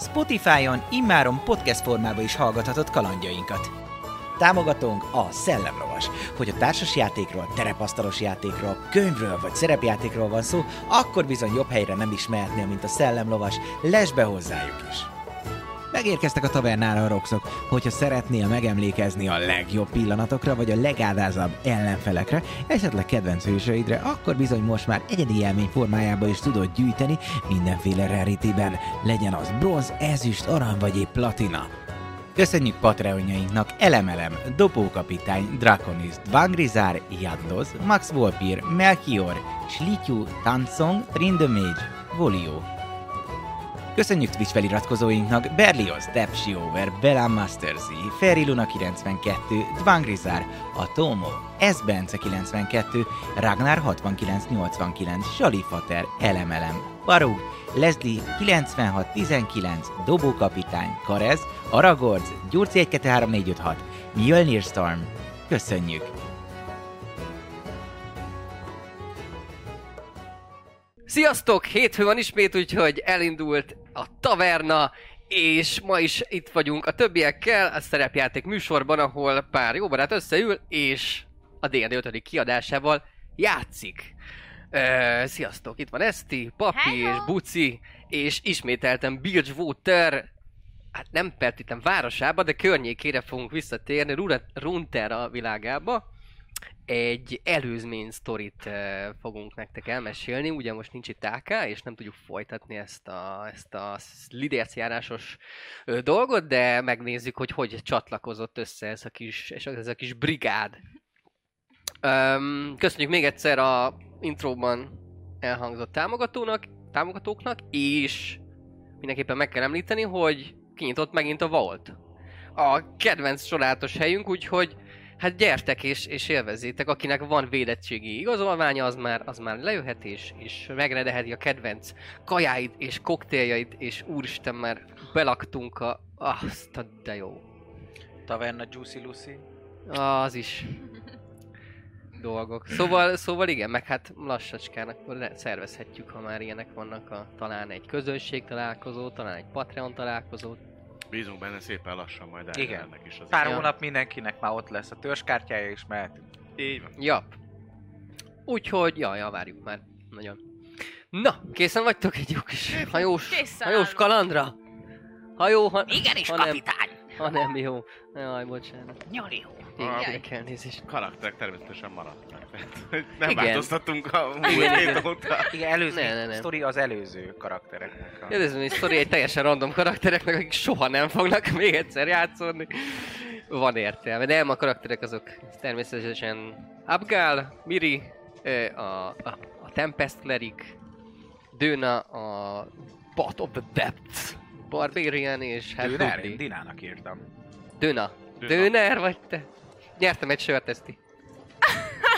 Spotify-on immáron podcast formában is hallgathatod kalandjainkat. Támogatónk a Szellemlovas. Hogy a társas játékról, terepasztalos játékról, könyvről vagy szerepjátékról van szó, akkor bizony jobb helyre nem is mehetnél, mint a Szellemlovas. Lesz be hozzájuk is! Megérkeztek a tavernára a roxok, hogyha szeretnél megemlékezni a legjobb pillanatokra, vagy a legádázabb ellenfelekre, esetleg kedvenc hősöidre, akkor bizony most már egyedi élmény formájába is tudod gyűjteni mindenféle rarityben, legyen az bronz, ezüst, arany vagy épp platina. Köszönjük Patreonjainknak Elemelem, Dobókapitány, Draconis, Dvangrizár, Jadloz, Max Volpir, Melchior, Slityu, Tansong, Trindemage, Volio. Köszönjük Twitch feliratkozóinknak Berlioz, Depsi Over, Bella Masterzi, Ferry Luna 92, Dvangrizár, Atomo, S. Bence 92, Ragnar 6989, Salifater, Elemelem, Barug, Leslie 9619, Dobókapitány, Karez, Aragorz, Gyurci 123456, Mjölnir Storm. Köszönjük! Sziasztok! Hétfő van ismét, úgyhogy elindult a taverna, és ma is itt vagyunk a többiekkel a szerepjáték műsorban, ahol pár jó barát összeül, és a D&D 5. kiadásával játszik. Uh, sziasztok, itt van Eszti, Papi Hello! és Buci, és ismételten Bilgewater, hát nem feltétlen városába, de környékére fogunk visszatérni, Rura- Runeterra világába. Egy előzmény sztorit fogunk nektek elmesélni, ugye most nincs itt AK, és nem tudjuk folytatni ezt a, ezt a lidérc járásos dolgot, de megnézzük, hogy hogy csatlakozott össze ez a kis, ez a kis brigád. Köszönjük még egyszer a intróban elhangzott támogatónak, támogatóknak, és mindenképpen meg kell említeni, hogy kinyitott megint a Vault. A kedvenc csodálatos helyünk, úgyhogy hát gyertek és, és élvezzétek, akinek van védettségi igazolványa, az már, az már lejöhet és, és megrendelheti a kedvenc kajáit és koktéljait, és úristen már belaktunk a... Azt a de jó. Taverna Juicy Lucy. Az is dolgok. Szóval, szóval igen, meg hát lassacskán akkor le- szervezhetjük, ha már ilyenek vannak, a, talán egy közönség találkozó, talán egy Patreon találkozó. Bízunk benne szépen lassan majd Igen. eljönnek is az Pár Ja. hónap mindenkinek már ott lesz a törzskártyája, és mehetünk. Így van. Ja. Úgyhogy, ja, ja, várjuk már. Nagyon. Na, készen vagytok egy jó kis hajós, Készen hajós kalandra? Hajó, ha, Igenis, ha nem, kapitány! Ha nem jó. Jaj, bocsánat. Nyoli jó. Igen, elnézést. Karakterek természetesen maradtak. Tehát, Nem Igen. változtattunk a múlt óta. Igen, előző Ne, ne, ne. sztori az előző karaktereknek. A... Kérdezem, egy sztori egy teljesen random karaktereknek, akik soha nem fognak még egyszer játszani. Van értelme, de nem a karakterek azok természetesen Abgal, Miri, a, a, a Tempest Cleric, Döna, a Pot of the Depths, Barbarian és hát Döner? Én Dinának írtam. Döna. Döna. Döner vagy te? Nyertem egy sört, Eszti.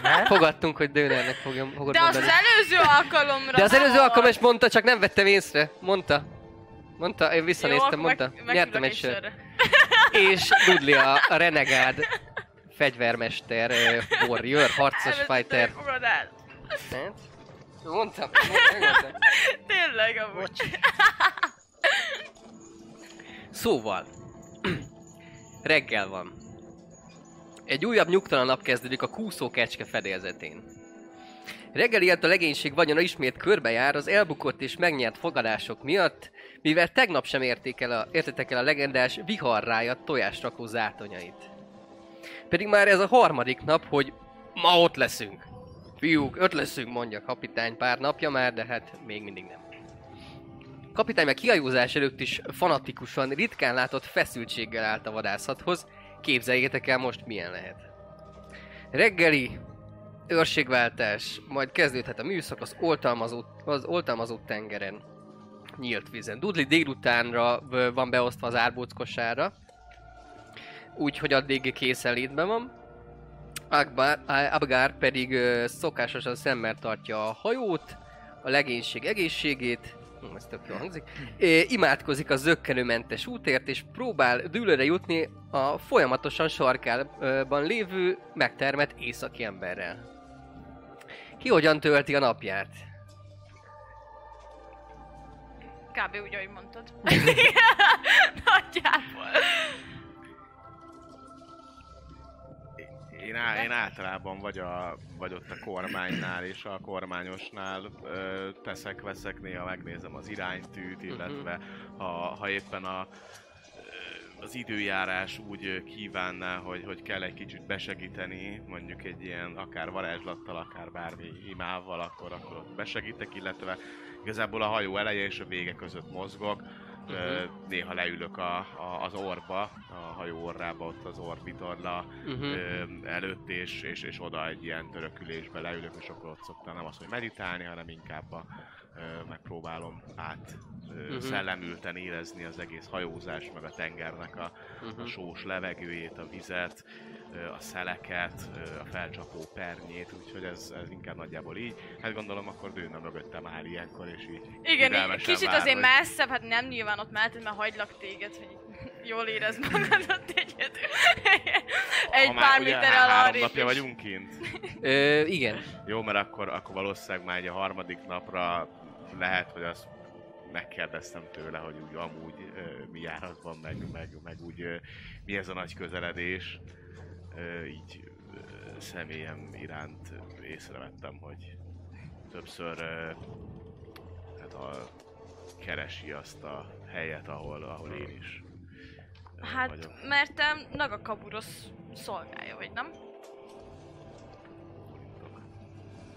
Ne? Fogadtunk, hogy Dönernek fogom, fogod De mondani. az előző alkalomra De az előző volt. alkalom is mondta, csak nem vettem észre. Mondta. Mondta, én Jó, visszanéztem, akkor mondta. meg- Nyertem egy sört. És Dudley a, a renegád fegyvermester, uh, warrior, harcos Először fighter. Mondtam, megmondtam. Tényleg, amúgy. Szóval, reggel van. Egy újabb nyugtalan nap kezdődik a kúszó kecske fedélzetén. Reggeliért a legénység vagyona ismét körbejár az elbukott és megnyert fogadások miatt, mivel tegnap sem érték el a, értetek el a legendás viharrája tojásrakó zátonyait. Pedig már ez a harmadik nap, hogy ma ott leszünk. Fiúk, öt leszünk, mondja kapitány pár napja már, de hát még mindig nem. Kapitány meg kihajózás előtt is fanatikusan, ritkán látott feszültséggel állt a vadászathoz. Képzeljétek el most milyen lehet. Reggeli, őrségváltás, majd kezdődhet a műszak az oltalmazó, az oltalmazó tengeren. nyílt vízen. Dudley délutánra van beosztva az árbóckosára, úgyhogy addig készenlétben van. Akbar, Abgar pedig szokásosan szemmel tartja a hajót, a legénység egészségét, Hm, ez tök jól hangzik. É, imádkozik a zöggenőmentes útért, és próbál dűlőre jutni a folyamatosan sarkálban lévő, megtermett északi emberrel. Ki hogyan tölti a napját? Kb. úgy, ahogy mondtad. Nagyjából. Én, á, én általában vagy, a, vagy ott a kormánynál és a kormányosnál ö, teszek, veszek, néha megnézem az iránytűt, illetve ha, ha éppen a, az időjárás úgy kívánná, hogy, hogy kell egy kicsit besegíteni, mondjuk egy ilyen akár varázslattal, akár bármi imával, akkor, akkor ott besegítek, illetve igazából a hajó eleje és a vége között mozgok, Ö, néha leülök a, a, az orba, a hajó orrába, ott az orbitorla Uh-huh. ö, előtt, és, és, és oda egy ilyen törökülésbe leülök, és akkor ott szoktam nem az, hogy meditálni, hanem inkább a, megpróbálom át Mhm. szellemülten érezni az egész hajózás, meg a tengernek a, a Uh-huh. sós levegőjét, a vizet, a szeleket, a felcsapó pernyét, úgyhogy ez, ez inkább nagyjából így. Hát gondolom akkor dőne mögöttem áll ilyenkor, és így Igen, így kicsit vár, azért hogy- messzebb, hát nem nyilván ott melletted, mert hagylak téged, hogy jól érezd magad ott egyedül. Egy Ha pár méterrel három arrébb napja is. vagyunk kint. Ö, igen. Jó, mert akkor, akkor valószínűleg már egy a harmadik napra lehet, hogy azt megkérdeztem tőle, hogy úgy amúgy ö, mi járatban, meg, meg, meg úgy ö, mi ez a nagy közeledés. Így személyem iránt észrevettem, hogy többször hát a, keresi azt a helyet, ahol, ahol én is Hát, vagyok. mert te Nagakaburosz szolgálja vagy, nem?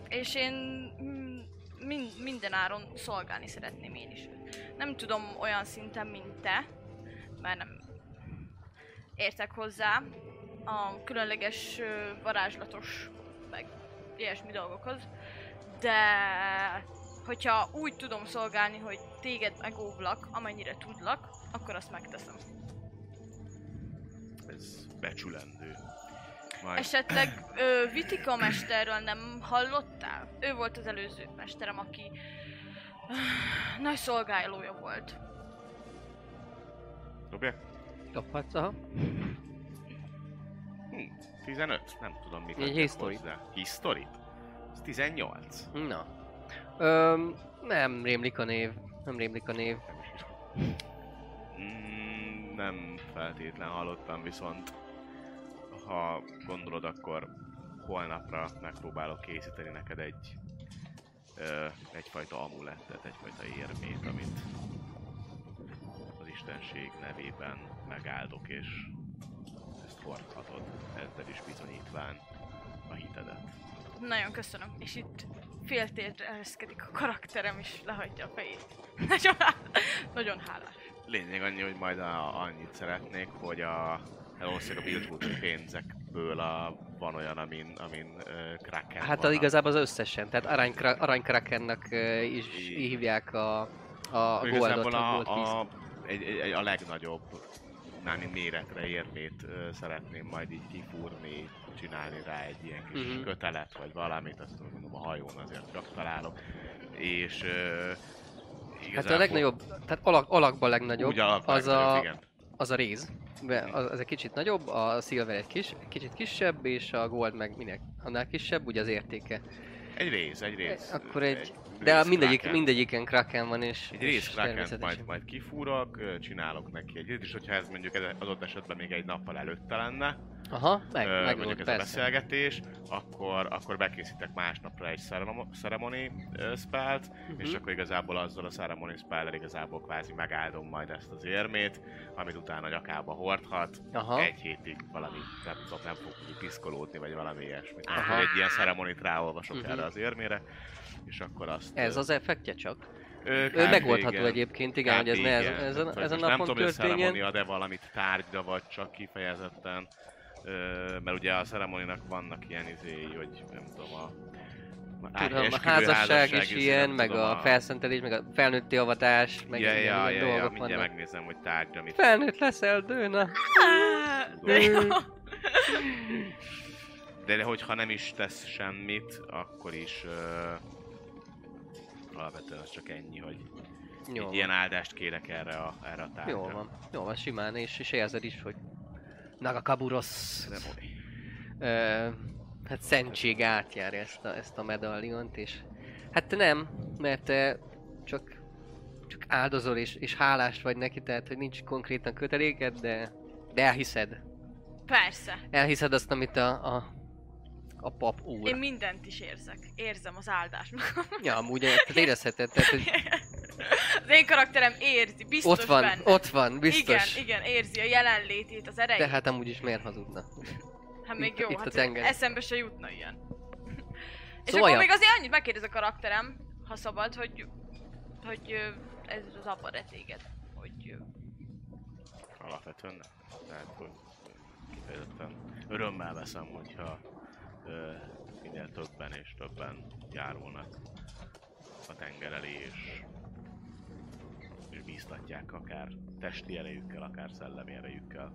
És én mm, min, minden áron szolgálni szeretném én is. Nem tudom olyan szinten, mint te, mert nem értek hozzá a különleges varázslatos, meg ilyesmi dolgokhoz, de hogyha úgy tudom szolgálni, hogy téged megóvlak, amennyire tudlak, akkor azt megteszem. Ez becsülendő. Majd Esetleg ö, Vitika mesterről nem hallottál? Ő volt az előző mesterem, aki ö, nagy szolgálója volt. dobjak? Dobhatsz, aha. Hm, 15? Nem tudom mit Egy history. hozzá. History? Ez 18. Na. Öm, nem rémlik a név. Nem rémlik a név. Mm, nem feltétlen hallottam, viszont ha gondolod, akkor holnapra megpróbálok készíteni neked egy ö, egyfajta amulettet, egyfajta érmét, amit az istenség nevében megáldok, és ezt hordhatod, ezzel is bizonyítván a hitedet. Nagyon köszönöm. És itt féltérre ereszkedik a karakterem, és lehagyja a fejét. Nagyon, nagyon hálás. Lényeg annyi, hogy majd a, annyit szeretnék, hogy a valószínűleg a Bildwood pénzekből a, van olyan, amin, amin uh, Kraken Hát van. az igazából az összesen. Tehát arany, aranykrakennek ö, is Igen. hívják a, a goldot, Igazából a a, a, egy, egy, egy, a legnagyobb námi méretre érmét ö, szeretném majd így kifúrni, csinálni rá egy ilyen kis Mhm. kötelet, vagy valamit, azt mondom a hajón azért csak találok. És ö, Hát a igazából legnagyobb, tehát alak, alakban legnagyobb, úgy az, legnagyobb, a, igen. az a réz. Be, az, az egy kicsit nagyobb, a silver egy kis, kicsit kisebb, és a gold meg minek annál kisebb, ugye az értéke. Egy rész, egy rész. Akkor egy- rész De a mindegyik, Kraken. mindegyiken kraken van, és Egy rész természetesen. majd, majd kifúrok, csinálok neki egy és hogyha ez mondjuk adott esetben még egy nappal előtte lenne, Aha, meg, ö, meg mondjuk ez a persze. beszélgetés, akkor, akkor bekészítek másnapra egy ceremo- ceremony spellt, Mhm. és akkor igazából azzal a ceremony spell igazából kvázi megáldom majd ezt az érmét, amit utána nyakába hordhat, Aha. egy hétig valami, nem tudom, nem fog piszkolódni, vagy valami ilyesmit. Aha. Akkor egy ilyen ceremonit ráolvasok Mhm. erre az érmére, és akkor azt... Ez az effektje csak? Ő kb. megoldható igen. egyébként, igen, hogy ez Kb. ne ez, igen. ez, Tehát, a, a most nem napon tudom, hogy a történjen. de valamit tárgyra, vagy csak kifejezetten. Ö, mert ugye a ceremoninak vannak ilyen izéi, hogy nem tudom, a Tudom, a házasság is ilyen, meg tudom, a felszentelés, meg a felnőtti avatás, meg Ja, ilyen ja, ilyen ja, ja, dolgok mindjárt vannak. megnézem, hogy tárgy, amit... Felnőtt leszel, Dőna. De hogyha nem is tesz semmit, akkor is... Uh, alapvetően az csak ennyi, hogy Jó egy ilyen áldást kérek erre a, erre a tárgyra. Jó van, jó van, simán, és, és érzed is, hogy Nagakaburosz ö, hát szentség átjár ezt a, ezt a medalliont, és hát nem, mert te csak, csak áldozol és, és hálás vagy neki, tehát hogy nincs konkrétan köteléked, de, de elhiszed. Persze. Elhiszed azt, amit a, a, a pap úr. Én mindent is érzek. Érzem az áldást. Ja, amúgy tehát érezheted, tehát hogy az én karakterem érzi, biztos ott van, benne. ott van, biztos. Igen, igen, érzi a jelenlétét, az erejét. Tehát amúgy is miért hazudna? hát még itt- jó, itt a hát tenger. eszembe se jutna ilyen. És Szóval- akkor még azért annyit megkérdez a karakterem, ha szabad, hogy, hogy ez az apa téged. Hogy Alapvetően nem. Tehát, hogy kifejezetten örömmel veszem, hogyha minél többen és többen járulnak a tenger elé, és, és bíztatják akár testi erejükkel, akár szellemi erejükkel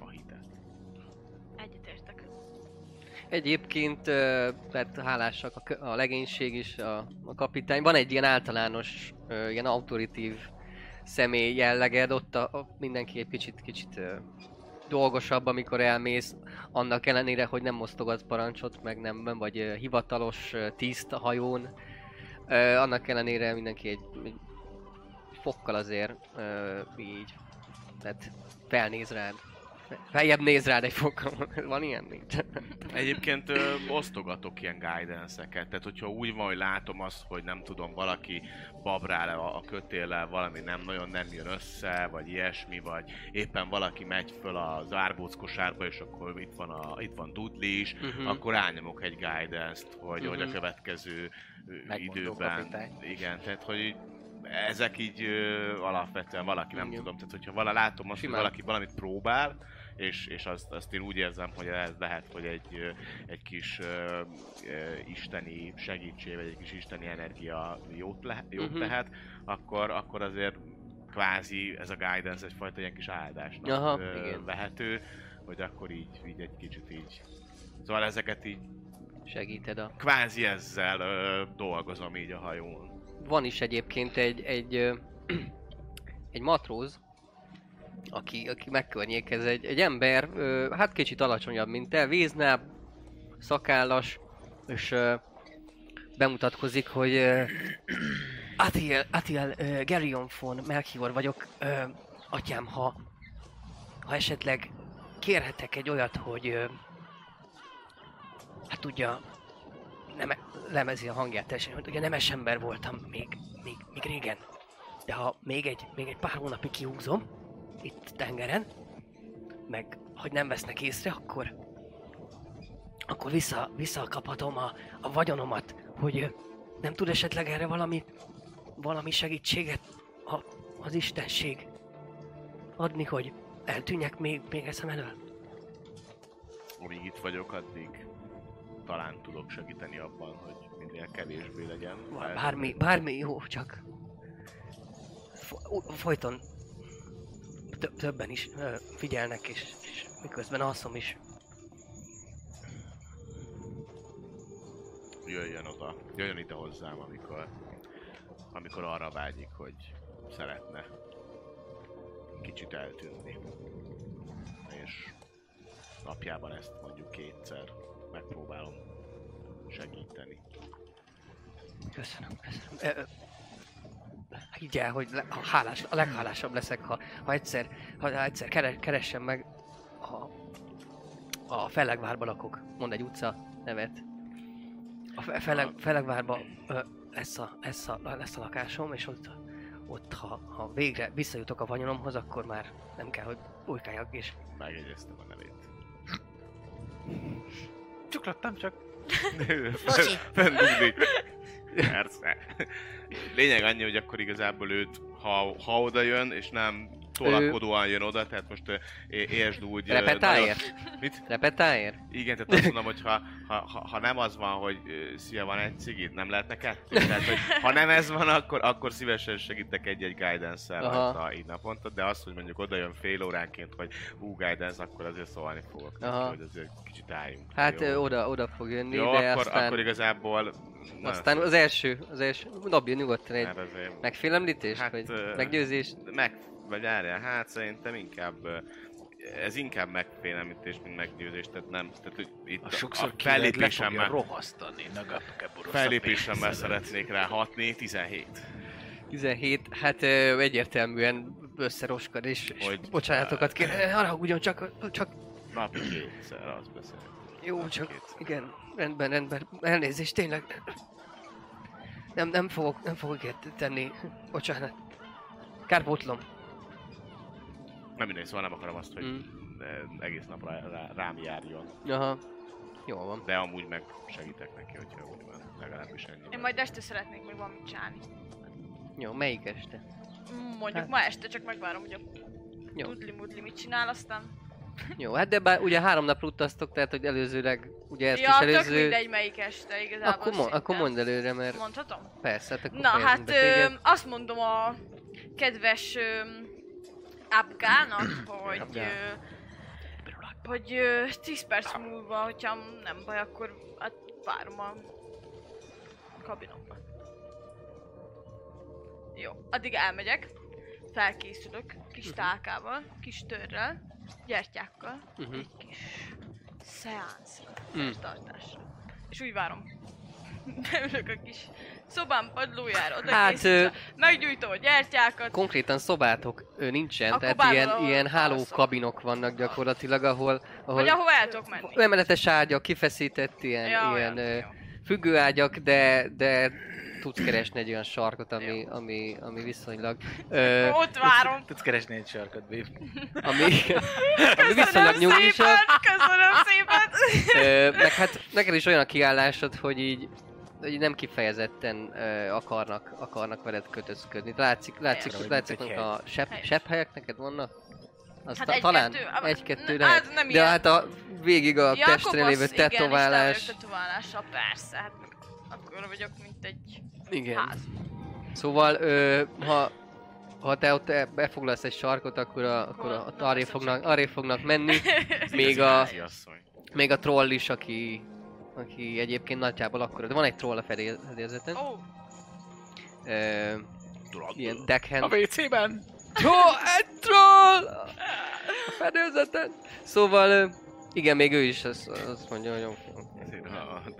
a hitet. egyetértek. Egyébként, tehát hálásak a, a legénység is, a, a kapitány. Van egy ilyen általános, ilyen autoritív személy jelleged, ott a, a mindenki egy kicsit, kicsit dolgosabb, amikor elmész, annak ellenére, hogy nem osztogatsz parancsot, meg nem, nem vagy hivatalos ö, tiszt a hajón. Ö, annak ellenére mindenki egy, egy fokkal azért ö, így, tehát felnéz rád. Feljebb néz rád egy fokkal. Van ilyen? Nincs. Egyébként ö, osztogatok ilyen guidance-eket, tehát hogyha úgy van, hogy látom azt, hogy nem tudom, valaki babrál a, a kötéllel, valami nem nagyon nem jön össze, vagy ilyesmi, vagy éppen valaki megy föl az árbóckosárba, és akkor itt van, a, itt van Dudley is, Mhm. akkor rányomok egy guidance-t, hogy, hogy a Mhm. következő Megmondó időben, kapitány. igen, tehát hogy így ezek így ö, alapvetően valaki, nem Igen. tudom, tehát hogyha vala látom azt, Simán. hogy valaki valamit próbál, és, és azt, azt én úgy érzem, hogy ez lehet, hogy egy, egy kis ö, isteni segítség, vagy egy kis isteni energia jót, le, jót Mhm. tehet, akkor, akkor azért kvázi ez a guidance egyfajta ilyen kis áldásnak Aha, ö, igen. vehető, hogy akkor így, így egy kicsit így. Szóval ezeket így Segíted a... kvázi ezzel ö, dolgozom így a hajón. Van is egyébként egy, egy, ö, egy matróz, aki, aki megkörnyékez, egy, egy ember, ö, hát kicsit alacsonyabb, mint te, víznáb, szakállas, és ö, bemutatkozik, hogy ö, Atiel, Atiel ö, Geryon von Melchior vagyok, ö, atyám, ha, ha esetleg kérhetek egy olyat, hogy ö, hát tudja, nem, lemezi a hangját teljesen, hogy ugye nemes ember voltam még, még, még régen. De ha még egy, még egy pár hónapig kihúzom, itt tengeren, meg hogy nem vesznek észre, akkor akkor vissza, visszakaphatom a, a vagyonomat, hogy nem tud esetleg erre valami, valami segítséget a, az istenség adni, hogy eltűnjek még, még eszem elől. Amíg itt vagyok, addig talán tudok segíteni abban, hogy minél kevésbé legyen. Bár- Bármi, bármi jó, csak folyton tö- többen is ö, figyelnek, és, és miközben alszom is. Jöjjön oda, jöjjön ide hozzám, amikor, amikor arra vágyik, hogy szeretne kicsit eltűnni. És napjában ezt mondjuk kétszer megpróbálom segíteni. Köszönöm, köszönöm. Ö, ö, Higgy el, hogy le, a, hálás, a leghálásabb leszek, ha, ha egyszer, ha egyszer keres, keressem meg a, a Felegvárba lakok. Mond egy utca nevet. A Fe- Feleg, Felegvárba ö, lesz, a, lesz, a, lesz a lakásom, és ott, ott ha, ha végre visszajutok a vagyonomhoz, akkor már nem kell, hogy bujkáljak, és Megjegyeztem a nevét. Csuklattam csak. Bocsi. Persze. Lényeg annyi, hogy akkor igazából őt, ha, ha oda jön, és nem tolakodóan jön oda, tehát most értsd úgy... nagyon- Mit? Repetálért? Igen, tehát azt mondom, hogy ha, ha, ha, ha nem az van, hogy szia, van egy cigit, nem lehetne kettő? Tehát, hogy ha nem ez van, akkor, akkor szívesen segítek egy-egy guidance-el rajta így naponta, de azt, hogy mondjuk oda jön fél óránként, hogy hú, guidance, akkor azért szólni fogok neki, Aha. hogy azért kicsit álljunk. Hát Jó. oda, oda fog jönni, Jó, de akkor, aztán, akkor igazából... na, aztán az első, az első, dobja nyugodtan egy mert azért... megfélemlítés, Hát, vagy ö, meggyőzés. Meg, vagy várjál, hát szerintem inkább ez inkább megfélemlítés, mint meggyőzés, tehát nem, tehát hogy itt A sokszor a fellépésemmel, rohasztani. Fellépésemmel szeretnék rá hatni, 17. 17, hát ö, egyértelműen összeroskad, és, és Hogy- bocsánátokat kér, haragudjon, csak, csak, Napi kétszer, az beszél. jó, Napi csak, kétszer. igen, rendben, rendben, elnézést, tényleg, nem, nem fogok, nem fogok ilyet tenni, bocsánat, kárpótlom. Nem mindegy, szóval nem akarom azt, hogy Mm. egész nap rá, rá, rám járjon, Aha, jól van. de amúgy meg segítek neki, hogyha úgy van, legalábbis ennyi. Én majd este szeretnék még valamit csinálni. Jó, melyik este? Mm, Mondjuk Hát. ma este, csak megvárom, hogy a Jó. tudli-mudli mit csinál, aztán... Jó, hát de bár ugye három napra utaztok, tehát hogy előzőleg, ugye ezt ja, is tök előző... mindegy melyik este igazából Akkor, mo- akkor mondd előre, mert Mondhatom? persze, hát akkor Na hát ö, azt mondom a kedves ö, Abgának, hogy Abgá. ö, hogy ö, 10 perc múlva, hogyha nem baj, akkor hát várom a kabinomba. Jó, addig elmegyek, felkészülök kis tálkával, kis törrel, gyertyákkal, Mhm. egy kis szeánszra, Mm. tartásra. És úgy várom. Beülök a kis szobám padlójára, oda Hát, készítve, ö, meggyújtom a gyertyákat, Konkrétan szobátok ö, nincsen, Akkor tehát ilyen, ahol ilyen háló alszol. kabinok vannak gyakorlatilag, ahol, ahol vagy ahova el tudok menni. emeletes ágyak, kifeszített ilyen, Ja, ilyen olyan, ö, függőágyak, de, de tudsz keresni egy olyan sarkot, ami, ami, ami viszonylag, ö, Ott várom. Tudsz keresni egy sarkot, Biff. ami, ami viszonylag nyugisabb. szépen, köszönöm szépen. Ö, meg hát neked is olyan a kiállásod, hogy így hogy nem kifejezetten ö, akarnak, akarnak veled kötözködni. Látszik, látszik, látszik, egy hogy a sepp, Helyes. sepp helyek neked vannak? Az Hát egy-kettő, talán ám- egy-kettő n- lehet. hát nem De ilyen. hát a végig a Ja, testre lévő igen, tetoválás. Isten tetoválása, persze. Hát akkor vagyok, mint egy Igen. ház. Szóval, ö, ha, ha te ott e- befoglalsz egy sarkot, akkor, a, akkor a, ott arrébb nem fognak, arrébb fognak menni. Még a, még a troll is, aki, aki egyébként nagyjából akkor, de van egy troll a fedél- fedélzeten. Ö, ilyen A deckhand. WC-ben? Jó, egy troll! A fedélzeten! Szóval, ö, igen, még ő is azt, azt mondja, hogy a,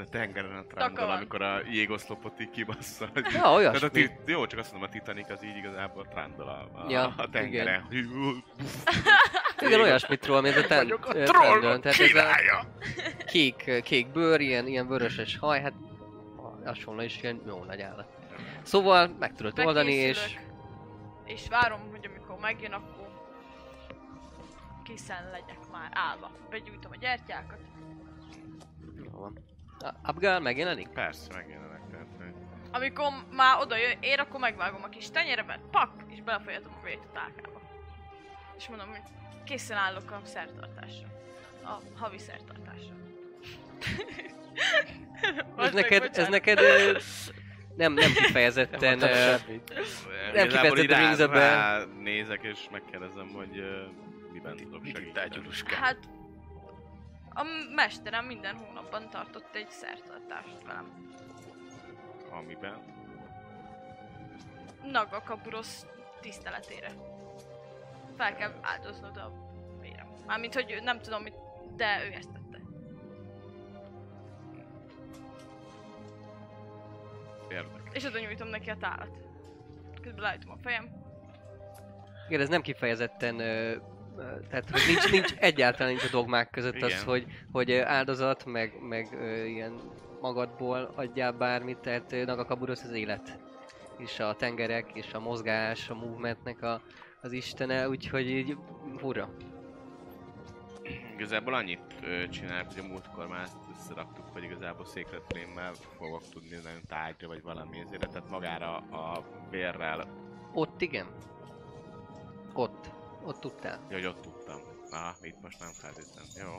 a tengeren a trándal, amikor a jégoszlopot így kibassza. hogy- Ja, Tehát a olyasmi. ti- jó, csak azt mondom, a Titanic az így igazából trándal a, a, Ja, a tengeren. Igen, olyasmit troll, mint a ten, a trollok. Tehát ez a királya! kék, kék bőr, ilyen, ilyen vöröses haj, hát hasonló is ilyen jó nagy állat. Szóval meg tudod oldani, és. És várom, hogy amikor megjön, akkor készen legyek már állva. Begyújtom a gyertyákat. jó van. Abgál megjelenik? Persze, megjelenek. Tehát, hogy Amikor már oda jön, ér, akkor megvágom a kis tenyeremet, pak, és belefolyatom a vért a tálkába. És mondom, hogy készen állok a szertartásra. A havi szertartásra. Ez neked, ez neked ö, nem, nem kifejezetten... Nem ö, kifejezetten a bell. rá nézek és megkérdezem, hogy uh, miben tudok segíteni. Hát a mesterem minden hónapban tartott egy szertartást velem. Amiben? Naga Kaburosz tiszteletére. Fel kell áldoznod a vérem. Mármint, hogy nem tudom mit, de ő ezt tette. Érdekes. És oda nyújtom neki a tálat. Közben leütöm a fejem. Igen, ez nem kifejezetten, ö, tehát hogy nincs, nincs egyáltalán nincs a dogmák között az, Igen. hogy, hogy ö, áldozat, meg, meg ö, ilyen magadból adjál bármit, tehát Nagakaburosz az élet. És a tengerek, és a mozgás, a movementnek a, az istene, úgyhogy így hurra. Igazából annyit ö, csinálok, hogy a múltkor már összeraktuk, hogy igazából Secret Flame-mel fogok tudni nagyon tárgyra vagy valami ezért, tehát magára a vérrel Ott igen. Ott. ott tudtál. Ja, hogy ott tudtam. Aha, itt most nem feltétlen. Jó.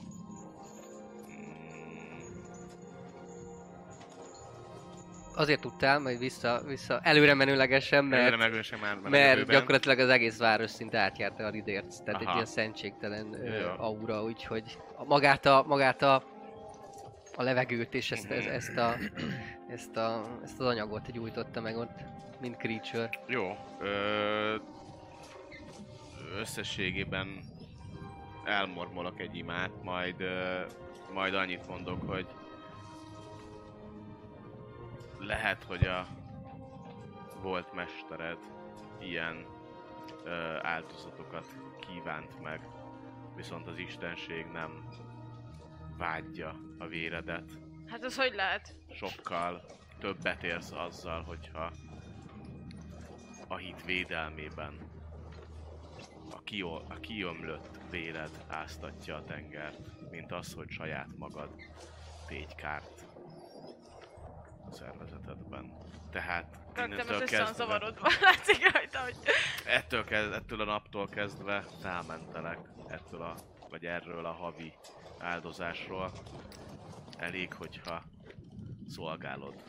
Azért tudtál, majd vissza, vissza előre menőlegesen, Előre mert, megősem már már mert gyakorlatilag az egész város szinte átjárta a Ridérc, tehát egy Aha. ilyen szentségtelen ö, aura, úgyhogy magát a, magát a, a levegőt és ezt, ezt, ezt, a, ezt, a, ezt az anyagot gyújtotta meg ott, mint creature. Jó. Ö, összességében elmormolok egy imát, majd, ö, majd annyit mondok, hogy lehet, hogy a volt mestered ilyen ö, áldozatokat kívánt meg, viszont az istenség nem vágyja a véredet. Hát az hogy lehet? sokkal többet érsz azzal, hogyha a hit védelmében a, kiol, a kiömlött véred áztatja a tengert, mint az, hogy saját magad tégy kárt a szervezetedben. Tehát innentől most kezdve, zavarodva. Látszik rajta, hogy... ettől, kezd, ettől a naptól kezdve felmentelek ettől a, vagy erről a havi áldozásról. Elég, hogyha szolgálod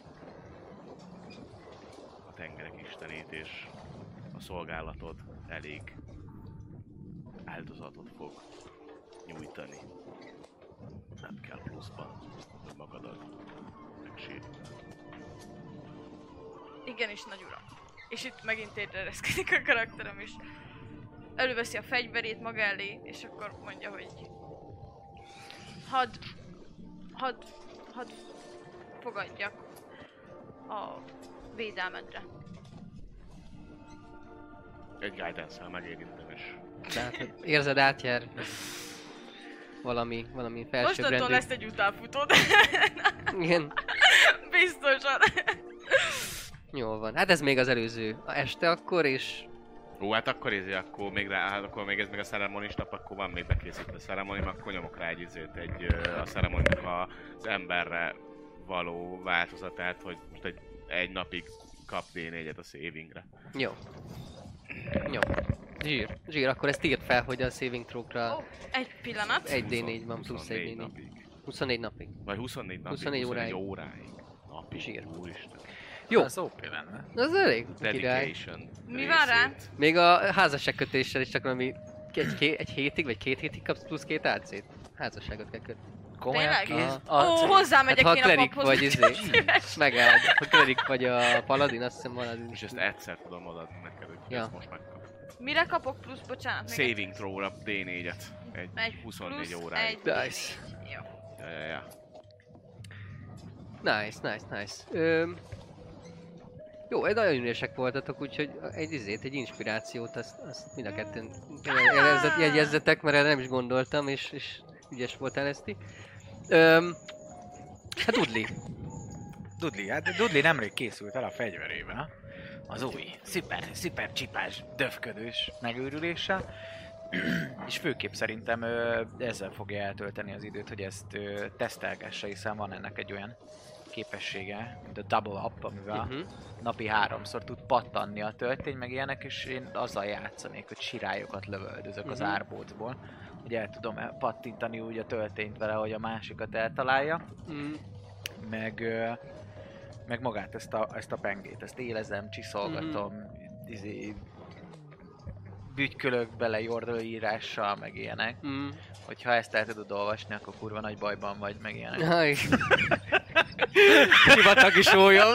a tengerek istenét, és a szolgálatod elég áldozatot fog nyújtani. Nem kell pluszban, hogy magadat megsírni. Igenis, nagy uram. És itt megint tétrereszkedik a karakterem is. Előveszi a fegyverét maga elé, és akkor mondja, hogy... Hadd... Hadd... Hadd fogadjak a védelmedre. Egy guidance-el megérintem, és Tehát érzed átjár valami, valami Mostantól felsőbbrendű. lesz egy utánfutód. Igen, Biztosan. jól van. Hát ez még az előző este akkor, és Ó, hát akkor izé, akkor még rá, hát akkor még ez még a ceremonis nap, akkor van még bekészítve a ceremoni, akkor nyomok rá egy izét, egy, a ceremoninak a- az emberre való változatát, hogy most egy, egy napig kap D4-et a savingre. jó. Jó. Zsír. Zsír, akkor ezt írd fel, hogy a saving throw-kra Ó, egy pillanat. egy D4 van, plusz 24 egy D4. napig. 24 napig. Vagy 24 napig, 24 óráig. óráig. Napig, Zsír. úristen. Jó, Az OP lenne. az elég. Dedication Mi van rá? részét. Még a házasságkötéssel is csak valami egy, ké, egy hétig, vagy két hétig kapsz plusz két AC-t. Házasságot kell kötni. Komolyan Tényleg? kéz? Ó, hozzámegyek hát, én a klerik vagy, izé, megáld. Ha klerik vagy a paladin, azt hiszem paladin. És ezt egyszer tudom odaadni neked, hogy Ja. ezt most megkap. Mire kapok plusz, bocsánat? Saving throw-ra D4-et. Egy, Egy 24 plusz, óráig. Egy Nice. Ja, ja, ja. Nice, nice, nice. Öm, jó, egy nagyon ügyesek voltatok, úgyhogy egy izét, egy inspirációt, azt, azt mind a ketten jelezzet, jegyezzetek, mert erre nem is gondoltam, és, és ügyes voltál Eszti. Öm, hát Udli. Dudley, hát Dudley nemrég készült el a fegyverével. Az új, szuper, szuper csipás, döfködős megőrüléssel. És főképp szerintem ö, ezzel fogja eltölteni az időt, hogy ezt ö, tesztelgesse, hiszen van ennek egy olyan képessége, mint a double up, amivel Uh-huh. napi háromszor tud pattanni a töltény, meg ilyenek, és én azzal játszanék, hogy sirályokat lövöldözök az Mhm. árbócból, hogy el tudom el- pattintani úgy a töltényt vele, hogy a másikat eltalálja, Mm, meg, ö, meg magát ezt a, ezt a pengét, ezt élezem, csiszolgatom, Mhm. izé, bütykölök bele jordóírással, meg ilyenek. mm. Hogyha ezt el tudod olvasni, akkor kurva nagy bajban vagy, meg ilyenek. Jaj. Sivatagi sólyom.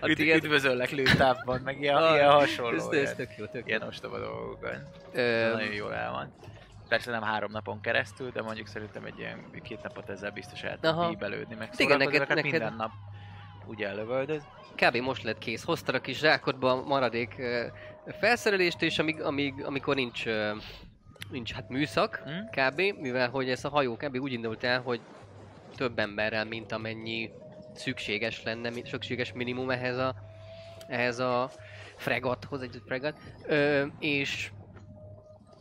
a Üd, tiéd. üdvözöllek lőtávban, meg ilyen, Ah, ilyen hasonló. Ez, ez tök jó, tök ilyen ostoba dolgokat. Öm, Nagyon jól el van. Persze nem három napon keresztül, de mondjuk szerintem egy ilyen két napot ezzel biztos el tud bíbelődni, meg Igen, neked- hát neked- minden nap úgy ellövöldöz. kb. most lett kész. Hoztad a kis zsákodba a maradék ö, felszerelést, és amíg, amíg, amikor nincs, nincs hát műszak, Hm? kb. Mivel hogy ez a hajó kb. úgy indult el, hogy több emberrel, mint amennyi szükséges lenne, szükséges minimum ehhez a, ehhez a fregathoz, egy fregat. Ö, és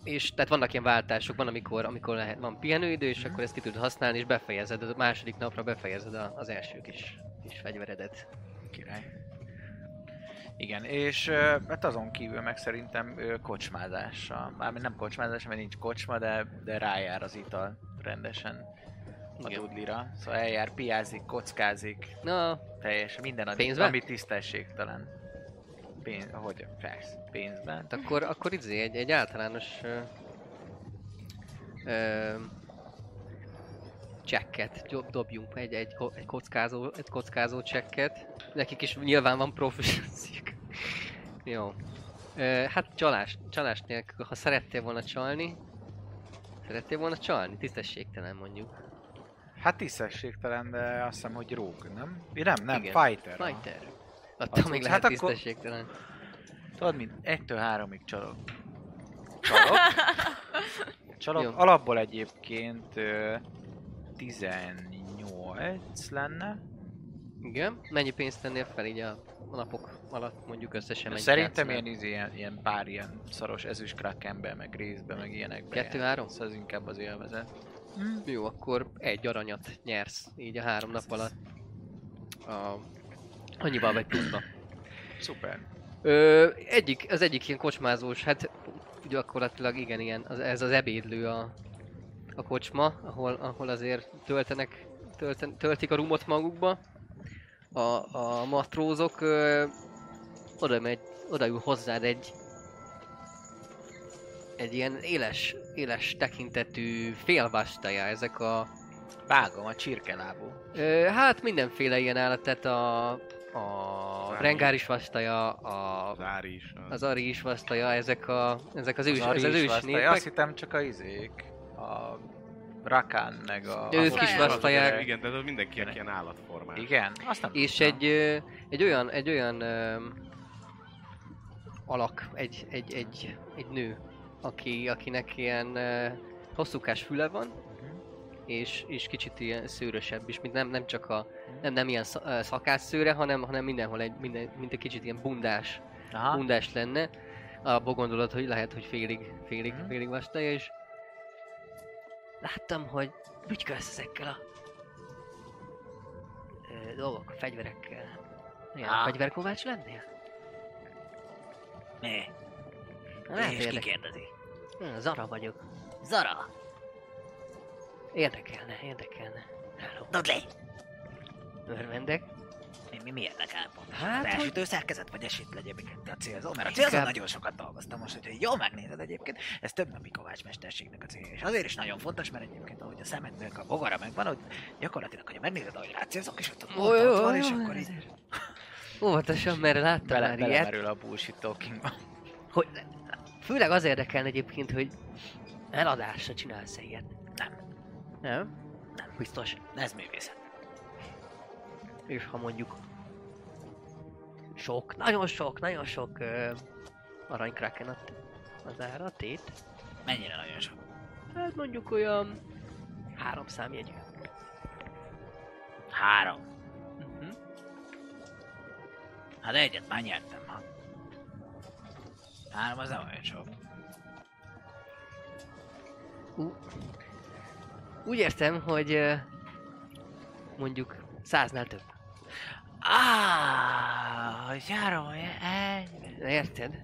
és tehát vannak ilyen váltások, van amikor, amikor lehet, van pihenőidő, és akkor ezt ki tudod használni, és befejezed, a második napra befejezed a, az első kis, kis fegyveredet. Király. Igen, és hát azon kívül meg szerintem kocsmázással. Mármint nem kocsmázás, mert nincs kocsma, de, de rájár az ital rendesen a dudlira. Szóval eljár, piázik, kockázik, Na, teljesen minden, ami, Pénzben? ami tisztességtelen. Pénz, hogy persze, pénzben. hát akkor, akkor izé egy, egy általános ö, ö, csekket dob- dobjunk, egy, egy, egy, kockázó, egy kockázó csekket. Nekik is nyilván van proficiency Jó. Hát csalás, csalás nélkül, ha szerettél volna csalni, szerettél volna csalni, tisztességtelen mondjuk. Hát tisztességtelen, de azt hiszem, hogy rogue, nem? Nem, nem, Igen. fighter. Fighter. Attól még cucc. lehet Hát akkor- tisztességtelen. Tudod, mint 1-től 3-ig csalok. Csalok? Csalok. Jó. Alapból egyébként ö, 18 lenne. Igen. Mennyi pénzt tennél fel így a napok alatt mondjuk összesen mennyi Szerintem ilyen, izé, ilyen, ilyen pár ilyen szaros ezüst krakenbe, meg részbe, meg ilyenekbe. Kettő-három? Ez inkább az élvezet. Jó, akkor egy aranyat nyersz így a három nap alatt. A... Annyival vagy pluszba. Szuper. Ö, egyik, az egyik ilyen kocsmázós, hát gyakorlatilag igen, ilyen, az, ez az ebédlő a, a kocsma, ahol, ahol azért töltenek, tölten, töltik a rumot magukba. A, a matrózok ö, oda megy, oda ül hozzád egy egy ilyen éles, éles tekintetű félvastaja, ezek a Vágom a csirkelábú. Ö, hát mindenféle ilyen állat, tehát a, a Ári. rengáris vastaja, a, Az Ári is. Az... az is vastaja, ezek, a, ezek az ős, Az ez az is ős népek. Azt hittem csak a izék. A Rakán meg a... Ők azok is Saját. vasztalják. Igen, tehát az mindenkinek ilyen állatformás. Igen, azt nem És tudtam. egy, ö, egy olyan, egy olyan ö, alak, egy, egy, egy, egy nő, aki, akinek ilyen ö, hosszúkás füle van, és, és kicsit ilyen szőrösebb is, mint nem, nem csak a, nem, nem ilyen sz- ö, szakásszőre, hanem, hanem mindenhol egy, minden, mint egy kicsit ilyen bundás Aha. bundás lenne. Abba gondolod, hogy lehet, hogy félig, félig, Mhm. félig vastaja, és láttam, hogy bütykölsz ezekkel a ö, dolgok, fegyverekkel. Ilyen Á. fegyverkovács lennél? Mi? Lehet, És ki érdekel. kérdezi? Hm, Zara vagyok. Zara, Érdekelne, érdekelne. Hello. Dudley, Örvendek. Mi, mi, érdekel pont? Hát, Hát, hogy- szerkezet, vagy esétlen egyébként a célzó? Mert a célzó Inkább- nagyon sokat dolgoztam most, hogyha jól megnézed egyébként, ez több napi kovács mesterségnek a célja. És azért is nagyon fontos, mert egyébként ahogy a szemednek a bogara megvan, hogy gyakorlatilag, hogyha megnézed, ahogy rácélzok, és ott, ott, jó, ott van, és akkor így... Óvatosan, mert láttam Bele, már ilyet. belemerül a bullshit talkingba. Hogy, főleg az érdekelne egyébként, hogy eladásra csinálsz ilyet. Nem. Nem? Nem, biztos. Ez művészet. És ha mondjuk sok, nagyon sok, nagyon sok uh, aranykraken ad az ára, a tét, Mennyire nagyon sok. hát mondjuk olyan három számjegyű. Három. Uh-huh. Hát egyet már nyertem, ha. Három az nem olyan sok. Ú, úgy értem, hogy uh, mondjuk száznál több. Ah, hogy három, egy. Érted?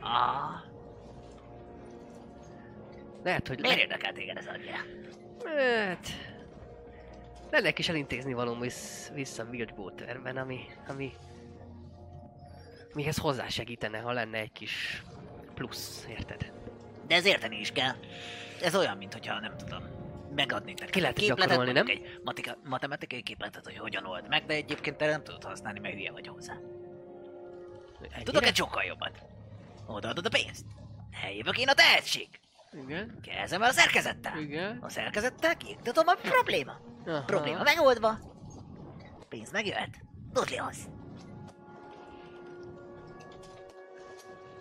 Ah, Lehet, hogy miért érdekel téged ez annyira? Hát... Lenne kis elintézni való vissz, vissza Wildwaterben, ami, ami... Mihez hozzásegítene, ha lenne egy kis plusz, érted? De ez érteni is kell. Ez olyan, mint hogyha nem tudom, megadni neked Ki lehet gyakorolni, nem? Egy matika, matematikai képletet, hogy hogyan old meg, de egyébként te nem tudod használni, mert hülye vagy hozzá. Ennyire? Tudok egy sokkal jobbat. Odaadod a pénzt. Eljövök én a tehetség. Igen, Kezdem el a szerkezettel. igen. A szerkezettel kiiktatom a probléma. Aha. Probléma megoldva. Pénz megjöhet. Dudleyhoz.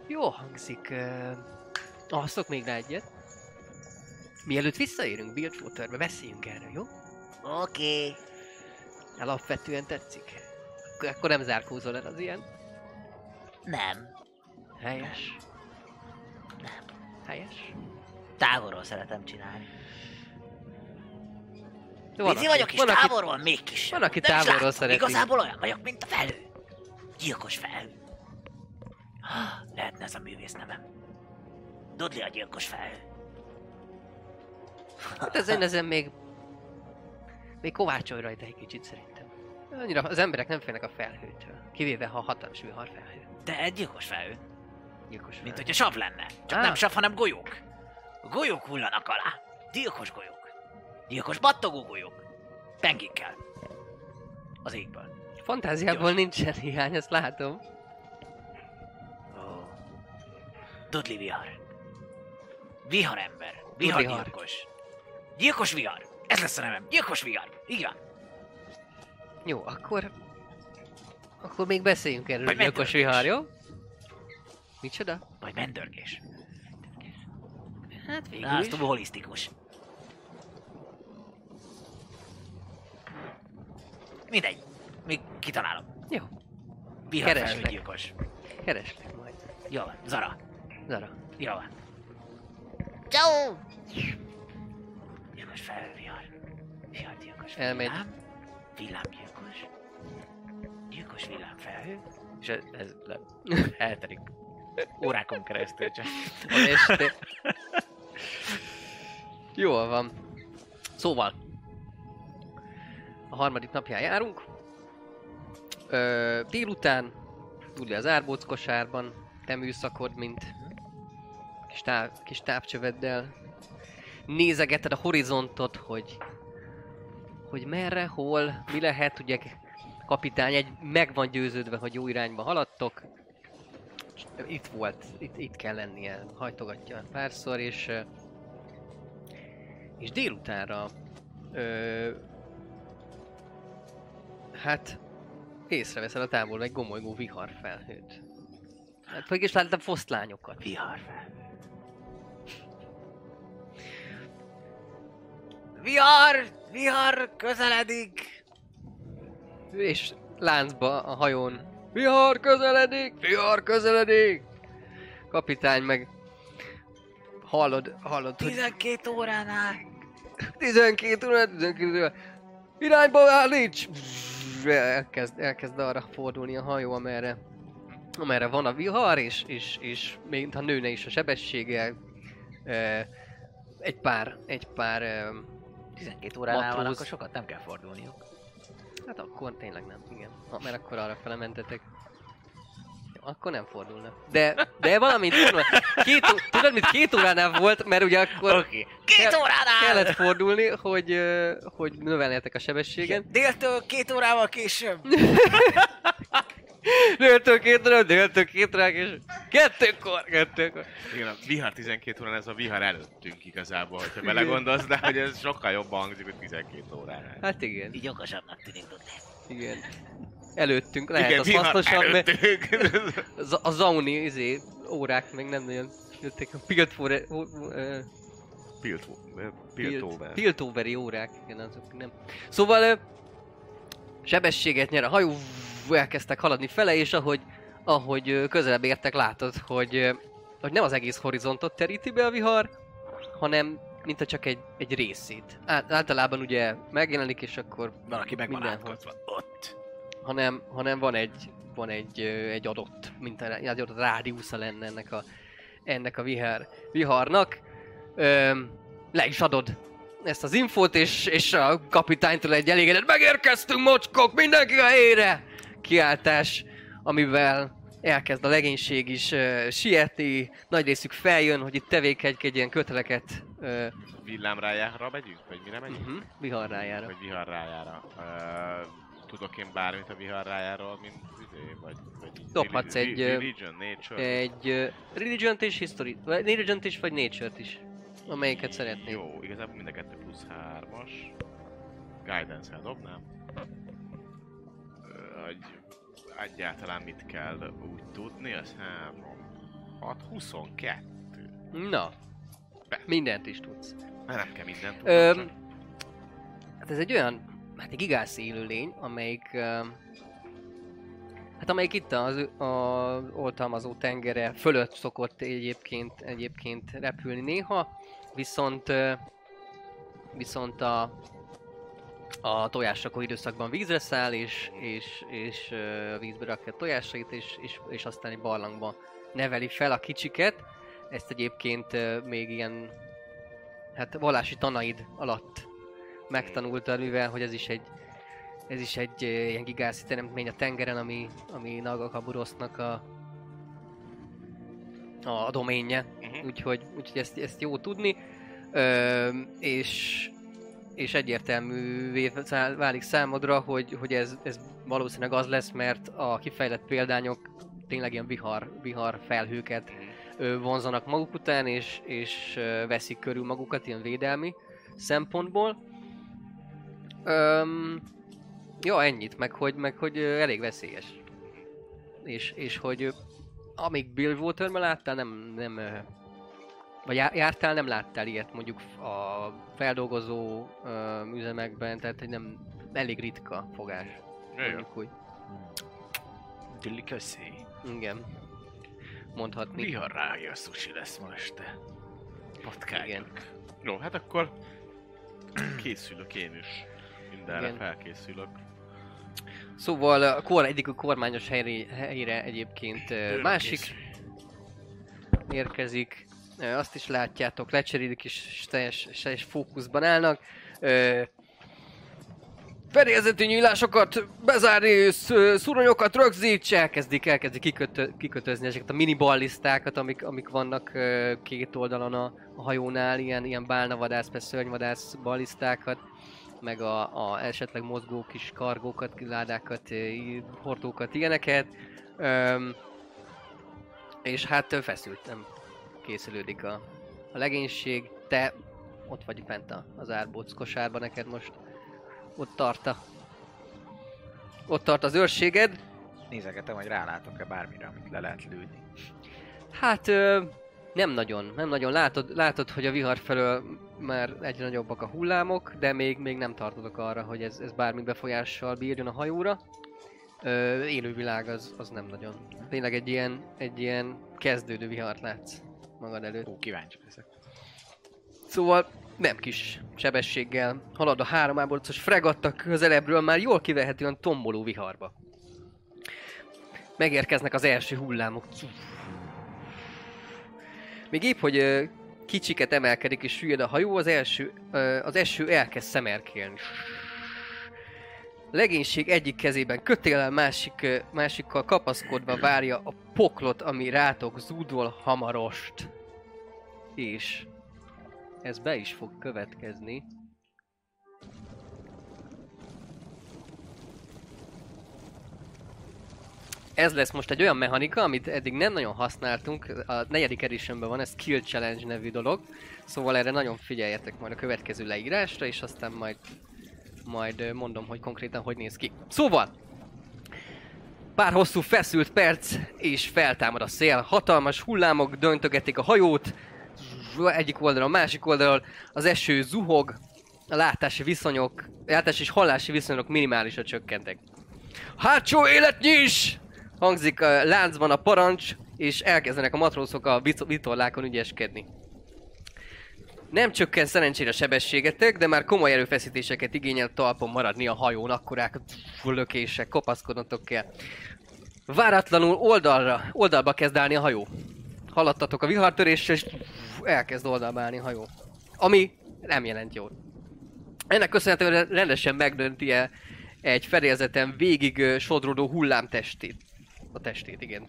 Jó hangzik. Uh, alszok még rá egyet. Mielőtt visszaérünk Bilgewaterbe, beszéljünk erről, jó? Oké. Okay. Alapvetően tetszik. Akkor- Akkor nem zárkózol el az ilyen. Nem. Helyes. Nem. Helyes. Távolról szeretem csinálni. De Pici vagyok és van, aki, távolról még kisebb. van, aki távolról látom. szereti. Igazából olyan vagyok, mint a felhő. Gyilkos felhő. ez a művész nevem. Dudley a gyilkos felhő. Hát ezen, ezen még... Még kovácsolj rajta egy kicsit szerintem. Annyira az emberek nem félnek a felhőtől. Kivéve ha hatalmas vihar felhő. De egy gyilkos felhő. Gyilkos felhő. Mint hogyha sav lenne. Csak Á. nem sav, hanem golyók. A golyók hullanak alá. Gyilkos golyók. Gyilkos battogó golyók. Pengikkel. Az égből. Fantáziából Gyors. nincsen hiány, ezt látom. Ó. Dudley vihar. Vihar ember. Gyilkos. Vihar. Ez lesz a nevem. Gyilkos vihar. Így van. Jó, akkor... Akkor még beszéljünk erről a Vagy gyilkos megtörtés. vihar, jó? Micsoda? Vagy mendörgés. Hát végül Na, az is. holisztikus. Mindegy. Még kitalálom. Jó, Vihar Keresnek. felhő gyilkos. kereslek majd. Jó van. Zara. Zara. Jó van. Ciao! Gyilkos felhő vihar. Vihar gyilkos. Elmegy. Villám. Villám gyilkos. Gyilkos villám felhő. És ez, ez le, eltelik órákon keresztül csak. este. Jól van. Szóval. A harmadik napján járunk. Ö, délután, ugye az árbóc kosárban, te műszakod, mint kis, táv, kis távcsöveddel. Nézegeted a horizontot, hogy hogy merre, hol, mi lehet, ugye kapitány egy meg van győződve, hogy jó irányba haladtok, itt volt, itt, itt kell lennie, hajtogatja párszor, és és délutánra ö, hát észreveszel a távolban egy gomolygó viharfelhőt. Hát vagy is láttam. Vihar Vihar! Vihar közeledik! És láncba a hajón Vihar közeledik! Vihar közeledik! Kapitány meg hallod, hallod, hogy 12 óránál! 12 óra, 12 óra. Irányba állíts! Elkezd, elkezd arra fordulni a hajó, amerre, amerre van a vihar, és, és, és mintha nőne is a sebessége. E, egy pár, egy pár, 12 óránál van, Matróz. akkor sokat nem kell fordulniuk. hát akkor tényleg nem, igen. Ha, mert akkor arra fele mentetek. Jó, akkor nem fordulna. De, de valamint két, ó- tudod, mit két óránál volt, mert ugye akkor. Okay. Két Kell- óránál! kellett fordulni, hogy, hogy növelnétek a sebességen. Déltől két órával később. Déltől két óra, déltől két óra, és kettőkor, kettőkor. Igen, a vihar 12 órán, ez a vihar előttünk igazából, hogyha belegondolsz, de hogy ez sokkal jobban hangzik, hogy 12 órán. Hát igen, Így okosabbnak tűnik Dudley. igen. Előttünk, lehet Igen, az hasznosabb, mert előttünk. az- a Zauni izé, órák még nem nagyon jöttek. A Piltfore, Pilt, Piltover. Piltoveri órák, igen, azok nem. Szóval sebességet nyer a hajó, elkezdtek haladni fele, és ahogy, ahogy közelebb értek, látod, hogy, hogy nem az egész horizontot teríti be a vihar, hanem mint a csak egy, egy részét. Át, általában ugye megjelenik, és akkor Valaki meg van. Ott. hanem, hanem van egy, van egy, egy adott, mint a, egy adott rádiusza lenne ennek a, ennek a vihar, viharnak. Ö, le is adod ezt az infót, és, és a kapitánytól egy elégedett megérkeztünk, mocskok, mindenki a helyére! Kiáltás, amivel elkezd a legénység is uh, sietni, nagy részük feljön, hogy itt tevékenykedjen köteleket uh, Villámrájára megyünk? Vagy mire megyünk? uh-huh, viharrájára. Vagy viharrájára. Uh, tudok én bármit a viharrájáról, mint izé, vagy, vagy Dobhatsz egy, Religion, nature. Egy uh, religion és history, vagy religion is, vagy nature is. Amelyiket szeretnél. Jó, igazából mind a kettő plusz 3-as. Guidance-el dobnám. Hogy egyáltalán mit kell úgy tudni, az 3, 6, 22. Na, Be. mindent is tudsz. Mert nem kell mindent Öm, tudnom, csak. Hát ez egy olyan, hát egy gigász élőlény, amelyik, öm, hát amelyik itt az, a oltalmazó tengere fölött szokott egyébként, egyébként repülni néha, viszont, viszont a, a tojásrakó időszakban vízre száll, és, és, és ö, vízbe rakja a tojásait, és, és, és aztán egy barlangba neveli fel a kicsiket. Ezt egyébként még ilyen, hát vallási tanaid alatt megtanulta, mivel hogy ez is egy ez is egy ilyen gigászi teremtmény a tengeren, ami, ami Nagakaburosznak a, a, a doménje. Mhm. Úgyhogy, úgyhogy ezt, ezt jó tudni. Ö, és, és egyértelművé válik számodra, hogy, hogy ez, ez valószínűleg az lesz, mert a kifejlett példányok tényleg ilyen vihar, vihar felhőket vonzanak maguk után, és, és veszik körül magukat ilyen védelmi szempontból. Öm, ja, ennyit, meg hogy, meg hogy elég veszélyes. És, és hogy amíg Bill Waterman láttál, nem, nem vagy já- jártál, nem láttál ilyet mondjuk a feldolgozó ö, üzemekben, tehát hogy nem elég ritka fogás. Jaj, Mondjuk úgy. Delicacy. Igen. Mondhatni. Vihar rája sushi lesz ma este. Patkány. Igen. Jó, hát akkor készülök én is. Mindenre Igen. felkészülök. Szóval a kor, egyik a kormányos helyre, helyre egyébként másik érkezik. Ö, Azt is látjátok, lecserélik és teljes, teljes fókuszban állnak. Ö, Fedélzeti nyílásokat bezárni, sz- szuronyokat rögzíts, elkezdik, elkezdik kikötö, kikötözni ezeket a mini ballisztákat, amik, amik vannak ö, két oldalon a, a hajónál, ilyen, ilyen bálnavadász, meg szörnyvadász ballisztákat, meg a, a esetleg mozgó kis kargókat, ládákat, ö, hordókat, ilyeneket. Öm, és hát ö, feszültem készülődik a, a legénység, te ott vagy fent a- az árbóc kosárba neked most. Ott tart a... Ott tart az őrséged. Nézegetem, hogy rálátok-e bármire, amit le lehet lőni. Hát ö, nem nagyon, nem nagyon. Látod, látod, hogy a vihar felől már egyre nagyobbak a hullámok, de még, még nem tartodok arra, hogy ez, ez bármi befolyással bírjon a hajóra. Ö, élővilág az, az nem nagyon. Tényleg egy ilyen, egy ilyen kezdődő vihart látsz magad előtt. Ó, kíváncsi leszek. Szóval nem kis sebességgel halad a három áborcos fregatta közelebbről már jól kivehetően tomboló viharba. Megérkeznek az első hullámok. Még épp, hogy kicsiket emelkedik és süllyed a hajó, az, első, az eső elkezd szemerkélni. Legénység egyik kezében kötéllel, másik, másikkal kapaszkodva várja a poklot, ami rátok zúdol hamarost. És ez be is fog következni. Ez lesz most egy olyan mechanika, amit eddig nem nagyon használtunk, a negyedik editionben van, ez Skill Challenge nevű dolog, szóval erre nagyon figyeljetek majd a következő leírásra, és aztán majd, majd mondom, hogy konkrétan hogy néz ki. Szóval, pár hosszú feszült perc, és feltámad a szél, hatalmas hullámok döntögetik a hajót, egyik oldalon, másik oldalon az eső zuhog, a látási viszonyok, látási és hallási viszonyok minimálisra csökkentek. Hátsó élet nyis! Hangzik a láncban a parancs, és elkezdenek a matrózok a vit- vitorlákon ügyeskedni. Nem csökken szerencsére sebességetek, de már komoly erőfeszítéseket igényel talpon maradni a hajón, akkorák lökések, kopaszkodnotok kell. Váratlanul oldalra, oldalba kezd állni a hajó. Haladtatok a vihartöréssel, és elkezd oldalba állni a hajó. Ami nem jelent jót. Ennek köszönhetően rendesen megdönti -e egy fedélzeten végig sodródó hullámtestét. A testét, igen.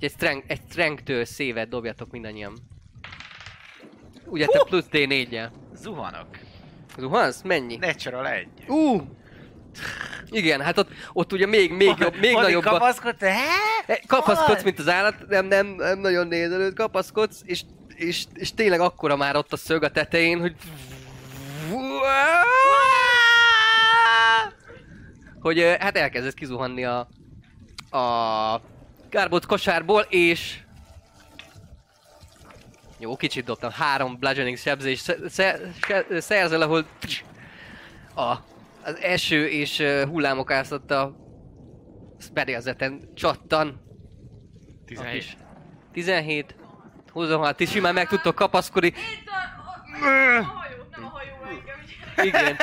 Egy strength, egy strength szévet dobjatok mindannyian. Ugye te plusz D4-jel. Zuhanok. Zuhansz? Mennyi? Natural egy. Uh! Igen, hát ott, ott ugye még, még jobb, még Addig nagyobb kapaszkodsz, hé? Eh, Kapaszkodsz, mint az állat, nem, nem, nem nagyon nézelőd, kapaszkodsz, és, és, és tényleg akkora már ott a szög a tetején, hogy... Hogy eh, hát elkezdesz kizuhanni a... A... Gárbóc kosárból, és... Jó, kicsit dobtam. Három bludgeoning sebzés sze- sze- se- szerzel, ahol... A, az eső és hullámok áztatta fedélzeten csattan. 17. 17. 26, ti simán meg tudtok kapaszkodni. Itt a, a, a hajó, nem a hajó engem. Igen.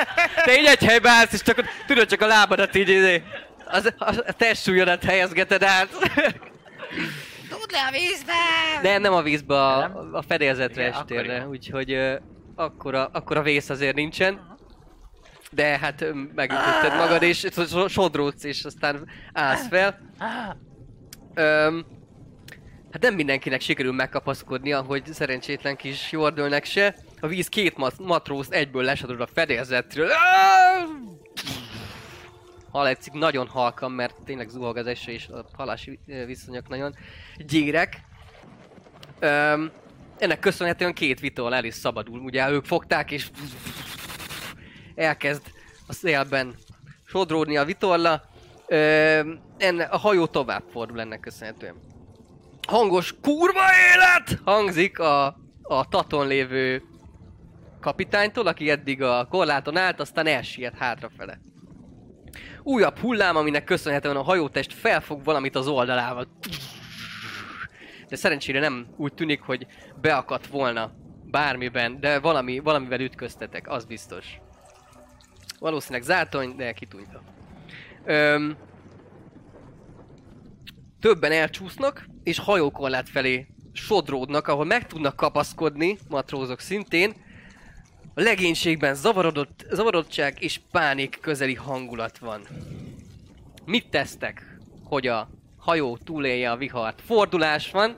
Te így egy helybe állsz, és csak, tudod, csak a lábadat így, az, az, a testsúlyodat helyezgeted át. Tud le a vízbe! Nem, nem a vízbe, a, Nem? a fedélzetre Igen, estérre, úgyhogy ö, akkora, akkora vész azért nincsen. De hát megütötted magad, és so- sodródsz, és aztán állsz fel. Öm, hát nem mindenkinek sikerül megkapaszkodnia, hogy szerencsétlen kis Jordölnek se. A víz két mat- matrózt egyből lesodor a fedélzetről. Haladszik nagyon halkan, mert tényleg zuhog az eső, és a halási viszonyok nagyon gyérek. Öm, ennek köszönhetően két vitol el is szabadul. Ugye ők fogták, és elkezd a szélben sodródni a vitorla. Öm, enne, a hajó tovább fordul ennek köszönhetően. Hangos kurva élet hangzik a, a taton lévő kapitánytól, aki eddig a korláton állt, aztán elsiet hátrafele. Újabb hullám, aminek köszönhetően a hajótest felfog valamit az oldalával. De szerencsére nem úgy tűnik, hogy beakadt volna bármiben, de valami, valamivel ütköztetek, az biztos. Valószínűleg zátony, de kitújta. Öm, többen elcsúsznak, és hajókorlát felé sodródnak, ahol meg tudnak kapaszkodni, matrózok szintén. A legénységben zavarodott, zavarodottság és pánik közeli hangulat van. Mit tesztek, hogy a hajó túlélje a vihart? Fordulás van,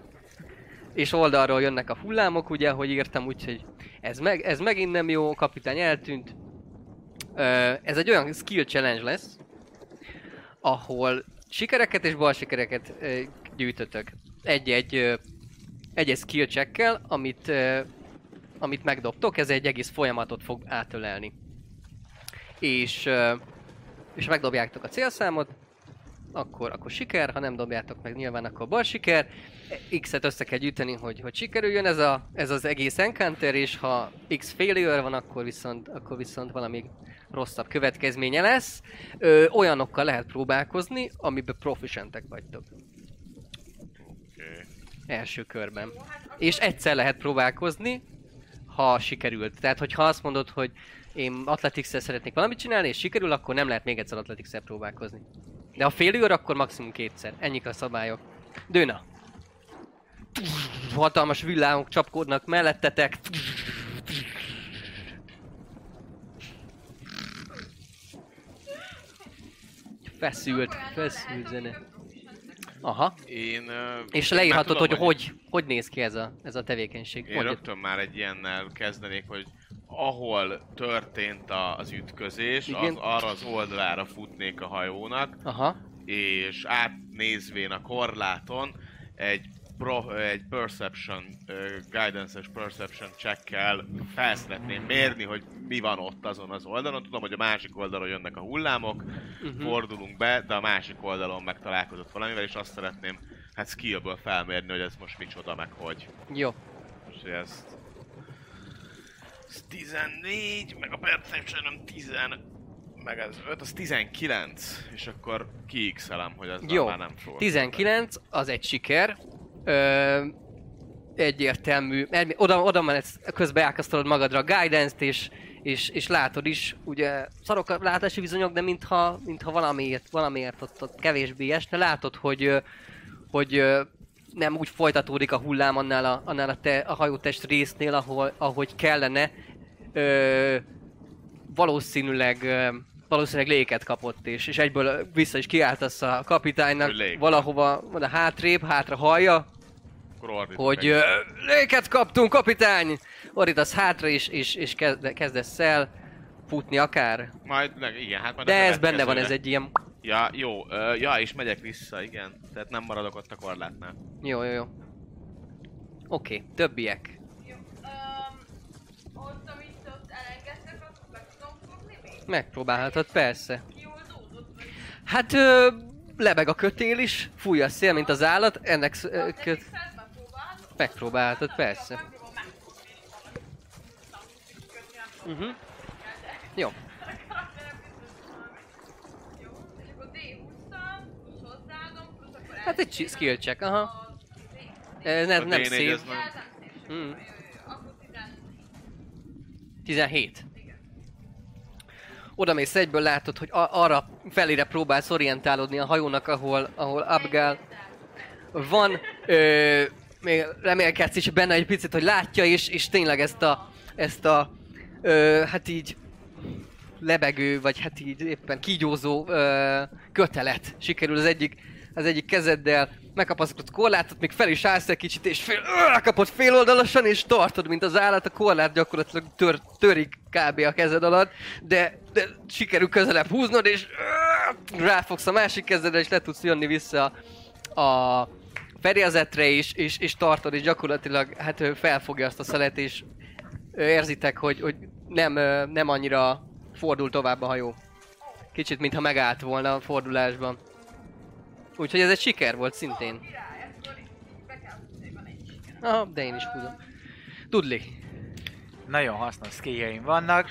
és oldalról jönnek a hullámok, ugye, ahogy írtam, úgyhogy ez, meg, ez megint nem jó, kapitány eltűnt. Ö, ez egy olyan skill challenge lesz, ahol sikereket és bal sikereket ö, gyűjtötök. Egy-egy ö, egy-egy skill checkkel, amit, amit megdobtok, ez egy egész folyamatot fog átölelni. És, és megdobjátok a célszámot, akkor, akkor siker, ha nem dobjátok meg nyilván, akkor bal siker. X-et össze kell gyűjteni, hogy, hogy sikerüljön ez, a, ez az egész encounter, és ha X failure van, akkor viszont, akkor viszont valami rosszabb következménye lesz. Ö, olyanokkal lehet próbálkozni, amiben proficientek vagytok. Oké. Első körben. És egyszer lehet próbálkozni, ha sikerült. Tehát, hogyha azt mondod, hogy én athletics szeretnék valamit csinálni, és sikerül, akkor nem lehet még egyszer athletics próbálkozni. De ha failure, akkor maximum kétszer. Ennyik a szabályok. Dőna. Hatalmas villámok csapkódnak mellettetek. Feszült, feszült zene. Aha. Én... ö, És én leírhatod, már hogy tudom, hogy, hogy néz ki ez a, ez a tevékenység. Én Mondjad. rögtön már egy ilyennel kezdenék, hogy ahol történt az ütközés, Igen. az arra az oldalára futnék a hajónak, Aha. és átnézvén a korláton egy, pro, egy perception, guidance-es perception checkkel fel szeretném mérni, hogy mi van ott azon az oldalon. Tudom, hogy a másik oldalon jönnek a hullámok, Uh-huh. fordulunk be, de a másik oldalon meg találkozott valamivel, és azt szeretném hát skillből felmérni, hogy ez most micsoda, meg hogy. Jó. Ezt... Ez 14, meg a perception nem 10, meg ez 5, az 19, és akkor kiixelem, hogy az Jó. már nem fog. 19, az egy siker. Ö, egyértelmű. Oda, oda mehetsz, közben elkezdted magadra a guidance-t, és, és, és látod is, ugye szarok a látási bizonyok, de mintha, mintha valamiért, valamiért ott, ott kevésbé esne. Látod, hogy, hogy nem úgy folytatódik a hullám annál a, annál a, te, a hajótest résznél, ahol, ahogy kellene. Ö, valószínűleg valószínűleg léket kapott, és, és egyből vissza is kiáltasz a kapitánynak valahova, oda hátrébb, hátra hallja, hogy ö, léket kaptunk, kapitány! Ordítasz hátra, és, és, és kezd, kezdesz el futni akár. Majd, ne, igen, hát majd De a ez benne van, ez egy ilyen... Ja, jó, ö, ja, és megyek vissza, igen. Tehát nem maradok ott a korlátnál. Jó, jó, jó. Oké, okay, többiek. Megpróbálhatod, persze. Hát ö, lebeg a kötél is, fúj a szél, mint az állat, ennek ö, köt... Megpróbálhatod, persze. Uh-huh. Jó. Hát egy skill check, aha. Ez ne, nem szép. Mm. 17 oda mész egyből, látod, hogy a- arra felére próbálsz orientálódni a hajónak, ahol, ahol Abgál van, ö, még remélkedsz is benne egy picit, hogy látja is, és tényleg ezt a, ezt a, ö, hát így lebegő, vagy hát így éppen kígyózó ö, kötelet sikerül az egyik, az egyik kezeddel megkapaszkodott korlátot, még fel is állsz egy kicsit, és fél, ö, kapod féloldalasan, és tartod, mint az állat, a korlát gyakorlatilag tör, törik kb. a kezed alatt, de, de sikerül közelebb húznod, és ráfogsz a másik kezedre, és le tudsz jönni vissza a fedélzetre is, és, és tartod, és gyakorlatilag hát felfogja azt a szelet, és érzitek, hogy, hogy nem, nem annyira fordul tovább a hajó. Kicsit, mintha megállt volna a fordulásban. Úgyhogy ez egy siker volt szintén. Aha, de én is húzom. Dudley. Nagyon hasznos skilljeim vannak,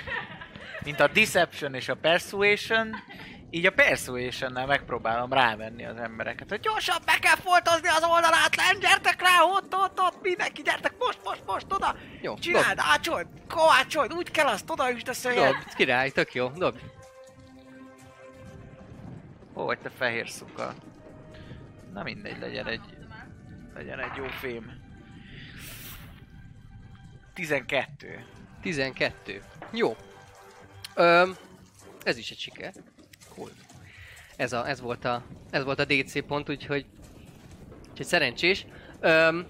mint a Deception és a Persuasion, így a Persuasion-nel megpróbálom rávenni az embereket, hogy gyorsan be kell foltozni az oldalát, len, gyertek rá, ott, ott, ott, mindenki, gyertek, most, most, most, oda! Jó, Csináld, ácsold, kovácsold, úgy kell azt, oda üsd a szöget! Dob, király, tök jó, dob. Hol vagy te fehér szuka? Na mindegy, legyen egy... Legyen egy jó fém. 12. 12. Jó. Öm, ez is egy siker. Cool. Ez, a, ez, volt a, ez volt a DC pont, úgyhogy, úgyhogy szerencsés. Öm,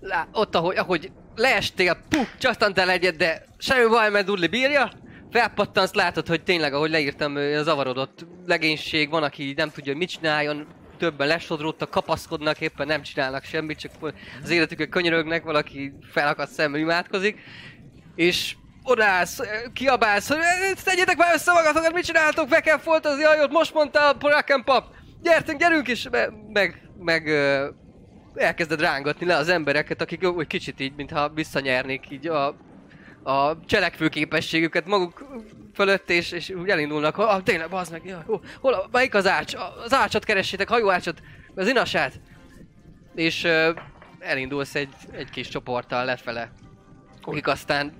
lá, ott, ahogy, ahogy leestél, puh, csatantál egyet, de semmi baj, mert Dudley bírja. Felpattansz, látod, hogy tényleg, ahogy leírtam, ö, zavarodott legénység, van, aki nem tudja, hogy mit csináljon, többen lesodródtak, kapaszkodnak, éppen nem csinálnak semmit, csak az életükön könyörögnek, valaki felakadt szemmel imádkozik, és odaállsz, ö, kiabálsz, hogy "Ö, tegyétek már össze magatokat, mit csináltok, be kell foltozni hajót, most mondta a Bracken pap, gyertünk, gyerünk, és me- meg, meg elkezded rángatni le az embereket, akik úgy kicsit így, mintha visszanyernék így a, a cselekvő képességüket maguk fölött, és, és úgy elindulnak, ah, tényleg, bazd meg, jaj, hol, hol, a- melyik az ács? A- Az ácsot keressétek, hajóácsot, az inasát. És ö, elindulsz egy, egy kis csoporttal lefele, akik aztán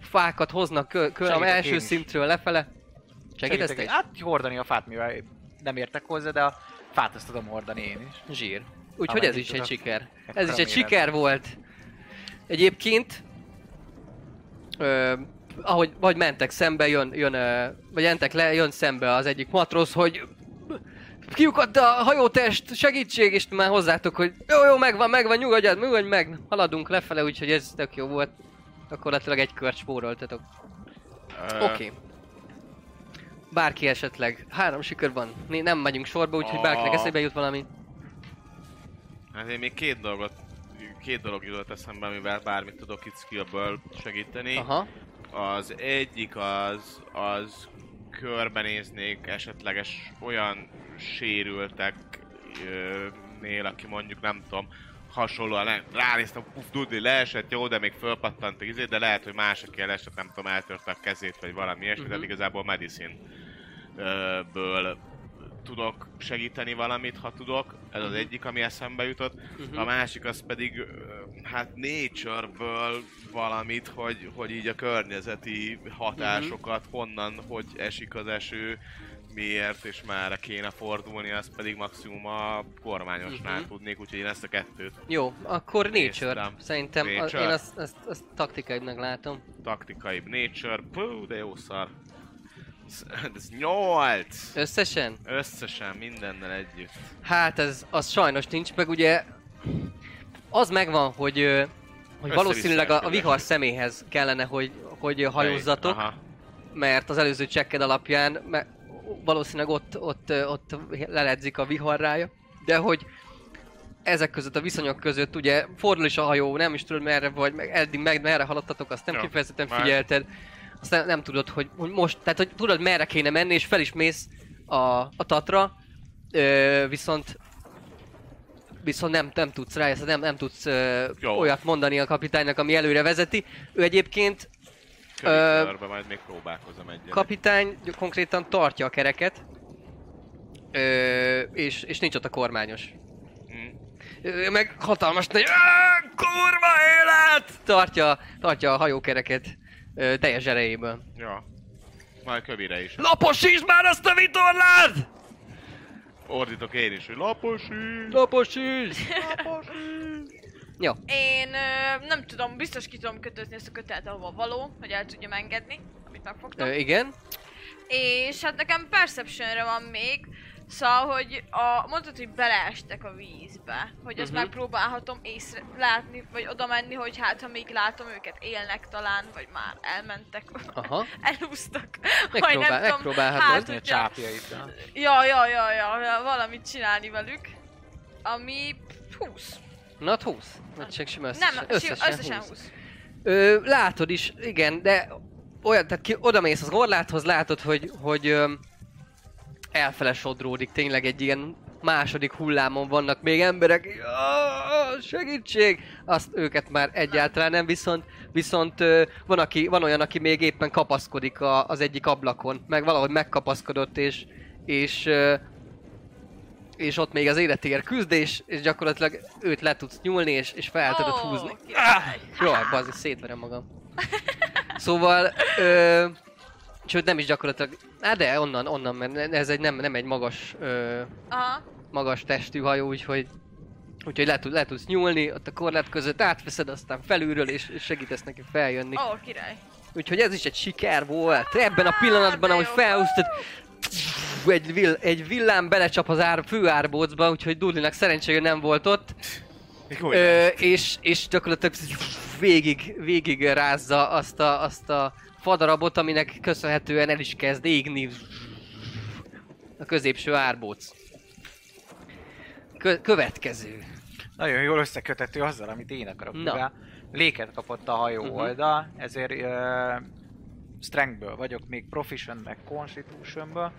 fákat hoznak kö, kö, Segítek első szintről lefele. Segítesz te hát hordani a fát, mivel nem értek hozzá, de a fát azt tudom hordani én is. Zsír. Úgyhogy ez is egy tudok. siker. Ekkora Ez is egy siker volt. Egyébként, ö, ahogy vagy mentek szembe, jön, jön vagy mentek le, jön szembe az egyik matrosz, hogy kiukadt a hajótest, segítség, és már hozzátok, hogy jó, jó, megvan, megvan, nyugodjad, nyugodj meg, haladunk lefele, úgyhogy ez tök jó volt. Gyakorlatilag egy kört spóroltatok. Oké. Okay. Bárki esetleg, három siker van, nem megyünk sorba, úgyhogy bárkinek eszébe jut valami. Hát én még két dolgot, két dolog jutott eszembe, amivel bármit tudok itt skillből segíteni. Aha. Az egyik az, az körbenéznék esetleges olyan sérültek ö, nél, aki mondjuk nem tudom, hasonlóan le, ránéztem, puf, Dudley leesett, jó, de még fölpattant izé, de lehet, hogy más, aki elesett, nem tudom, eltörte a kezét, vagy valami ilyesmi, Mhm. tehát igazából medicine ből tudok segíteni valamit, ha tudok. Ez az egyik, ami eszembe jutott. Mhm. A másik az pedig, hát nature-ből valamit, hogy, hogy így a környezeti hatásokat, honnan, hogy esik az eső, miért és merre kéne fordulni, azt pedig maximum a kormányosnál Mhm. tudnék, úgyhogy én ezt a kettőt Jó, akkor Nature. Néztem. Szerintem a, Nature. én azt, azt, azt taktikaibbnak látom. taktikaibb nature, pú, de jó szar. Ez- 8! Összesen? Összesen, mindennel együtt. Hát ez az sajnos nincs, meg ugye az megvan, hogy, hogy valószínűleg a, a vihar személyhez kellene, hogy, hogy hajózzatok, Aha. mert az előző csekked alapján me, valószínűleg ott, ott, ott leledzik a viharrája, de hogy ezek között, a viszonyok között ugye fordul is a hajó, nem is tudod merre vagy, meg eddig meg merre haladtatok, azt nem Ja, kifejezetten már- figyelted. Azt nem, nem tudod, hogy, hogy most, tehát hogy tudod merre kéne menni, és fel is mész a, a Tatra, ö, viszont viszont nem, nem tudsz rá, nem, nem tudsz ö, Jó. olyat mondani a kapitánynak, ami előre vezeti. Ő egyébként Körbe majd még próbálkozom egyet. kapitány konkrétan tartja a kereket, ö, és, és nincs ott a kormányos. Ő meg hatalmas nagy "Á, kurva élet! Tartja, tartja a hajókereket ö, teljes erejéből. Ja. Majd kövire is. Laposítsd már azt a vitorlát! Ordítok én is, hogy laposi! Laposítsd! Jó. Én ö, nem tudom, biztos ki tudom kötözni ezt a kötelet, ahova való, hogy el tudjam engedni, amit megfogtam. Ö, igen. És hát nekem Perceptionre van még, szóval, hogy a, mondtad, hogy beleestek a vízbe, hogy azt Mhm. megpróbálhatom észre látni, vagy oda menni, hogy hát ha még látom őket, élnek talán, vagy már elmentek, Aha. elúsztak, vagy Megpróbál, nem tudom, megpróbálhatod. hát, A hogyha, csápjaiddal. ja, ja, ja, ja, ja, valamit csinálni velük, ami 20. Na, 20. Vagy csak sima összesen. Nem, összesen, összesen, összesen 20. 20. Ö, látod is, igen, de olyan, tehát ki, oda mész az orláthoz, látod, hogy, hogy ö, elfele sodródik, tényleg egy ilyen második hullámon vannak még emberek, "Jaj, segítség! Azt őket már egyáltalán nem, viszont, viszont van, aki, van olyan, aki még éppen kapaszkodik a, az egyik ablakon, meg valahogy megkapaszkodott, és, és és ott még az életéért küzd, és, gyakorlatilag őt le tudsz nyúlni, és, és fel tudod húzni. király. Jó, bazzi, szétverem magam. Szóval, ö, sőt nem is gyakorlatilag, hát de onnan, onnan, mert ez egy nem, nem egy magas, ö, Aha. magas testű hajó, úgyhogy Úgyhogy le, tud, le tudsz nyúlni, ott a korlát között átveszed, aztán felülről, és, és segítesz neki feljönni. Ó, király. Úgyhogy ez is egy siker volt. Ebben a pillanatban, de ahogy felhúztad, egy, vill, egy villám belecsap az ár, főárbócba, úgyhogy Dulinak szerencsére nem volt ott. Ö, és, és gyakorlatilag végig, végig rázza azt a, azt a fadarabot, aminek köszönhetően el is kezd égni a középső árbóc. Kö- következő. Nagyon jól összekötető azzal, amit én akarok. Na. Mivel léket kapott a hajó Mhm. oldal, ezért uh, strengthből vagyok, még proficient, meg constitutionből,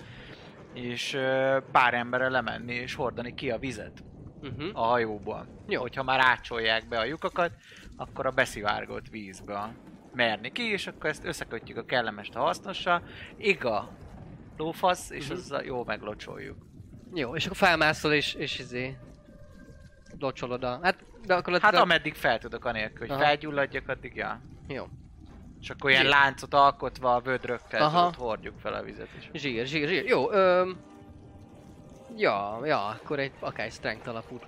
és uh, pár emberre lemenni és hordani ki a vizet Uh-huh. a hajóból. Jó. Hogyha már ácsolják be a lyukakat, akkor a beszivárgott vízbe merni ki, és akkor ezt összekötjük a kellemest a hasznossal. Iga lófasz, és Mhm. azzal jól meglocsoljuk. Jó, és akkor felmászol és, és izé... Locsolod a... Hát, de akkor Hát ameddig fel tudok anélkül, hogy Aha. felgyulladjak, addig ja. Jó. És akkor ilyen Zsír. láncot alkotva a vödrökkel Aha. ott hordjuk fel a vizet is. Zsír, zsír, zsír. Jó, öm... Ja, ja, akkor egy akár egy strength alapú.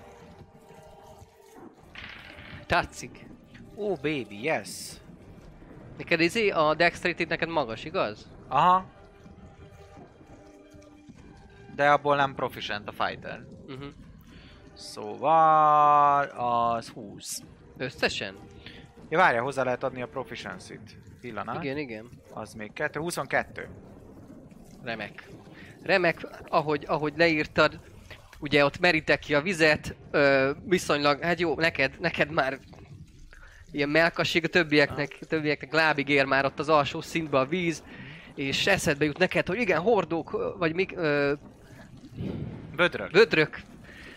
Tetszik. Oh baby, yes. Neked izé, a dexterity neked magas, igaz? Aha. De abból nem proficient a fighter. Uh-huh. Szóval az 20. Összesen? Ja, várja, hozzá lehet adni a proficiency-t. Pillanat. Igen, igen. Az még 2, 22. Remek. Remek, ahogy, ahogy leírtad, ugye ott meritek ki a vizet, ö, viszonylag, hát jó, neked, neked már ilyen melkasség, a többieknek, a többieknek lábig ér már ott az alsó szintbe a víz, és eszedbe jut neked, hogy igen, hordók, vagy mik, ö, Vödrök. vödrök,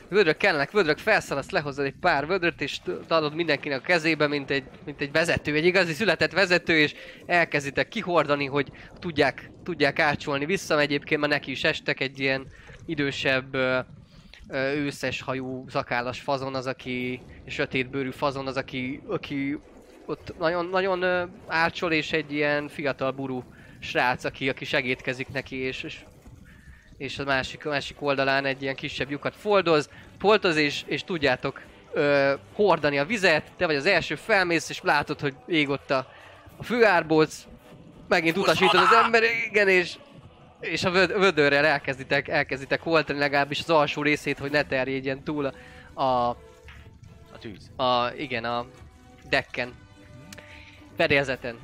vödrök kellenek, vödrök, felszalasz, lehozod egy pár vödröt, és adod mindenkinek a kezébe, mint egy, mint egy vezető, egy igazi született vezető, és elkezditek kihordani, hogy tudják, tudják ácsolni. Vissza, egyébként már neki is estek egy ilyen idősebb, őszes hajú, szakállas fazon az, aki, sötétbőrű fazon az, aki, aki ott nagyon, nagyon ácsol, és egy ilyen fiatal burú srác, aki, aki segítkezik neki, és, és és a másik, a másik oldalán egy ilyen kisebb lyukat foldoz, foltoz és, és tudjátok ö, hordani a vizet, te vagy az első felmész, és látod, hogy ég ott a, a főárbóc, megint utasítod az ember, igen, és, és a vöd, vödörrel elkezditek, elkezditek hordani legalábbis az alsó részét, hogy ne terjedjen túl a, a, A tűz. a igen, a decken, fedélzeten.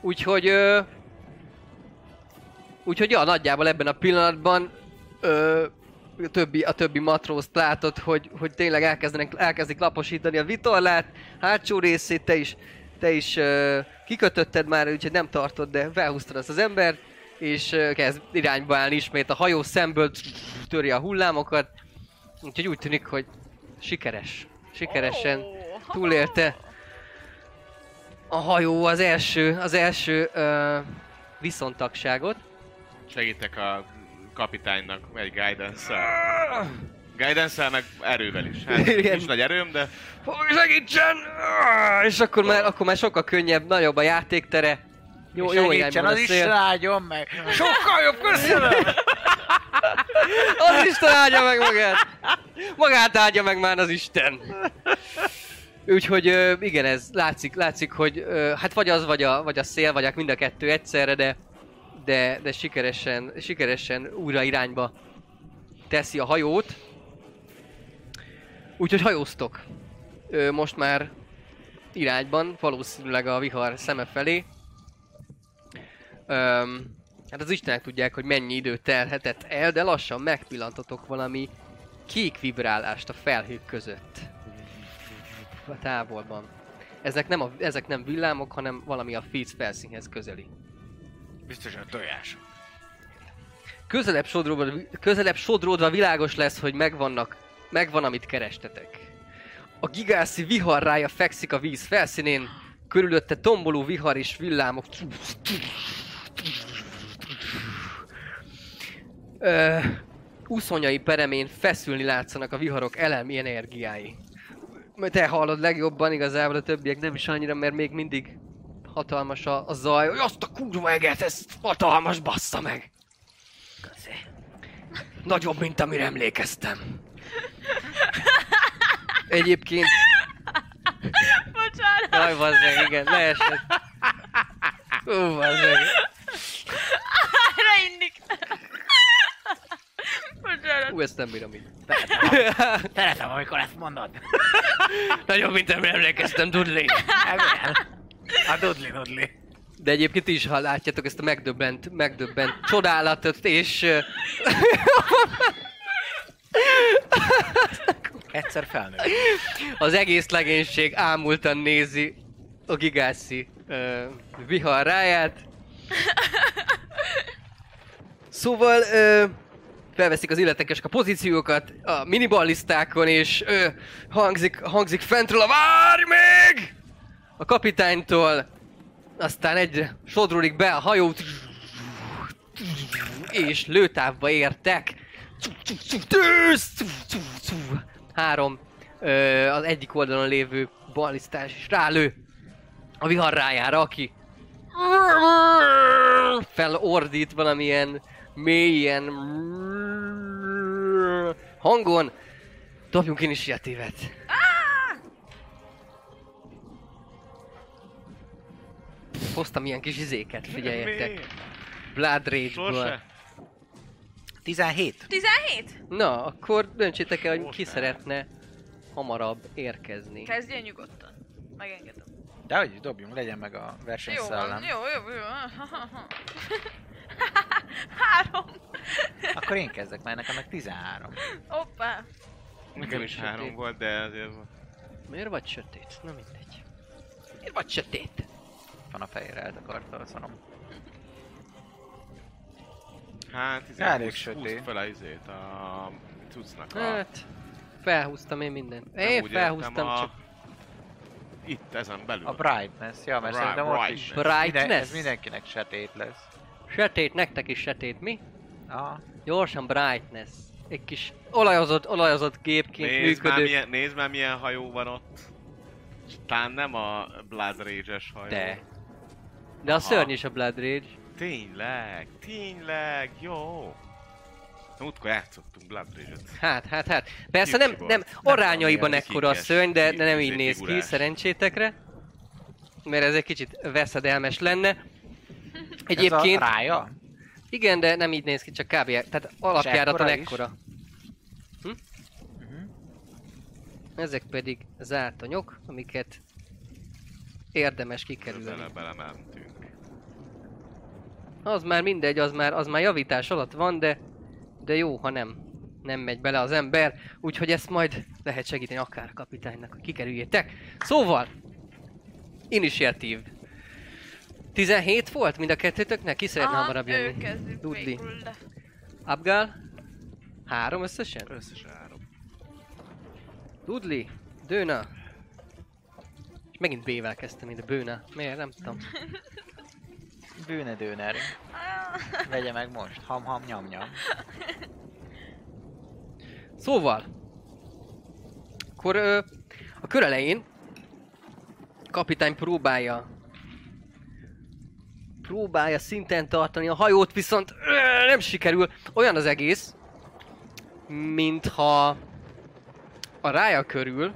Úgyhogy, ö, úgyhogy ja, nagyjából ebben a pillanatban ö, a többi, a többi matrózt látod, hogy, hogy tényleg elkezdenek, elkezdik laposítani a vitorlát, hátsó részét te is, te is ö, kikötötted már, úgyhogy nem tartod, de felhúztad azt az embert, és kezd irányba állni ismét a hajó szemből, töri a hullámokat, úgyhogy úgy tűnik, hogy sikeres. Sikeresen Ó, túlélte a hajó az első, az első ö, viszontagságot. Segítek a kapitánynak egy guidance-szel. Guidance-szel meg erővel is. Hát Igen. nincs nagy erőm, de Hogy segítsen! És akkor már, akkor már sokkal könnyebb, nagyobb a játéktere. Jó, Jó, jó Segítsen az szél. áldjon meg! Sokkal jobb, köszönöm! Az Isten áldja meg magát! Magát áldja meg már az Isten! Úgyhogy igen, ez látszik, látszik, hogy hát vagy az, vagy a, vagy a szél, vagy a mind a kettő egyszerre, de, de, de sikeresen, sikeresen újra irányba teszi a hajót. Úgyhogy hajóztok. Most már irányban, valószínűleg a vihar szeme felé. Öm, hát az Istenek tudják, hogy mennyi idő telhetett el, de lassan megpillantotok valami kék vibrálást a felhők között. A távolban. Ezek nem, a, ezek nem villámok, hanem valami a víz felszínhez közeli. Biztosan tojás. Közelebb sodródva, közelebb sodródva világos lesz, hogy megvannak, megvan, amit kerestetek. A gigászi viharrája fekszik a víz felszínén, körülötte tomboló vihar és villámok. Ö, úszonyai peremén feszülni látszanak a viharok elemi energiái. Te hallod legjobban, igazából a többiek nem is annyira, mert még mindig hatalmas a, a zaj. Hogy azt a kurva eget, ez hatalmas, bassza meg! Nagyobb, mint amire emlékeztem. Egyébként... Bocsánat. Jaj, bazzeg, igen, leesett. Ú, bazzeg. Erre indik. Bocsánat. Ú, ezt nem bírom így. Szeretem, amikor ezt mondod. Nagyobb, mint emlékeztem, Dudley. A dudli dudli. De egyébként is, ha látjátok ezt a megdöbbent, megdöbbent csodálatot, és... Egyszer felnő. Az egész legénység ámultan nézi a gigászi uh, vihar ráját. Szóval uh, felveszik az illetékesek a pozíciókat a miniballisztákon, és uh, hangzik, hangzik fentről a várj még! A kapitánytól, aztán egyre sodródik be a hajó, és lőtávba értek. Tűz! Három az egyik oldalon lévő ballisztás is rálő a vihar rájára, aki felordít valamilyen mélyen hangon. Dobjunk initiatívet. Hoztam ilyen kis izéket, figyeljetek. Blood Rage-ből. Sose? 17. 17? Na, akkor döntsétek el, hogy ki szeretne hamarabb érkezni. Kezdjél nyugodtan. Megengedem. De hogy dobjunk, legyen meg a Jó van, versenyszellem. jó, jó, jó. Három. Akkor én kezdek, mert nekem meg 13. Hoppá. Nekem is sötét. három volt, de azért... Miért vagy sötét? Na mindegy. Miért vagy sötét? Van a fejére eltakarta a. Hát, izé, Elég sötét. fel a izét, a cuccnak a... Hát, felhúztam én mindent. Én úgy felhúztam a... csak. Itt, ezen belül. A brightness, ja, mert szerintem ott is. brightness. Minden, Brightness? ez mindenkinek sötét lesz. Sötét, nektek is sötét, mi? Ah, Gyorsan brightness. Egy kis olajozott, olajozott gépként Nézd már, működő. milyen, nézd már milyen hajó van ott. Talán nem a Blood Rage-es hajó. De. De a Aha. szörny is a Blood Rage. Tényleg, tényleg, jó. Múltkor játszottunk Blood Rage-et. Hát, hát, hát. Persze nem, nem Nem arányaiban tudom, ekkora a szörny, de, de nem így néz ki, szerencsétekre. Mert ez egy kicsit veszedelmes lenne. Ez Egyébként, a rája? igen, de nem így néz ki, csak kb. Tehát alapjáraton ekkora ekkora. Hm? Ezek pedig zártanyok, amiket érdemes kikerülni. Bele, belementünk. Az már mindegy, az már, az már javítás alatt van, de, de jó, ha nem. Nem megy bele az ember, úgyhogy ezt majd lehet segíteni akár a kapitánynak, hogy kikerüljétek. Szóval, initiatív. 17 volt mind a kettőtöknek? Ki szeretne hamarabb ő jönni? de... Abgal? Három összesen? Összesen három. Dudley, Dőna. És megint B-vel kezdtem, mint a Bőna. Miért? Nem tudom. Bűne dőner. Vegye meg most. Ham ham nyam nyam. Szóval, akkor ö, a kör elején kapitány próbálja próbálja szinten tartani a hajót, viszont nem sikerül. Olyan az egész, mintha a rája körül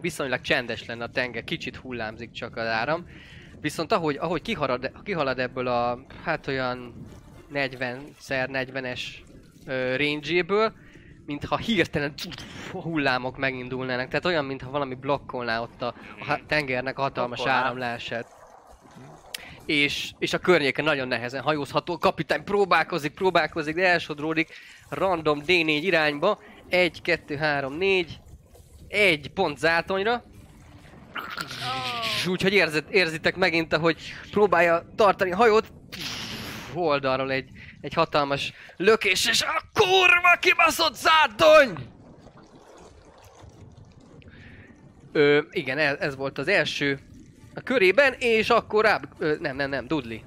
viszonylag csendes lenne a tenger, kicsit hullámzik csak az áram. Viszont ahogy, ahogy kihalad, kihalad ebből a, hát olyan 40x40-es ö, range-éből, mintha hirtelen hullámok megindulnának. Tehát olyan, mintha valami blokkolná ott a, a tengernek a hatalmas áramlását. És, és a környéken nagyon nehezen hajózható. Kapitány próbálkozik, próbálkozik, de elsodródik random D4 irányba. 1, 2, 3, 4. Egy pont zátonyra. És Úgyhogy érzet, érzitek megint, ahogy próbálja tartani a hajót. Oldalról egy, egy hatalmas lökés, és a kurva kibaszott zátony! Ö, igen, ez, ez volt az első a körében, és akkor rá... Ö, nem, nem, nem, Dudley.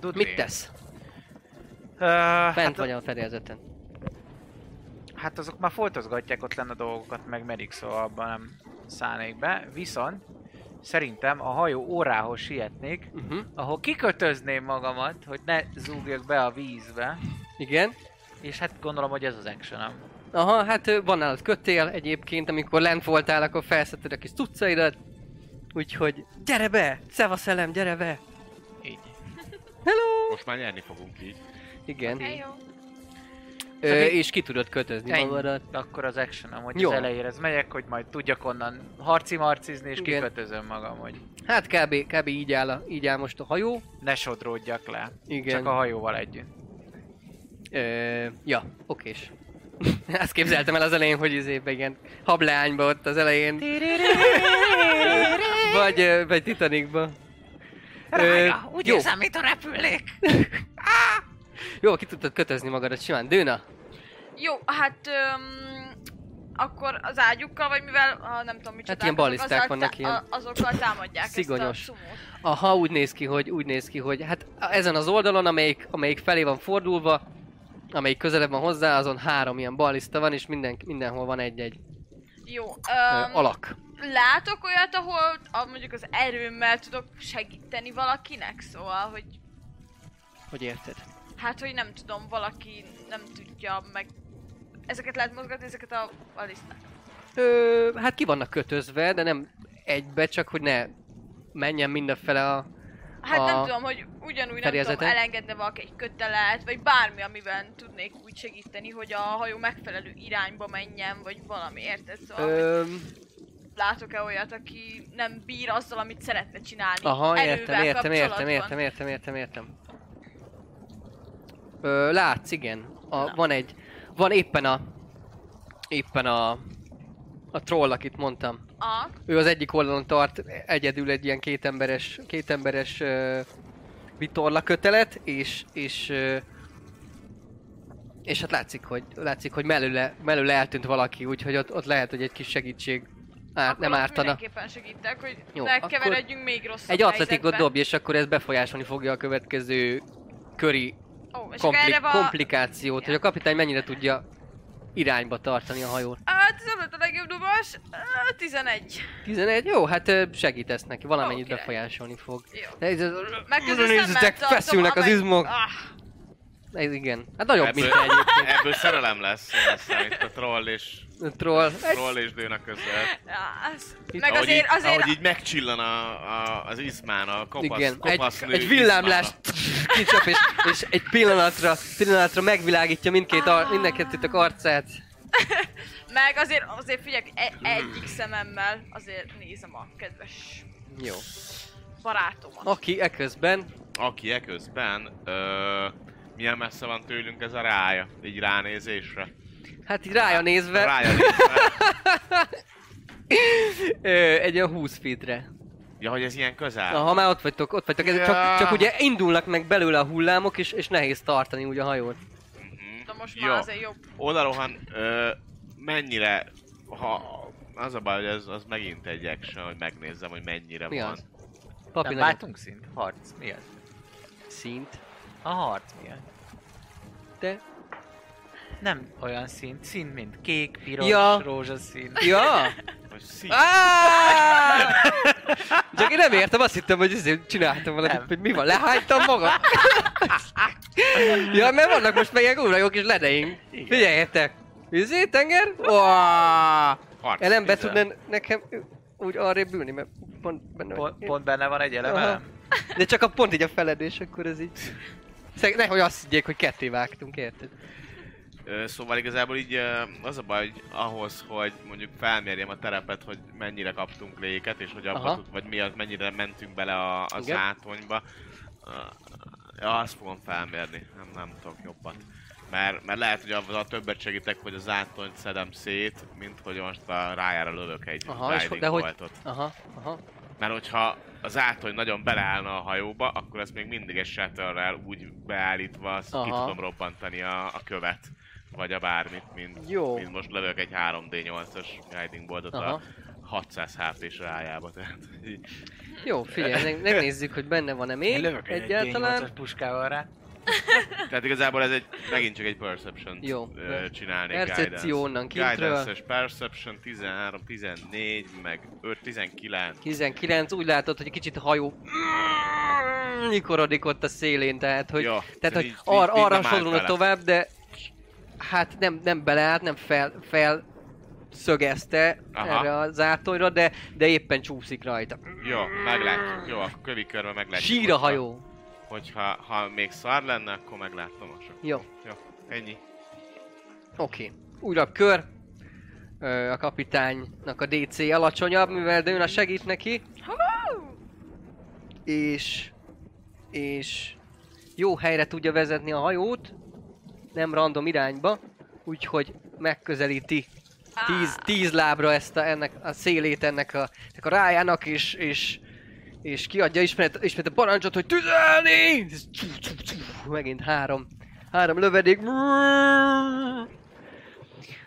Dudley. Mit tesz? Ö, Fent hát, vagy a fedélzeten. hát azok már foltozgatják ott lenne a dolgokat, meg merik, szóval abban nem szállnék be. Viszont szerintem a hajó órához sietnék, Uh-huh. ahol kikötözném magamat, hogy ne zúgjak be a vízbe. Igen. És hát gondolom, hogy ez az action Aha, hát van nálad kötél egyébként, amikor lent voltál, akkor felszedted a kis cuccaidat. Úgyhogy gyere be! Szevasz elem, gyere be! Így. Hello! Most már nyerni fogunk így. Igen. Okay, jó. Ö, és ki tudod kötözni Ennyi. magadat. Akkor az action hogy Jó. az elejére ez megyek, hogy majd tudjak onnan harci-marcizni, és Igen. kikötözöm magam, hogy Hát kb, kb így, áll a, így áll most a hajó. ne sodródjak le. Igen. Csak a hajóval együtt. Ö, ja, okés. Azt képzeltem el az elején, hogy izébe ilyen hableányba ott az elején. vagy, ö, vagy Titanicba. Rája, úgy jó. érzem, mint a repülnék. Jó, ki tudtad kötözni magadat simán. Dőna? Jó, hát öm, akkor az ágyukkal, vagy mivel, ha nem tudom micsoda, Hát ilyen balliszták vannak ilyen. azokkal támadják Szigonyos. ezt a szumót. Aha, úgy néz ki, hogy úgy néz ki, hogy hát ezen az oldalon, amelyik, amelyik felé van fordulva, amelyik közelebb van hozzá, azon három ilyen ballista van, és minden, mindenhol van egy-egy Jó, ö, öm, alak. Látok olyat, ahol a, mondjuk az erőmmel tudok segíteni valakinek, szóval, hogy Hogy érted? hát, hogy nem tudom, valaki nem tudja meg... Ezeket lehet mozgatni, ezeket a balliszták. Ö, hát ki vannak kötözve, de nem egybe, csak hogy ne menjen mindenfele a... Hát a nem tudom, hogy ugyanúgy nem tudom, elengedne valaki egy kötelet, vagy bármi, amiben tudnék úgy segíteni, hogy a hajó megfelelő irányba menjen, vagy valami, érted? Szóval, hogy Ö, látok-e olyat, aki nem bír azzal, amit szeretne csinálni aha, értem, értem, értem, értem, értem, értem, értem. Ö, látsz, igen. A, Na. van egy, van éppen a, éppen a, a troll, akit mondtam. Ah, Ő az egyik oldalon tart egyedül egy ilyen kétemberes, kétemberes uh, vitorla kötelet, és, és, uh, és hát látszik, hogy, látszik, hogy mellőle, mellőle eltűnt valaki, úgyhogy ott, ott lehet, hogy egy kis segítség árt, nem ártana. mindenképpen segítek, hogy Jó, ne akkor keveredjünk még rosszabb Egy atletikot dobj, és akkor ez befolyásolni fogja a következő köri Ó, és kompli- van... komplikációt, hogy a kapitány mennyire tudja irányba tartani a hajót. Hát ez a legjobb dobás. Ah, 11. 11? Jó, hát segítesz neki, valamennyit király. befolyásolni fog. Jó. De ez, Meg Oda közben nézzetek, szemmel tartom, feszülnek az izmok. Ah, Ez igen. Hát nagyobb, mint Ebből, te egyébként. ebből szerelem lesz, aztán itt a troll és, A Troll. troll és dőna között. ah, Itt- Meg ahogy, azért, így, azért... ahogy így megcsillan a, a, az izmán, a kopasz, Igen, egy, kopasz nő egy villámlás kicsap, és, és egy pillanatra, pillanatra megvilágítja mindkét, ar, mindenkettőtök arcát. Meg azért, azért figyelj, e- egyik szememmel azért nézem a kedves Jó. barátomat. Aki eközben, Aki eközben, ö, milyen messze van tőlünk ez a rája, így ránézésre. hát így rája nézve, Rája nézve. ö, egy olyan 20 feetre. Ja, hogy ez ilyen közel. Na, ha már ott vagytok, ott vagytok, ez Ja. csak, csak ugye indulnak meg belőle a hullámok, és, és nehéz tartani úgy a hajót. Mhm. De most Jó. már azért jobb. Oda rohan, ö, mennyire, ha az a baj, hogy ez, az megint egy action, hogy megnézzem, hogy mennyire Mi van. az? Nem Papi nagyon váltunk szint? Harc. Mi az? szint. A harc mi az? De... Nem olyan szint. Szint, mint kék, piros, Ja. rózsaszín. Ja! Hogy szí- Ah! Csak én nem értem, azt hittem, hogy ezért csináltam valamit, Nem. hogy mi van, lehánytam magam? ja, mert vannak most meg ilyen kurva jó kis ledeink. Figyeljetek! Izé, tenger? Uáááá! Harc El nem be tudna nekem úgy arrébb ülni, mert pont benne vagy. Pont, pont benne van egy eleme. Aha. De csak a pont így a feledés, akkor ez így... Nehogy azt higgyék, hogy ketté vágtunk, érted? Szóval igazából így az a baj, hogy ahhoz, hogy mondjuk felmérjem a terepet, hogy mennyire kaptunk léket, és hogy abba tud, vagy mi az, mennyire mentünk bele a, a Igen. Ja, azt fogom felmérni, nem, nem tudok jobbat. Mert, mert lehet, hogy avval a többet segítek, hogy a zátonyt szedem szét, mint hogy most a rájára lövök egy Aha, és de hogy-. Aha, aha. Mert hogyha az átony nagyon beleállna a hajóba, akkor ezt még mindig egy shatterrel úgy beállítva azt ki tudom robbantani a, a követ. Vagy a bármit, mint, Jó. mint most lövök egy 3D8-as guiding boltot Aha. a 600 HP-s rájába. Tehát, Jó, figyelj, meg- megnézzük, hogy benne van-e még lövök egy egyáltalán. D8-as puskával rá. tehát igazából ez egy, megint csak egy perception Jó. csinálni. Percepció onnan kintről. Guidance-es perception 13, 14, meg 5, 19. 19, úgy látod, hogy egy kicsit a hajó nyikorodik ott a szélén, tehát hogy, Jó, tehát, hogy így- ar, így- arra nem állt sodulna bele. tovább, de hát nem, nem beleállt, nem fel, fel szögezte Aha. erre a zátonyra, de, de éppen csúszik rajta. Jó, meglátjuk. Jó, akkor kövi körbe meglátjuk. Sír a hajó. Hogyha ha még szar lenne, akkor meglátom a sok. Jó, Jó, ennyi. oké. Újabb kör. Ö, A kapitánynak a DC alacsonyabb, mivel Dőna segít neki. És... És... Jó helyre tudja vezetni a hajót. Nem random irányba. Úgyhogy megközelíti tíz, tíz lábra ezt a, ennek a szélét ennek a, ennek a rájának, és, és, és kiadja ismét, ismét a parancsot, hogy tüzelni! Megint három, három lövedék.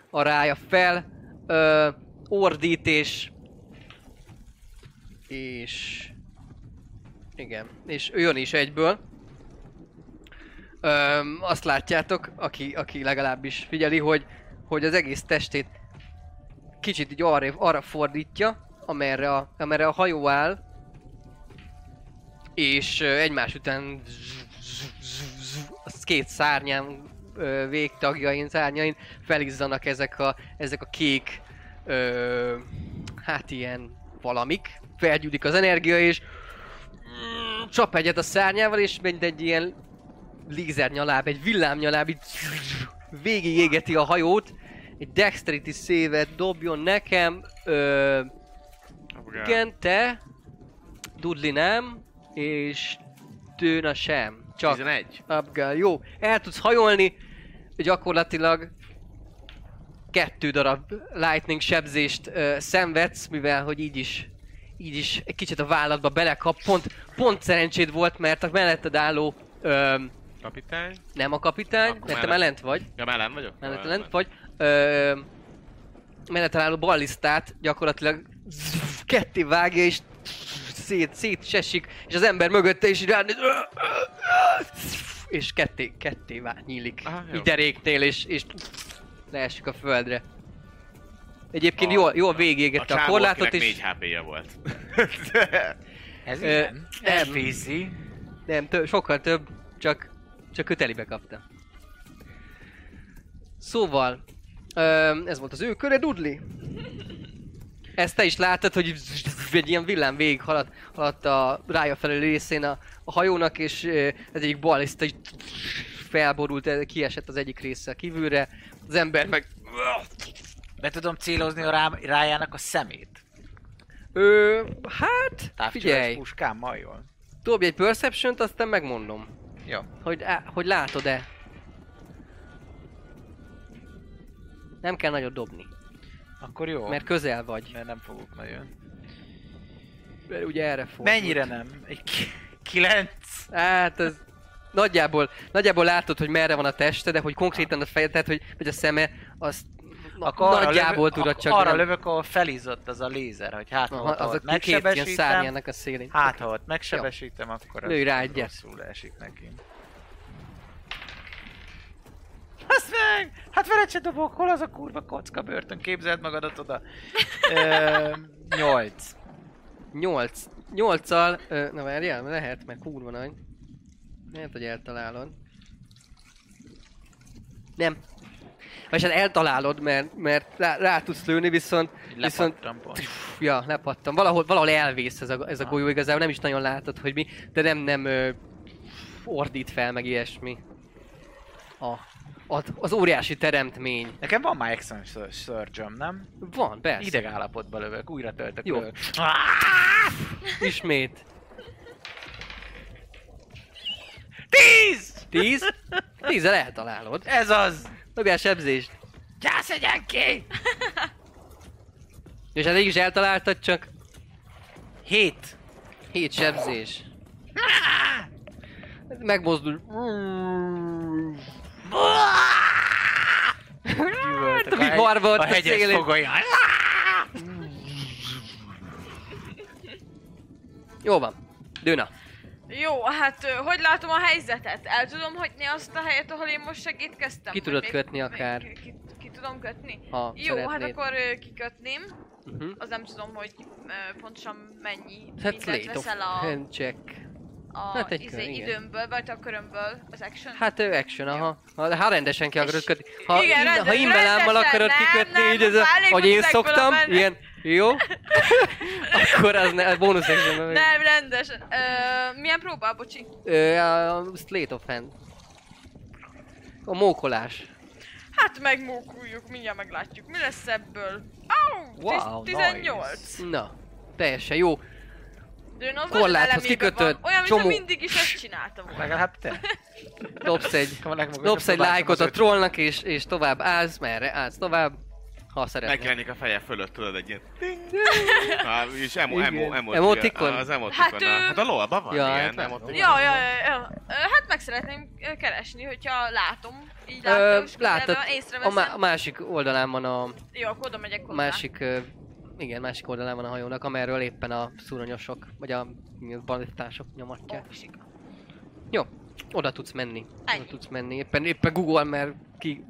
A rája fel, ö, ordít és... Igen, és jön is egyből. Öm, azt látjátok, aki, aki legalábbis figyeli, hogy, hogy az egész testét kicsit így arra, arra fordítja, amerre a, amerre a hajó áll, és egymás után az két szárnyán, végtagjain, szárnyain felizzanak ezek a, ezek a kék, ö, hát ilyen valamik, felgyűlik az energia, és csap egyet a szárnyával, és mint egy ilyen lézernyaláb, egy villámnyaláb, így végigégeti a hajót, egy dexterity szévet dobjon nekem, ö, igen, te, Dudley nem, és Tőna sem. Csak 11. Abgal. Jó, el tudsz hajolni, gyakorlatilag kettő darab lightning sebzést ö, szenvedsz, mivel hogy így is így is egy kicsit a vállatba belekap. Pont, pont szerencséd volt, mert a melletted álló ö, Kapitány? nem a kapitány, Akkor mert te mellett- mellett vagy, Ja, mellem vagyok? mellett lent vagy, ö, mellett álló ballisztát gyakorlatilag ketté vágja, és szét, szét sesik, és az ember mögötte is ránéz, és ketté, ketté nyílik. Aha, jó. így deréknél, és, és leesik a földre. Egyébként A- jól, jól végigégette a, csávó, korlátot, és 4 HP-je volt. Ez Ö, nem. Vízi. Nem, tö- sokkal több, csak, csak ő telibe kapta. Szóval, öm, ez volt az ő köre, Dudley. Ezt te is láttad, hogy egy ilyen villám végig haladt, haladt a rája felelő részén a, a hajónak, és az egyik baliszta így felborult, kiesett az egyik része kívülre. Az ember meg... Be tudom célozni a rá, rájának a szemét. Ö, hát, figyelj, puskámmal jól. dobj egy perception aztán megmondom, Jó. hogy, á, hogy látod-e. Nem kell nagyot dobni, Akkor jó. mert közel vagy. mert nem fogok nagyon. Mert ugye erre fog. Mennyire nem? Egy ki- kilenc? Hát ez nagyjából, nagyjából látod, hogy merre van a teste, de hogy konkrétan a feje, tehát hogy, hogy a szeme, azt na, arra nagyjából lövök, tudod akkor csak arra nem- lövök, ahol felizzott az a lézer, hogy hát ha az a két ilyen megsebesítem, a szélén. hát ha ott megsebesítem, akkor Lőj az rá egyet. rosszul esik neki. Azt meg! Hát veled se dobok, hol az a kurva kocka börtön? Képzeld magadat oda. Ö, nyolc. 8. 8-al, ö, na várjál, lehet, mert kurva nagy. Lehet, hogy eltalálod. Nem. Vagy hát eltalálod, mert, mert rá, rá tudsz lőni, viszont, viszont pont. Ja, lepattam. Valahol, valahol elvész ez a, ez a Ah. golyó igazából, nem is nagyon látod, hogy mi, de nem, nem ö, ordít fel, meg ilyesmi. A, a, az óriási teremtmény. Nekem van már Action Sur- surge nem? Van, persze. Ideg állapotba lövök, újra töltök Jó. lövök. Ismét. Tíz! 10? 10 eltalálod. Ez az! Dobjál sebzést. Gyászegyen ki! És hát is eltaláltad, csak Hét! 7 sebzés. Megmozdul. Gyűvöltek a viharba ott a a hegyes szélén. fogai. Jó van. Dőna. Jó, hát hogy látom a helyzetet? El tudom hagyni azt a helyet, ahol én most segítkeztem? Ki tudod még- kötni még akár. Ki, ki, ki tudom kötni? Ha Jó, hát szeretnéd. akkor ö, kikötném. Uh-huh. Az nem tudom, hogy pontosan mennyi Hát mindent veszel a, hand check. A hát egy izé, kör, időmből, vagy a körömből, az action. Hát ő action, aha. Ha, ha rendesen ki akarod kötni. Ha, igen, in, rendes- ha imbelámmal akarod nem, kikötni, nem, így ez a, hogy én szoktam, a ilyen, jó? Akkor az ne, bónusz actionben megy. Nem, rendesen. Ö, milyen próbál, bocsi? Ö, a slate of hand. A mókolás. Hát megmókuljuk, mindjárt meglátjuk. Mi lesz ebből? Au! Wow, 18. Na, teljesen jó. De ön az Korláthoz van. Olyan, csomó- mindig is ezt csinálta volna. Legalább te. Dobsz egy, dobsz egy lájkot a trollnak, és, és tovább állsz, merre állsz tovább, ha szeretnél. Megjelenik a feje fölött, tudod, egy ilyen... És emo, emo, emo, Emotikon? Az emotikon. Hát, Hát, ő- hát a lolban van Ja, ilyen hát emotikon. Ja, ja, ja. Ö, Hát meg szeretném ö, keresni, hogyha látom. Így Ö, látom, látod, a, má- a másik oldalán van a Jó, akkor oda megyek hozzá. másik, ö, igen, másik oldalán van a hajónak, amerről éppen a szuronyosok, vagy a balisztások nyomatják. Jó, oda tudsz menni. Ennyi. Oda tudsz menni. Éppen, éppen Google, mert ki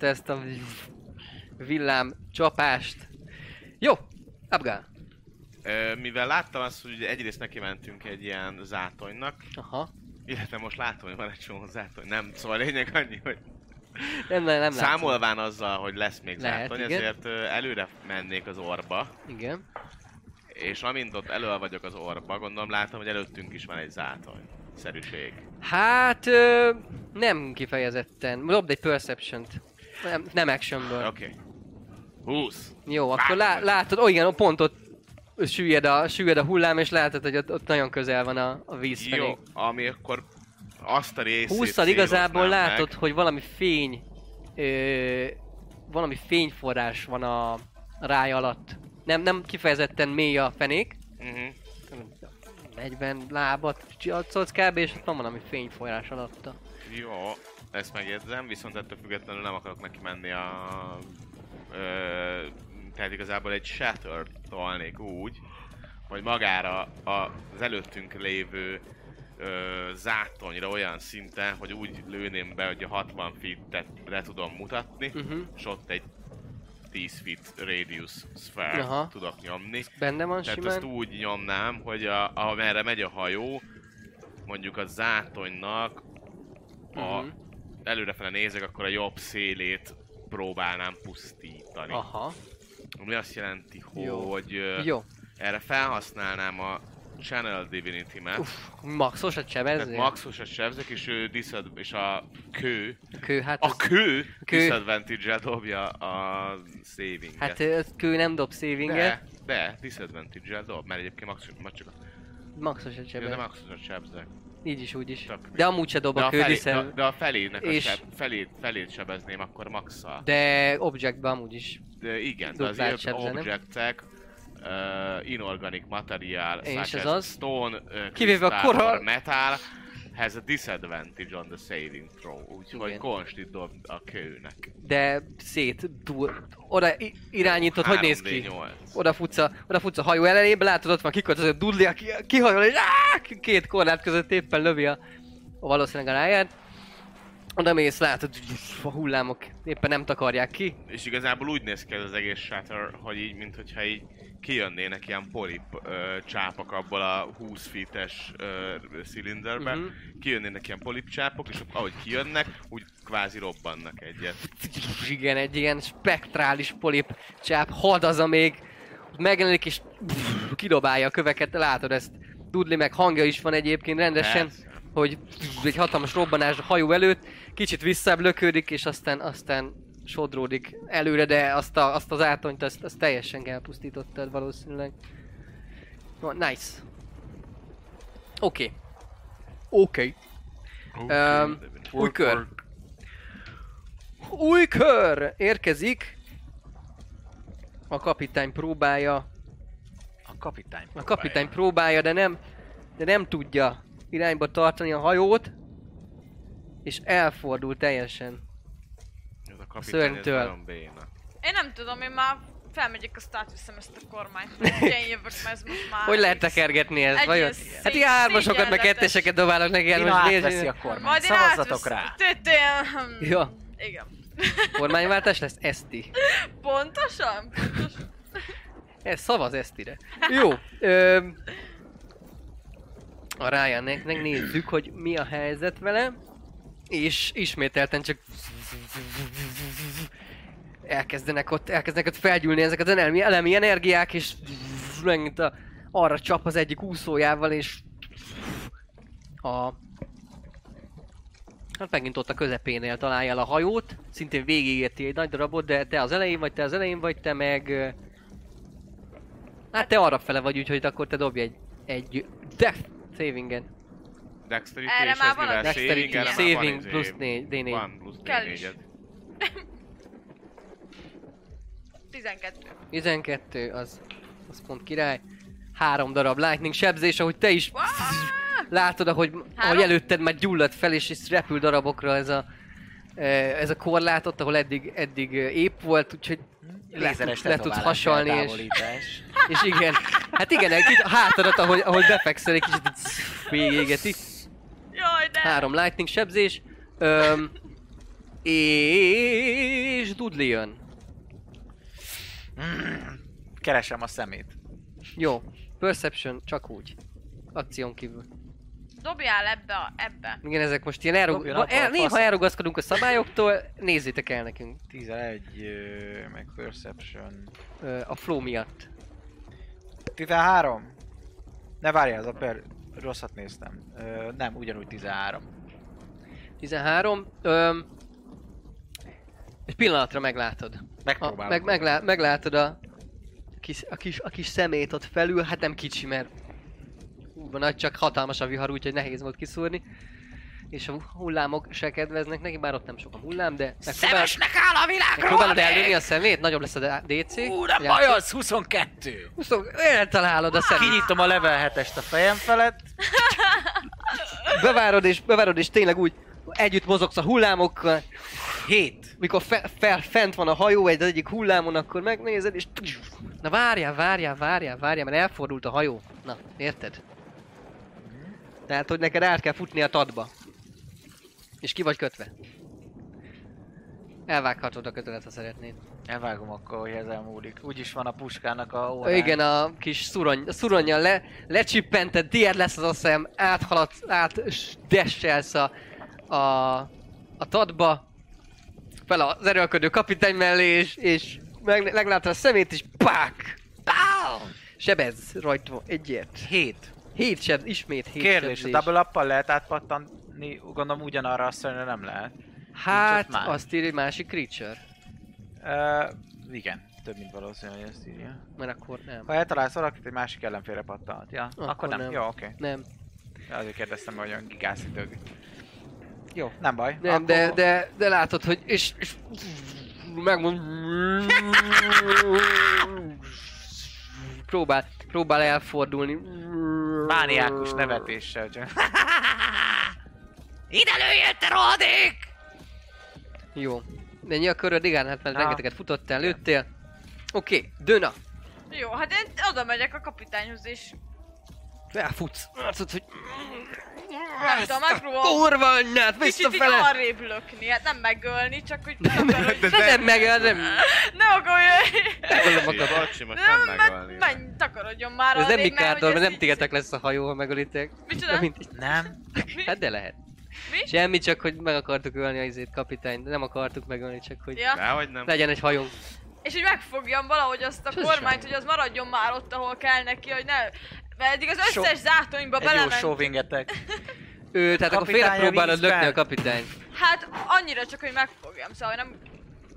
ezt a villám csapást. Jó, Abgál. Ö, Mivel láttam azt, hogy egyrészt neki mentünk egy ilyen zátonynak, Aha. illetve most látom, hogy van egy csomó zátony. Nem, szóval a lényeg annyi, hogy Nem, nem, nem számolván azzal, hogy lesz még Lehet, zátony, igen. ezért előre mennék az orba, látszom. Igen. és amint ott elő vagyok az orba, gondolom látom, hogy előttünk is van egy zátony. Szerűség. Hát, ö, nem kifejezetten. Dobd egy perception-t. Nem, nem actionből. Oké. Okay. 20. Jó, akkor lá- látod, oh igen, pont ott süllyed a, süllyed a hullám, és látod, hogy ott, ott nagyon közel van a, a víz felé. Jó, ami akkor azt a részét 20 igazából látod, meg. hogy valami fény, ö, valami fényforrás van a ráj alatt. Nem, nem kifejezetten mély a fenék, Uh-huh. 40 lábat csatszolsz kb. és ott van valami fényforrás alatta. Jó, ezt megjegyzem, viszont ettől függetlenül nem akarok neki menni a... Ö, tehát igazából egy shatter tolnék úgy, hogy magára az előttünk lévő ö, zátonyra olyan szinten, hogy úgy lőném be, hogy a 60 feet-et le tudom mutatni, Uh-huh. és ott egy 10 feet radius sphere Aha. tudok nyomni. Benne van Tehát simán. azt úgy nyomnám, hogy a, amerre megy a hajó, mondjuk a zátonynak a Mhm. előrefele nézek, akkor a jobb szélét próbálnám pusztítani. Aha, Ami azt jelenti, Jó. hogy ö, jó. erre felhasználnám a Channel Divinity-met. Uff, maxos a Tehát sebezés? maxos a sebzek, és, ő diszad, és a kő, Kő, hát, a kő, kő. disadvantage-el dobja a savinget. hát az kő nem dob savinget, de, de, disadvantage-el dob, mert egyébként maxos, ma csak a, maxos a ja, de sebezés. maxos a sebzek. Így is, úgy is. Tök De amúgy se dob a a, kő, de, de a felének és- a seb, felét, felét sebezném akkor maxa. De objectbe amúgy is. De igen, de az objektek, uh, inorganic material, És such ez as az? stone, uh, Kivéve a crystal or metal, has a disadvantage on the saving throw, úgyhogy Igen. konstit dob a kőnek. De szét dúl. Oda i- irányítod, hogy néz ki? 3D8. Oda futsz a, oda futsz a hajó elejébe, látod ott van a dudli, aki kihajol, és áh, két korlát között éppen lövi a, a valószínűleg a ráját. Oda mész, látod, a hullámok éppen nem takarják ki. És igazából úgy néz ki ez az egész sátor, hogy így, mintha így kijönnének ilyen polip ö, csápok abból a 20 feet-es ö, szilinderben, Mhm. kijönnének ilyen polip csápok, és ahogy kijönnek, úgy kvázi robbannak egyet. Igen, egy ilyen spektrális polip csáp hadaz, még megjelenik és kidobálja a köveket, látod ezt. Dudley meg hangja is van egyébként rendesen, Persze. Hogy egy hatalmas robbanás a hajó előtt, kicsit visszább löködik, és aztán, aztán sodródik előre, de azt, a, azt az átonyt, azt, azt teljesen elpusztítottad valószínűleg. No, nice. Oké. Okay. Oké. Um, új kör. Új kör érkezik. A kapitány próbálja, A kapitány a kapitány próbálja, de nem, de nem tudja irányba tartani a hajót. És elfordul teljesen. Ez a kapitány, ez nagyon béna. Én nem tudom, én már felmegyek, azt átviszem ezt a kormányt. Ugye én jövök, mert ez most már... Hogy lehet tekergetni ezt, vajon? ilyen Hát ilyen hármasokat, meg ketteseket dobálok neki, hát most nézd, a kormányt. Szavazzatok rá. Tütén. Ja. Igen. kormányváltás lesz Eszti. Pontosan? Ez szavaz Esztire. Jó. A Ryannek nézzük, hogy mi a helyzet vele. És ismételten csak elkezdenek ott, elkezdenek ott felgyűlni ezek az elemi, elemi energiák, és megint a, arra csap az egyik úszójával, és a Hát megint ott a közepénél találja a hajót, szintén végigérti egy nagy darabot, de te az elején vagy, te az elején vagy, te meg... Hát te arra fele vagy, úgyhogy akkor te dobj egy, egy death savingen. Dexterity Erre és már van a mivel Dexterity, saving, saving plusz négy- D4. Van plusz Kell is. D4-et. 12. 12, az, az pont király. Három darab lightning sebzés, ahogy te is látod, ahogy, ahogy előtted már gyullad fel, és, és repül darabokra ez a, ez a korlátot, ahol eddig, eddig épp volt, úgyhogy le, Lézeres tudsz, le tudsz hasalni, és, és igen, hát igen, egy kicsit a hátadat, ahogy, ahogy befekszel, egy kicsit így végigégeti. Jaj, de... Három lightning sebzés. Öm, és Dudley jön. Keresem a szemét. Jó. Perception csak úgy. Akción kívül. Dobjál ebbe, a, ebbe. Igen, ezek most ilyen elrug... Dobjon a el, néha elrugaszkodunk a szabályoktól, nézzétek el nekünk. 11, ö, meg Perception. A flow miatt. 13? Ne várjál, az a per... Rosszat néztem. Nem, ugyanúgy 13. 13. Öm, egy pillanatra meglátod. A, Megpróbálom. meg, meglá, meglátod a kis, a, kis, a kis szemét ott felül, hát nem kicsi, mert hú, nagy, csak hatalmas a vihar, úgyhogy nehéz volt kiszúrni. És a hullámok se kedveznek neki, bár ott nem sok a hullám, de Szemesnek áll a világról! megpróbálod ellőni a szemét, nagyobb lesz a DC. Ú, nem baj az, 22! Huszon, eltalálod a szemét. Kinyitom a level 7-est a fejem felett. Bevárod és, bevárod és tényleg úgy együtt mozogsz a hullámokkal. 7. Mikor fe, fel, fent van a hajó egy az egyik hullámon, akkor megnézed és... Na várjál, várjál, várjál, várjál, mert elfordult a hajó. Na, érted? Tehát, hogy neked át kell futni a tadba. És ki vagy kötve. Elvághatod a kötelet, ha szeretnéd. Elvágom akkor, hogy ez elmúlik. Úgyis van a puskának a Ó, órája. igen, a kis szurony, a szuronnyal le, lecsippented, tiéd lesz az a szem, áthaladsz, át s- desselsz a, a, a tadba, fel az erőlködő kapitány mellé, és, és meg, meglátod a szemét, és pák! Pow! Sebez rajta egyért. 7. Hét seb, ismét hét Kérdés, a sebzés. double up lehet átpattani, gondolom ugyanarra a szörnyre nem lehet. Hát, azt írja, hogy másik creature. Uh, igen, több mint valószínű, hogy ezt írja. Mert akkor nem. Ha eltalálsz valakit, egy másik ellenfélre pattanhat. Ja, akkor, Akkor nem. nem. Jó, oké. Nem. Okay. Azért kérdeztem, hogy olyan gigászítőg. Jó, nem baj. Nem, akkor... de, de, de látod, hogy és, és megmond... Próbál, próbál elfordulni. Mániákus nevetéssel csak. Ide lőjél, te rohadék! Jó. De ennyi a köröd, igen, hát mert Na. rengeteget futottál, lőttél. Oké, okay, Döna. Jó, hát én oda megyek a kapitányhoz és Felfutsz. Látszod, hogy... Nem tudom, megpróbálom Kurva anyját, kicsit visszafele! arrébb lökni, hát nem megölni, csak hogy takarodj. De nem meg, nem. Ne akarj! Bocsi, most nem Nem, megölni. menj, takarodjon már Ez nem arrébb, mert nem tigetek lesz a hajó, ha megölitek. Micsoda? Nem? Hát de lehet. Mi? Semmi, csak hogy meg akartuk ölni a izét kapitányt, de nem akartuk megölni, csak hogy Ja. Dehogy nem. legyen egy hajó. És hogy megfogjam valahogy azt a az kormányt, hogy az maradjon már ott, ahol kell neki, hogy ne... Mert eddig az So- összes Egy jó belement. sóvingetek. Ő, tehát akkor Kapitány félre próbálod lökni a kapitányt. Hát annyira csak, hogy megfogjam, szóval nem...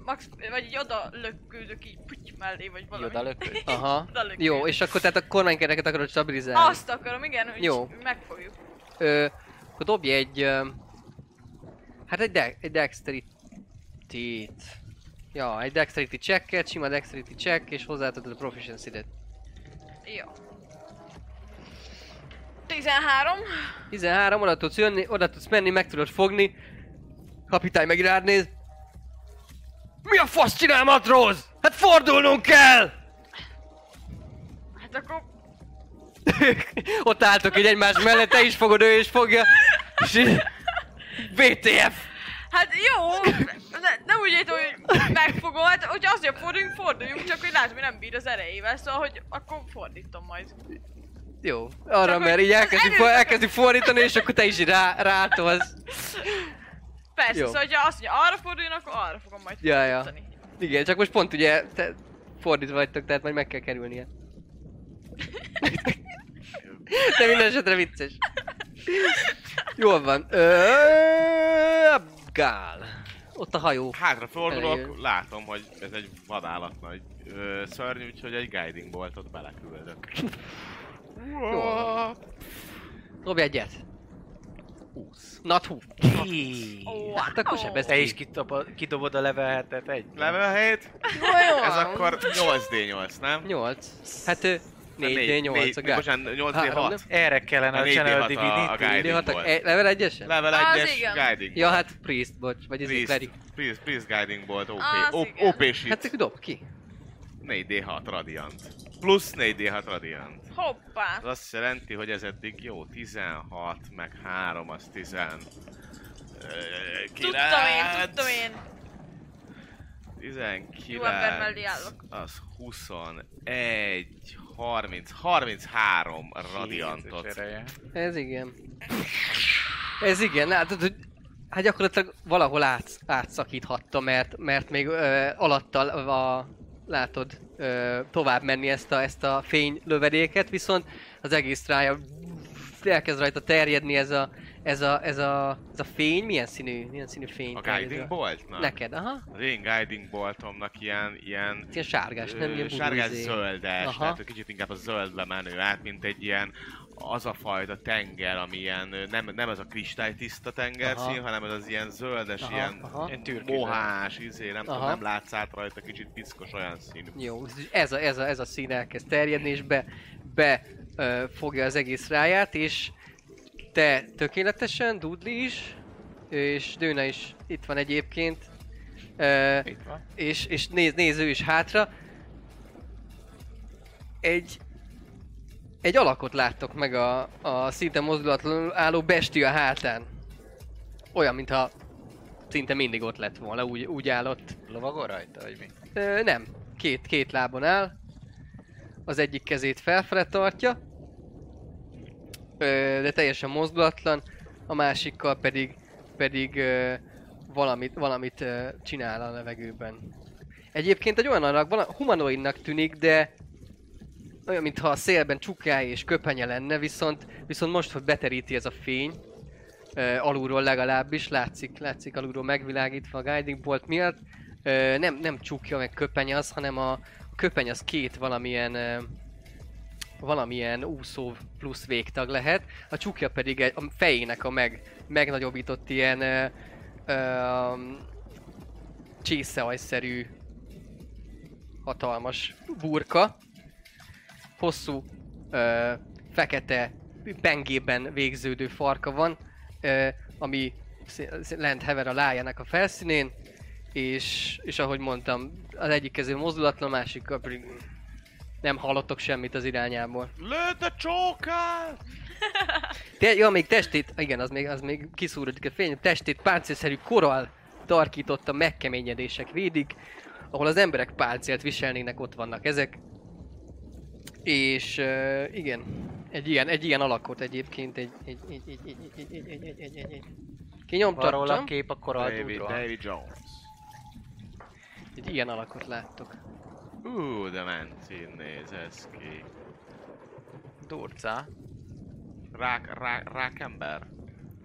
Max, vagy így oda lökküldök így puty mellé, vagy valami. Oda lökött. Aha. Oda. Jó, és akkor tehát a kormánykereket akarod stabilizálni. Azt akarom, igen, hogy Jó. megfogjuk. Ö, akkor dobj egy... Ö, hát egy, de, egy dexterity-t. Ja, egy dexterity checket, sima dexterity check, és hozzáadod a proficiency-det. Jó. 13. 13, oda tudsz jönni, oda tudsz menni, meg tudod fogni. Kapitány meg rád néz. Mi a fasz csinál, matróz? Hát fordulnunk kell! Hát akkor... Ott álltok így egymás mellett, te is fogod, ő is fogja. És így... VTF! Hát jó, ne, nem úgy értem, hogy megfogom, hát hogyha azért forduljunk, forduljunk, csak hogy látom, hogy nem bír az erejével, szóval hogy akkor fordítom majd. Jó, arra, Csak, mert hogy így elkezdi, akar- elkezdi fordítani, és akkor te is rá, rátolsz. Persze, Jó. szóval hogyha azt mondja, arra forduljon, akkor arra fogom majd Ja, ja. Igen, csak most pont ugye te fordítva vagytok, tehát majd meg kell kerülnie. De minden esetre vicces. Jól van. Ö, Gál. Ott a hajó. Hátrafordulok, Elejön. látom, hogy ez egy vadállat nagy ö, szörny, úgyhogy egy guiding boltot beleküldök. Jó. Dobj egyet. 20. Not 20. Ó, Hát akkor sem Te is kidobod a level 7-et egy? Level 7? Jó, jó. Ez akkor 8D8, nem? 8. Hát ő 4D8 Négy- a gál. Bocsánat, Három, 8D6. Erre kellene A Channel 4D6 Divinity. guide. D6 volt. e- level 1 Level Az 1-es igen. guiding Ja, hát Priest, bocs, vagy ez egy Priest, Cleric. Priest, Priest guiding bolt, OP. OP Hát shit. akkor dob ki. 4D6 radiant. Plusz 4D6 radiant. Hoppá. Az azt jelenti, hogy ez eddig jó, 16, meg 3, az 10... Tudtam én, tudtam én. 19, Jó ember mellé állok. az 21, 30, 33 radiantot. Ez igen. Ez igen, látod, hogy hát gyakorlatilag valahol át, átszakíthatta, mert, mert még ö, alattal a, látod ö, tovább menni ezt a, ezt a fénylövedéket, viszont az egész rája elkezd rajta terjedni ez a, ez a, ez a, ez a fény, milyen színű, milyen színű fény? A guiding boltnak? Neked, aha. Az én guiding boltomnak ilyen, ilyen Ilyen sárgás, nem ilyen sárgás burguzé. zöldes, Aha. tehát kicsit inkább a zöldbe menő át, mint egy ilyen az a fajta tenger, ami ilyen, nem, nem ez a kristálytiszta tengerszín, Aha. hanem ez az ilyen zöldes, Aha, ilyen aha. Ilyen mohás, izé, nem tudom, Aha. nem látsz át rajta, kicsit piszkos olyan színű. Jó, ez a, ez a, ez a szín elkezd terjedni, és be, be ö, fogja az egész ráját, és te tökéletesen, Dudley is, és Dőna is itt van egyébként, ö, Itt van. és, és néz, néz ő is hátra. Egy, egy alakot láttok meg a, a szinte mozdulatlanul álló bestia hátán. Olyan, mintha szinte mindig ott lett volna, úgy, úgy állott. Lovagol rajta, vagy mi? Ö, nem. Két, két lábon áll. Az egyik kezét felfele tartja. Ö, de teljesen mozdulatlan. A másikkal pedig, pedig ö, valamit, valamit ö, csinál a levegőben. Egyébként egy olyan alak, humanoidnak tűnik, de olyan, mintha a szélben csukája és köpenye lenne, viszont, viszont most, hogy beteríti ez a fény, ö, alulról legalábbis, látszik, látszik alulról megvilágítva a guiding bolt miatt, Ö, nem, nem csukja meg köpeny az, hanem a, a köpeny az két valamilyen ö, valamilyen úszó plusz végtag lehet, a csukja pedig egy, a fejének a meg, megnagyobbított ilyen ö, ö, csészeajszerű hatalmas burka. Hosszú, ö, fekete, pengében végződő farka van, ö, ami lent hever a lájának a felszínén, és, és ahogy mondtam, az egyik kező mozdulatlan, a másikkal pedig Nem hallottok semmit az irányából. Lőtt a csókát! Te, ja, még testét, igen, az még, az még kiszúrodik a fény, testét páncélszerű korral tarkította megkeményedések védik, ahol az emberek páncélt viselnének, ott vannak ezek. És uh, igen, egy ilyen, egy ilyen alakot egyébként, egy, egy, egy, egy, egy, egy, egy, egy, egy, egy, egy, egy. Kinyomtattam, a kép a koral David. David Jones. egy ilyen alakot láttok. Ú, de mencin néz ez ki. Durca. Rák, rák, rákember.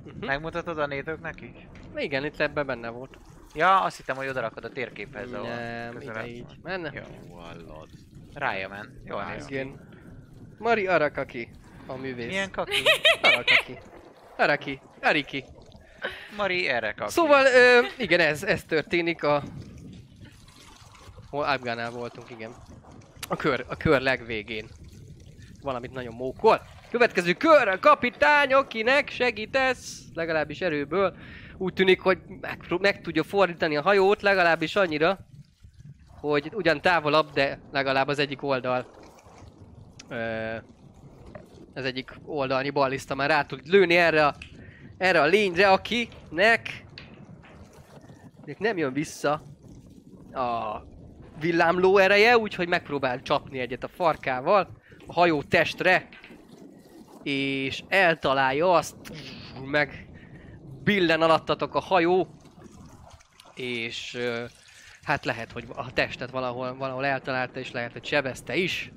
Uh-huh. Megmutatod a nézőknek is? Igen, itt ebben benne volt. Ja, azt hittem, hogy odarakod a térképhez, ahol Nem, ide így. Menne? Jó, Hallod. rája men. Jól néz ki. Igen. Mari Arakaki, a művész. Milyen kaki? Arakaki. Araki. Ariki. Mari erre kaki. Szóval, ö, igen, ez, ez történik a... Hol Afgánál voltunk, igen. A kör, a kör legvégén. Valamit nagyon mókol. Következő kör, a kapitány, akinek segítesz, legalábbis erőből. Úgy tűnik, hogy meg, meg tudja fordítani a hajót, legalábbis annyira, hogy ugyan távolabb, de legalább az egyik oldal. Az egyik oldalnyi ballista már rá tud lőni erre a, erre a lényre, akinek nem jön vissza a villámló ereje, úgyhogy megpróbál csapni egyet a farkával a hajó testre, és eltalálja azt, meg billen alattatok a hajó, és hát lehet, hogy a testet valahol, valahol eltalálta, és lehet, hogy sebezte is.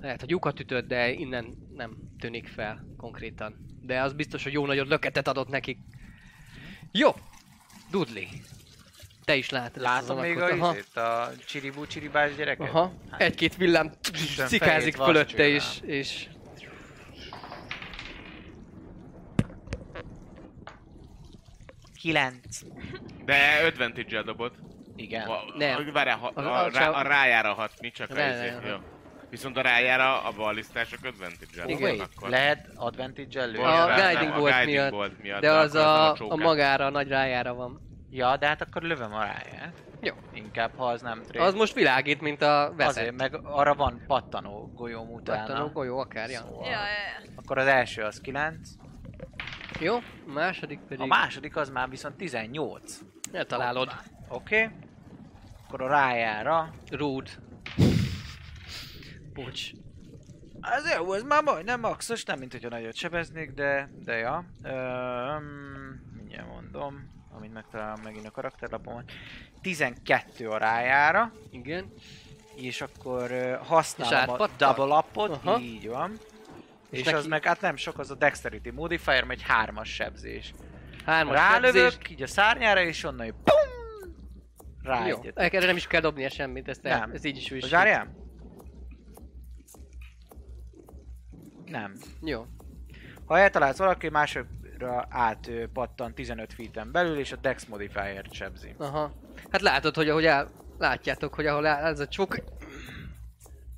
Lehet, hogy lyukat ütött, de innen nem tűnik fel konkrétan. De az biztos, hogy jó nagyot löketet adott nekik. Jó! Dudley. Te is látod Látom még a izét, a csiribú csiribás gyereket? Aha. Hát, Egy-két villám fejét fölötte, és, és Kilenc. De advantage-el dobott. Igen. A, Nem. A, várjál, ha, A- a, a- rá, a rájára hatni, csak a Rájára izé, jó. Viszont a rájára a ballisztások advantage-el Igen. akkor. lehet advantage-el lőni? A rá- guiding bolt guiding miatt, bolt miatt, de az a, a csókát. magára, a nagy rájára van. Ja, de hát akkor lövöm a ráját. Jó. Inkább, ha az nem tré. Az most világít, mint a veszett. Azért, meg arra van pattanó golyóm utána. Pattanó golyó, akár, ja. Szóval. Ja, ja. Akkor az első az 9, Jó, a második pedig... a második az már viszont 18. Eltalálod. Oké. Okay. Akkor a rájára. Rude. Bocs. Az jó, ez már majdnem maxos, nem mint hogyha nagyot sebeznék, de, de ja. Öm, mindjárt mondom, amint megtalálom megint a karakterlapomon. 12 a rájára, Igen. és akkor És használom a átpattan? double upot, Aha. így van. És, És és az neki- meg hát nem sok, az a dexterity modifier, egy hármas sebzés. Hármas Rálövök, sebzés. így a szárnyára, és onnan így pum! Rá Jó, egyet. erre nem is kell dobnia semmit, ezt el, Nem. ez így is Hogy is. Várjál? Nem. Jó. Ha eltalálsz valaki, másokra át pattan 15 feet belül, és a dex modifier-t sebzi. Aha. Hát látod, hogy ahogy el, látjátok, hogy ahol áll ez a csok,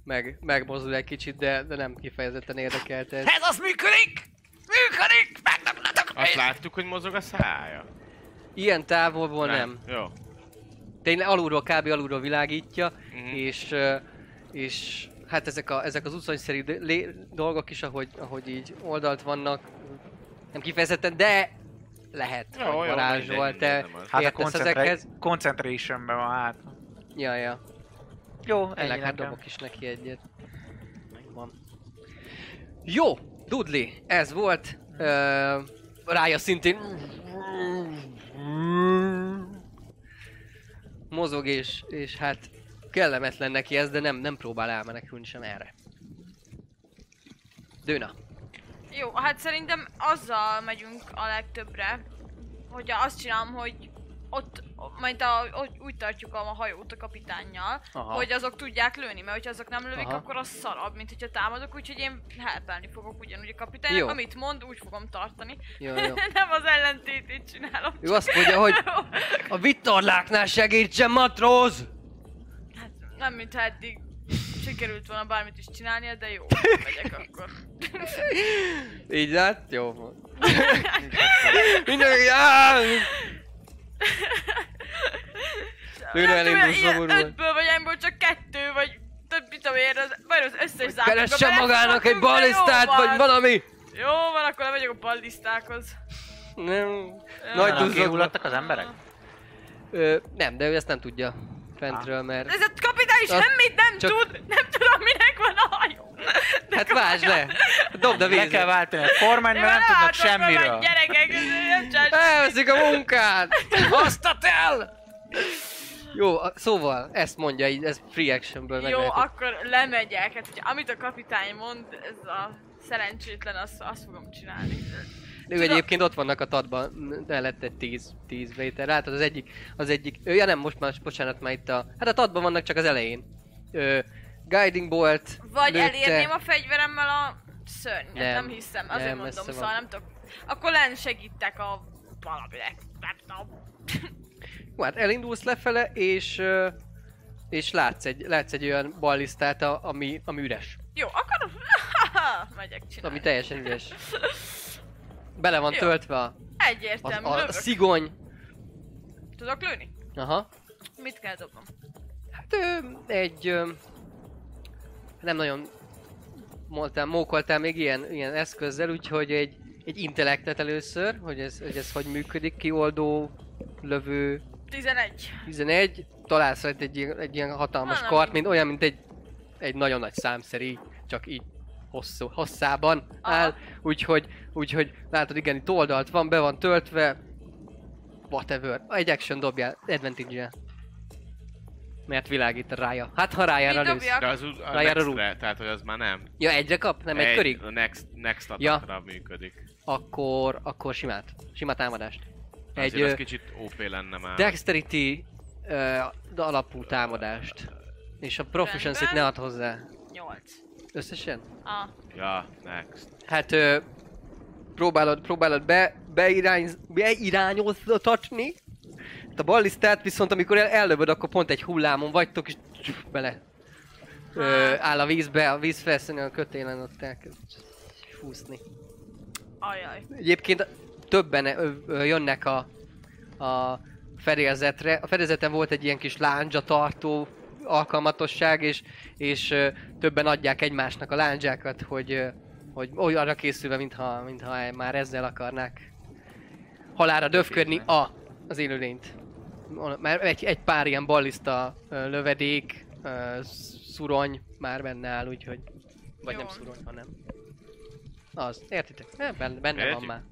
meg, megmozdul egy kicsit, de, de nem kifejezetten érdekelt ez. Ez az működik! Működik! Megdoblatok! Azt láttuk, hogy mozog a szája? Ilyen távolból nem. Jó. Tényleg alulról, kb. alulról világítja, Mhm. és, és hát ezek, a, ezek az lé- dolgok is, ahogy, ahogy így oldalt vannak, nem kifejezetten, de lehet, Jó, hogy jó, varázsol, mindegy, te. Hát a értesz concentra- ezekhez. concentrationben van hát. Ja, ja. Jó, ennyi hát dobok is neki egyet. Megvan. Jó, Dudley, ez volt. Uh, rája szintén mozog és, és hát kellemetlen neki ez, de nem, nem próbál elmenekülni sem erre. Dőna. Jó, hát szerintem azzal megyünk a legtöbbre, hogy azt csinálom, hogy ott, majd a, úgy tartjuk a hajót a kapitánnyal, Aha. hogy azok tudják lőni, mert hogyha azok nem lövik, Aha. akkor az szarabb, mint hogyha támadok, úgyhogy én helpelni fogok ugyanúgy a kapitánynak, Jó. amit mond, úgy fogom tartani. Jó, jó. nem az ellentétét csinálom. Ő azt mondja, hogy a vitorláknál segítsen matróz! Hát nem, mintha eddig sikerült volna bármit is csinálnia, de jó, megyek akkor. Így lát? Jó. Mindenki, Nem tudom, elindul ilyen szomorúan. Ötből vagy egyből csak kettő, vagy több, mit tudom én, az, vagy az összes zárkóba Keressen magának egy van. vagy valami! Jó van, akkor lemegyek a ballisztákhoz. Nem. Nagy duzzogva. az emberek? Ö, nem, de ő ezt nem tudja fentről, mert... Ez a kapitány Azt semmit nem csak- tud, nem tudom minek van a hajó. De Hát vásd le! Dobd a Le kell vízre! váltani a kormányt, Én mert nem tudnak semmiről. Gyerekek, ez nem csinál Elveszik a munkát! Hoztat el! Jó, a- szóval, ezt mondja így, ez free actionből meg Jó, lehet- akkor lemegyek. Hát, hogy amit a kapitány mond, ez a szerencsétlen, azt, azt fogom csinálni. Ő egyébként ott vannak a tadban, mellett egy 10, 10 méter. Látod, az egyik, az egyik, ő, ja nem, most már, bocsánat, már itt a, hát a tadban vannak csak az elején. Ö, guiding bolt, Vagy lőtte. elérném a fegyveremmel a szörnyet, nem, Nem. hiszem, azért Nem, mondom, szóval van. nem tudok. Akkor len segítek a valaminek, nem tudom. Jó, hát elindulsz lefele, és, és látsz egy, látsz egy olyan ballisztát, ami, ami üres. Jó, akkor megyek csinálni. Ami teljesen üres. Bele van Jó. töltve a, Egyértelmű, a, a szigony. Tudok lőni? Aha. Mit kell dobnom? Hát ö, egy... Ö, nem nagyon mondtál, mókoltál még ilyen, ilyen eszközzel, úgyhogy egy, egy intellektet először, hogy ez, hogy ez hogy működik, kioldó, lövő, 11. 11, találsz egy, ilyen- egy ilyen hatalmas Na, kart, mint olyan, mint egy, egy nagyon nagy számszeri, csak így hosszú, hosszában áll, úgyhogy, úgyhogy látod, igen, itt oldalt van, be van töltve, whatever, egy action dobjál, advantage Mert világít rája. Hát ha rájára lősz. De az a Rájár a nextre, tehát hogy az már nem. Ja, egyre kap? Nem egy, körig? A next, next Ja. működik. Akkor, akkor simát. Sima támadást. Egy, Egy Azért az kicsit OP lenne már. dexterity ö, alapú támadást. És a proficiency ne add hozzá. 8. Összesen? Ah, Ja, next. Hát ö, próbálod, próbálod be, beirányz, beirányoztatni. Hát a ballisztát viszont amikor el, ellövöd, akkor pont egy hullámon vagytok, és csuf, bele ö, áll a vízbe, a víz felszínen a kötélen ott elkezd fúszni. ajaj. Egyébként többen ö, ö, jönnek a, a fedélzetre. A fedélzeten volt egy ilyen kis lándzsa tartó alkalmatosság, és, és többen adják egymásnak a lándzsákat, hogy, hogy olyanra készülve, mintha, mintha már ezzel akarnák halára döfködni a, az élőlényt. Már egy, egy pár ilyen balliszta lövedék, szurony már benne áll, úgyhogy... Vagy Jó. nem szurony, hanem... Az, értitek? Eh, Benne, benne van már.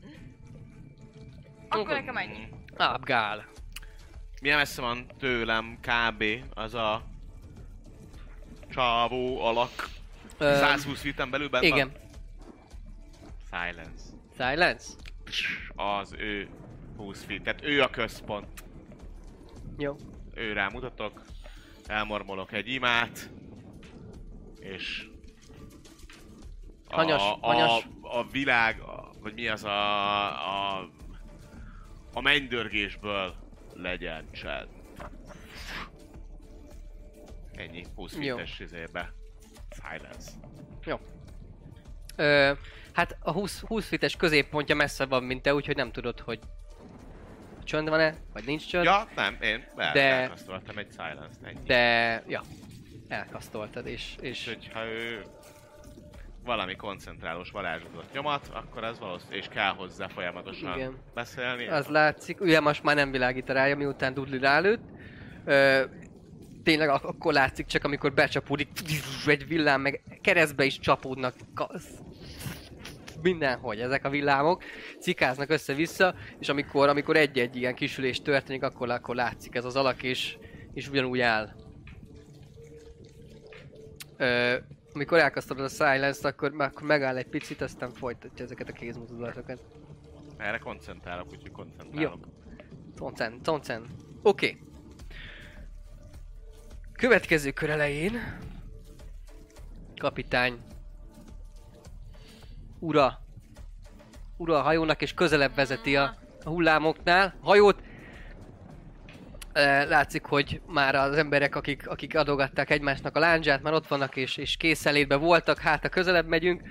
Akkor nekem ennyi. Abgál. Milyen messze van tőlem kb. az a csávó alak? Ö, 120 feet belül benne igen. van? Silence. Silence? Az ő 20 feet. Tehát ő a központ. Jó. Ő rámutatok. Elmormolok egy imát. És... A, Hanyas, a, hanyas. a világ, a, vagy mi az a, a, a mennydörgésből legyen csend. Ennyi, 20 Jó. feet-es izébe. Silence. Ö, hát a 20, 20 fites középpontja messze van, mint te, úgyhogy nem tudod, hogy csönd van-e, vagy nincs csönd. Ja, nem, én be, De- elkasztoltam egy silence-t, ennyi. De, ja, elkasztoltad, és, És és hogyha ő valami koncentrálós varázslatot nyomat, akkor az valószínű, és kell hozzá folyamatosan Igen. beszélni. az látszik, ugye most már nem világít rája, miután Dudley rálőtt. Ö, tényleg ak- akkor látszik csak, amikor becsapódik egy villám, meg keresztbe is csapódnak. Mindenhogy ezek a villámok cikáznak össze-vissza, és amikor, amikor egy-egy ilyen kisülés történik, akkor, akkor látszik ez az alak, és, és ugyanúgy áll. Ö, amikor elkezdted a silence-t, akkor, akkor megáll egy picit, aztán folytatja ezeket a kézmozdulatokat. Erre koncentrálok, úgyhogy koncentrálok. Toncen, toncen. Oké. Okay. Következő kör elején... Kapitány. Ura. Ura a hajónak és közelebb vezeti a, a hullámoknál. Hajót látszik, hogy már az emberek, akik, akik adogatták egymásnak a lándzsát, már ott vannak és, és készelétben voltak, hát a közelebb megyünk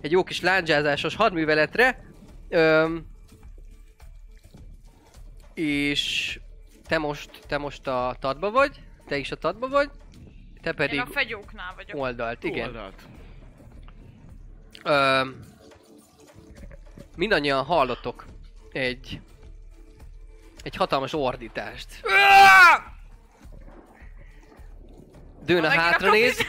egy jó kis lándzsázásos hadműveletre. Öm, és te most, te most a tadba vagy, te is a tadba vagy, te Én pedig a fegyóknál vagyok. oldalt, igen. Oldalt. Ö, mindannyian hallotok egy egy hatalmas ordítást. A hátra néz.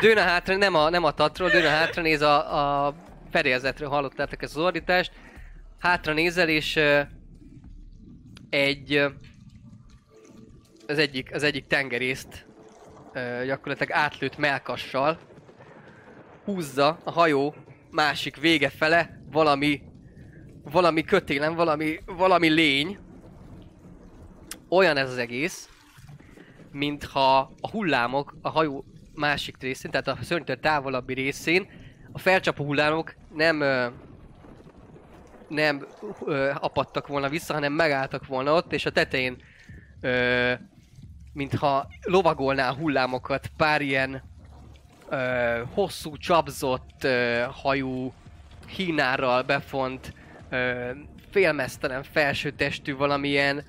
Dőna hátra, nem a, nem a tatról, Dőna hátra néz a, a fedélzetről hallottátok ezt az ordítást. Hátra nézel és egy az egyik, az egyik tengerészt ö, gyakorlatilag átlőtt melkassal húzza a hajó másik vége fele valami valami kötélen, valami, valami lény. Olyan ez az egész, mintha a hullámok a hajó másik részén, tehát a szörnytől távolabbi részén, a felcsapó hullámok nem ö, nem ö, apadtak volna vissza, hanem megálltak volna ott, és a tetején ö, mintha lovagolná hullámokat pár ilyen ö, hosszú, csapzott ö, hajú, hínárral befont, ö, félmeztelen felső testű, valamilyen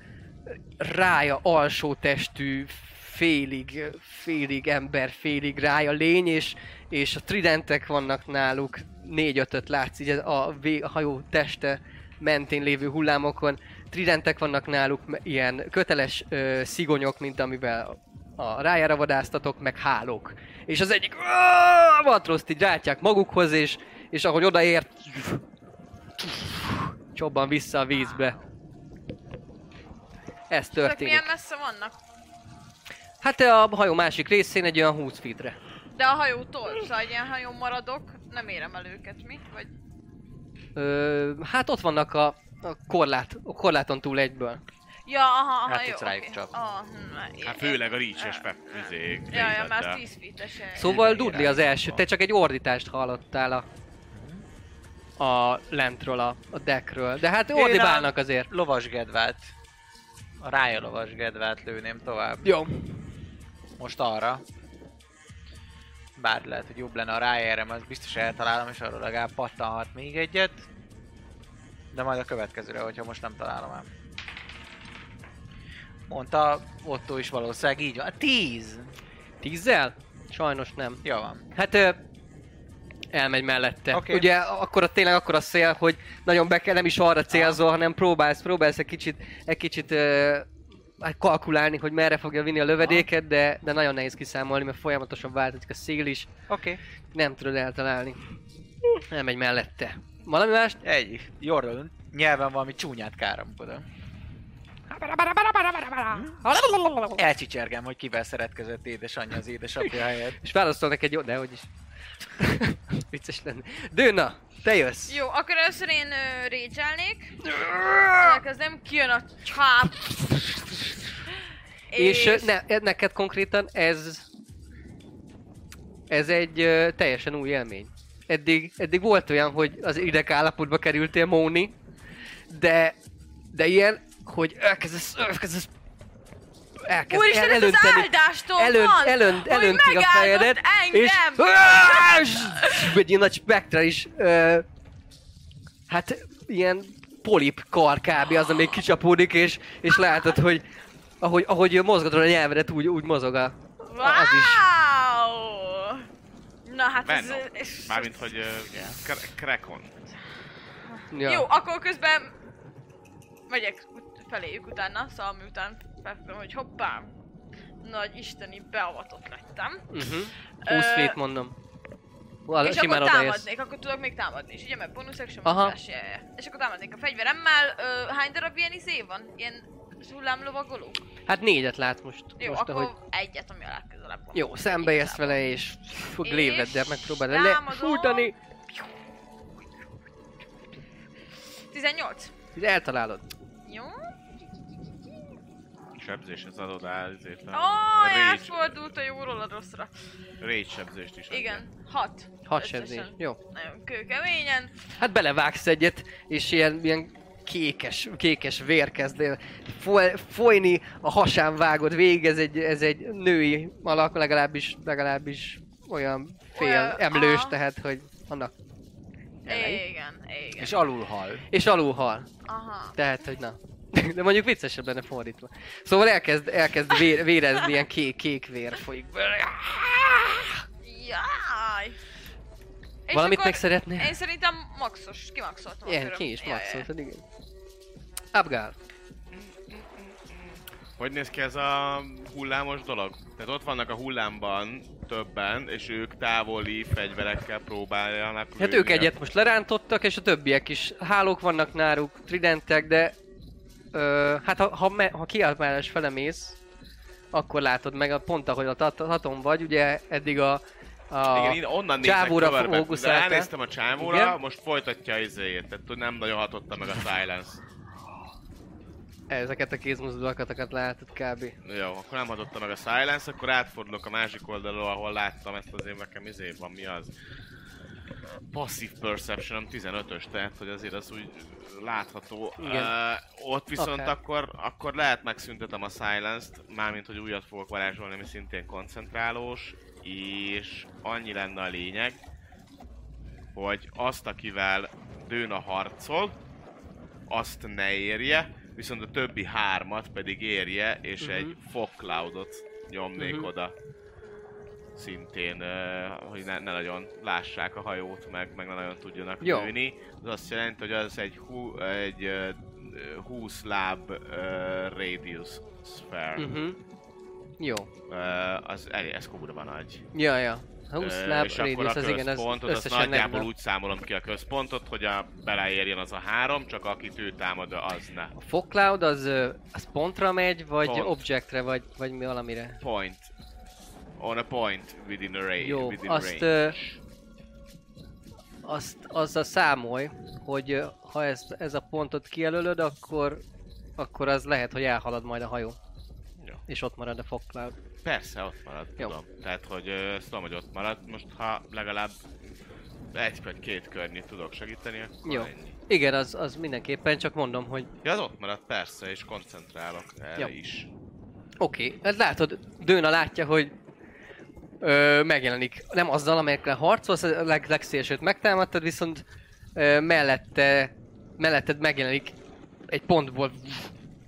rája alsó testű, félig, félig ember, félig rája lény, és, és a tridentek vannak náluk, négy-ötöt látsz így a, a hajó teste mentén lévő hullámokon. Tridentek vannak náluk, ilyen köteles ö, szigonyok, mint amivel a rájára vadáztatok, meg hálók. És az egyik "Aah!" matroszt így rátják magukhoz, és, és ahogy odaért, csobban vissza a vízbe. Ez Ezek történik. milyen messze vannak? Hát a hajó másik részén egy olyan 20 feetre. De a hajótól, szóval egy ilyen hajón maradok, nem érem el őket, mi? Vagy... Ö, hát ott vannak a, a korlát, a korláton túl egyből. Ja, aha, aha, Hát jó, rájuk oké. csapni. Ah, hm, Hát főleg a rícses üzé, Ja, ja, már de- 10 feet-es. Szóval Dudley az első, te csak egy ordítást hallottál a, a lentről, a, a deckről. De hát ordibálnak azért. Lovas gedvát. A rája lovas gedvát lőném tovább. Jó. Most arra. Bár lehet, hogy jobb lenne a ráérem, az biztos eltalálom, és arról legalább pattanhat még egyet. De majd a következőre, hogyha most nem találom el. Mondta Otto is valószínűleg így van. Tíz! Tízzel? Sajnos nem. Jó van. Hát ö, elmegy mellette. Okay. Ugye akkor a tényleg akkor a szél, hogy nagyon be kell, nem is arra célzol, hanem próbálsz, próbálsz egy kicsit, egy kicsit ö, hát kalkulálni, hogy merre fogja vinni a lövedéket, de, de nagyon nehéz kiszámolni, mert folyamatosan változik a szél is. Oké. Okay. Nem tudod eltalálni. Elmegy mellette. Valami más? Egy. Jordan nyelven valami csúnyát káromkodom. Elcsicsergem, hogy kivel szeretkezett édesanyja az édesapja helyett. És válaszolnak egy jó, de hogy is. Vicces lenne. Dőna, te jössz. Jó, akkor először én uh, rage-elnék. Elkezdem, kijön a csáp. És, és ne, neked konkrétan ez... Ez egy ö, teljesen új élmény. Eddig, eddig volt olyan, hogy az ideg állapotba kerültél Móni, de, de ilyen, hogy elkezdesz, elkezdesz elkezd Úristen, el, ez az elönteni, áldástól elönt, van! elönt, hogy elönti a fejedet, és engem! egy ilyen nagy spektra is, ö, hát ilyen polip kar kb. az, ami kicsapódik, és, és látod, hogy ahogy, ahogy mozgatod a nyelvedet, úgy, úgy mozog a, Wow! az is. Na hát ez... Venom. ez Mármint, hogy uh, kre- Krekon. Ja. Jó, akkor közben megyek feléjük utána, szóval miután felfogom, hogy hoppá, nagy isteni beavatott lettem. Uh-huh. Ö, 20 feet mondom. Val- és akkor odaérsz. támadnék, akkor tudok még támadni is, ugye? Mert bonus action, Aha. mozgás. És akkor támadnék a fegyveremmel. Ö, hány darab ilyen izé van? Ilyen hullámlovagoló? Hát négyet lát most. Jó, most, akkor ahogy... egyet, ami a legközelebb van. Jó, Igazából. vele, és fog léveddel megpróbálod le támadom. fújtani. 18. És eltalálod. Jó. Sebzéshez adod el, ezért Ó, a oh, rage, átfordult a jóról a rosszra. rage sebzést is. Igen, 6. Hat sebzés. Jó. Nagyon kőkeményen. Hát belevágsz egyet, és ilyen, ilyen kékes, kékes vér kezd el foly, folyni, a hasán vágod végig, ez egy, ez egy női alak, legalábbis, legalábbis olyan fél emlős, aha. tehát, hogy annak. elej. Igen, igen. És alul hal. És alul hal. Aha. Tehát, hogy na. De mondjuk viccesebb lenne fordítva. Szóval elkezd, elkezd vér, vérezni, ilyen kék, kék vér folyik. Jaj! És Valamit akkor meg szeretné? Én szerintem maxos, kimaxoltam Igen, ki is maxoltad, igen. Abgál. Hogy néz ki ez a hullámos dolog? Tehát ott vannak a hullámban többen, és ők távoli fegyverekkel próbáljanak Hát ők egyet most lerántottak, és a többiek is. Hálók vannak náluk, tridentek, de... Ö, hát ha, ha, me, ha kiáltmányos fele mész, akkor látod meg, a pont ahogy a tat- haton vagy, ugye eddig a... a Igen, onnan csávóra. De fókuszáltál. ránéztem a csávóra, Igen. most folytatja izéjét, tehát nem nagyon hatotta meg a silence. Ezeket a kézmozdulatokat látod kb. Jó, akkor nem hatotta meg a silence, akkor átfordulok a másik oldalról, ahol láttam ezt az én nekem izé van, mi az? Passive Perception 15-ös, tehát hogy azért az úgy látható. Igen. Uh, ott viszont Akár. akkor, akkor lehet megszüntetem a silence-t, mármint hogy újat fogok varázsolni, ami szintén koncentrálós, és annyi lenne a lényeg, hogy azt, akivel Dőna harcol, azt ne érje, viszont a többi hármat pedig érje, és Mhm. egy fog cloudot nyomnék Mhm. oda. Szintén, hogy ne, ne nagyon lássák a hajót, meg, meg ne nagyon tudjanak Jó. lőni. Az azt jelenti, hogy az egy, hú, egy uh, 20 láb uh, radius sphere. Uh-huh. Jó. Uh, az elég, ez kurva nagy. Ja, ja. 20 Ö, láb és akkor a az igen, az központot, az összesen nagyjából 40. úgy számolom ki a központot, hogy a beleérjen az a három, csak akit ő támad, az ne. A fog cloud az, ö, az pontra megy, vagy Pont. objectre, vagy, vagy mi valamire? Point. On a point within a range. Jó, within azt, range. ö, azt azzal számolj, hogy ö, ha ezt, ez a pontot kijelölöd, akkor, akkor az lehet, hogy elhalad majd a hajó. És ott marad a fog cloud. Persze, ott marad, Jó. tudom. Tehát, hogy ezt tudom, hogy ott marad. Most, ha legalább egy vagy két környit tudok segíteni, akkor Jó. ennyi. Igen, az, az mindenképpen, csak mondom, hogy Ja, az ott marad, persze, és koncentrálok erre Jó. is. Oké, okay. hát látod, Dőna látja, hogy ö, megjelenik. Nem azzal, amelyekkel harcolsz, a leg, legszélsőt megtámadtad, viszont ö, mellette, melletted megjelenik egy pontból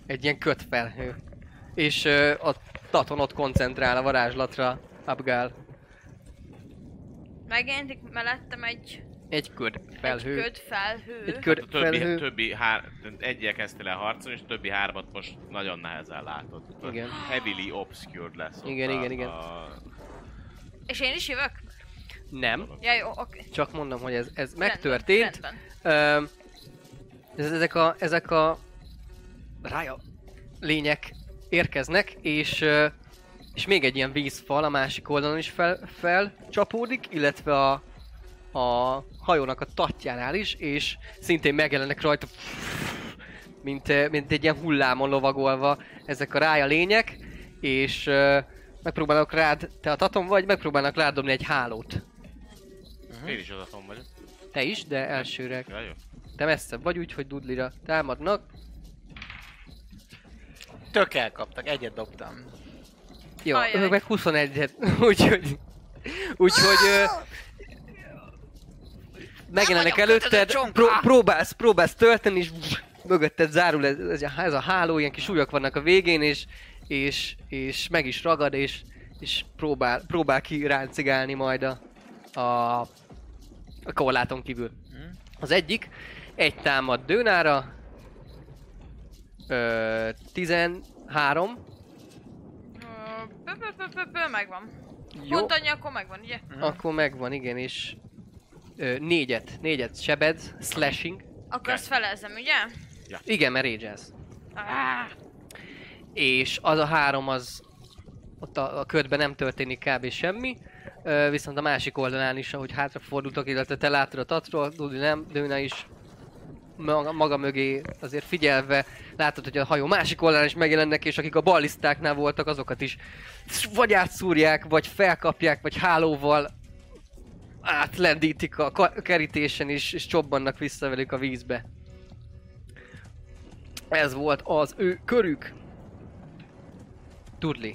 egy ilyen kötfelhő. És ö, a Taton ott koncentrál a varázslatra, Abgál. Megjelenik mellettem egy, Egy köd felhő. egy köd felhő. Egy A köd többi, felhő. többi hár, egyel kezdtél el harcolni, és a többi hármat most nagyon nehezen látod. Igen. Heavily obscured lesz ott Igen, a, igen, igen. A... És én is jövök? Nem, Ja, jó, oké. csak mondom, hogy ez, ez Rendben, megtörtént. Rendben. Ö, ez, ezek a, ezek a rája lények érkeznek, és, és még egy ilyen vízfal a másik oldalon is fel, felcsapódik, illetve a, a hajónak a tatjánál is, és szintén megjelennek rajta, mint, mint egy ilyen hullámon lovagolva ezek a rája lények, és ö, megpróbálnak rád, te a taton vagy, megpróbálnak rád dobni egy hálót. Én is az atom vagyok. Te is, de elsőre te messzebb vagy úgy, hogy Dudlira támadnak. Tök elkaptak, egyet dobtam. Jó, Ajaj. meg 21-et, úgyhogy... Úgyhogy... Megjelennek előtted, pró- próbálsz, próbálsz tölteni, és mögötted zárul ez, ez, a, ez a háló, ilyen kis ujjak vannak a végén, és, és, és meg is ragad, és, és próbál, próbál kiráncigálni majd a, a, a korláton kívül. Az egyik, egy támad Dőnára, ö, 13, Ö, megvan. jó, Pont annyi, akkor megvan, ugye? akkor megvan, igen, és ö, négyet, négyet sebed, slashing. Akkor ezt felezem, ugye? Igen, mert rage Ah, És az a három az ott a, a ködben nem történik kb. semmi, ö, viszont a másik oldalán is, ahogy hátrafordultak, illetve te látod a tatról, Dudi nem, Dőna is maga, maga mögé azért figyelve, látod, hogy a hajó másik oldalán is megjelennek, és akik a ballisztáknál voltak, azokat is vagy átszúrják, vagy felkapják, vagy hálóval átlendítik a kerítésen is, és csobbannak vissza velük a vízbe. Ez volt az ő körük. Dudley.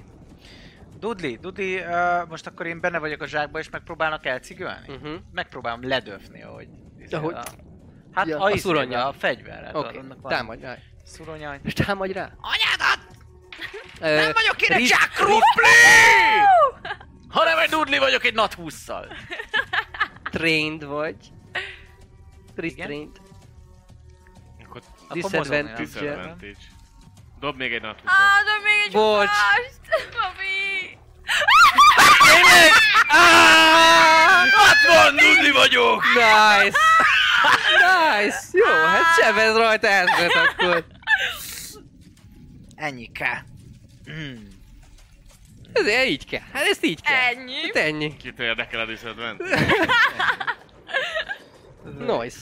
Dudley, Dudley, uh, most akkor én benne vagyok a zsákba, és megpróbálnak elcigölni? Uh-huh. Megpróbálom ledöfni, ahogy... Ahogy- A, hát Ja, a, a a, szuronyjal. a fegyverrel. Oké, van- támadj, állj. Szuronyany. És támadj rá. Anyádat! Nem vagyok én egy Jack Ruffley! Hanem egy dudli vagyok egy nat 20-szal. Trained vagy. Restrained. Akkor Disadvantage. Dob még egy nat 20 Á, de még egy Bocs. utást! Papi! van, dudli vagyok! Nice! Nice! Jó, hát sebez rajta ezret akkor. Ennyi kell. Mm. Ez így kell. Hát ezt így kell. Ennyi. Hát ennyi. Kit érdekel a disadvantage? Nice.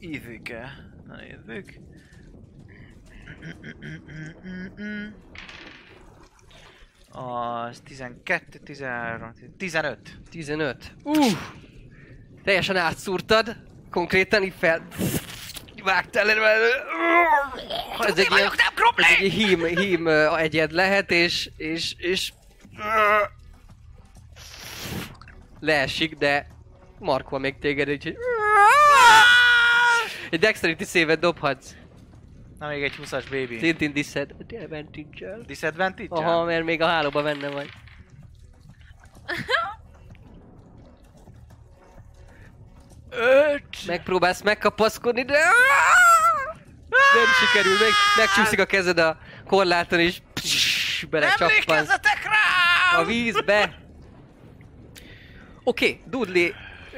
Easy kell. Na nézzük. Az 12, 13, 15. 15. Uh! Teljesen átszúrtad. Konkrétan így fel... Vágtál elő. Ez egy ilyen, ez egy hím, hím egyed lehet, és, és, és... Leesik, de markol még téged, úgyhogy... Egy dexterity szévet dobhatsz. Na még egy 20-as baby. Szintén disadvantage-el. Disadvantage? Aha, mert még a hálóba benne vagy. Öt! Megpróbálsz megkapaszkodni, de... Nem sikerül, meg, megcsúszik a kezed a korláton, és belecsappansz rá! a vízbe. Oké, okay, Dudley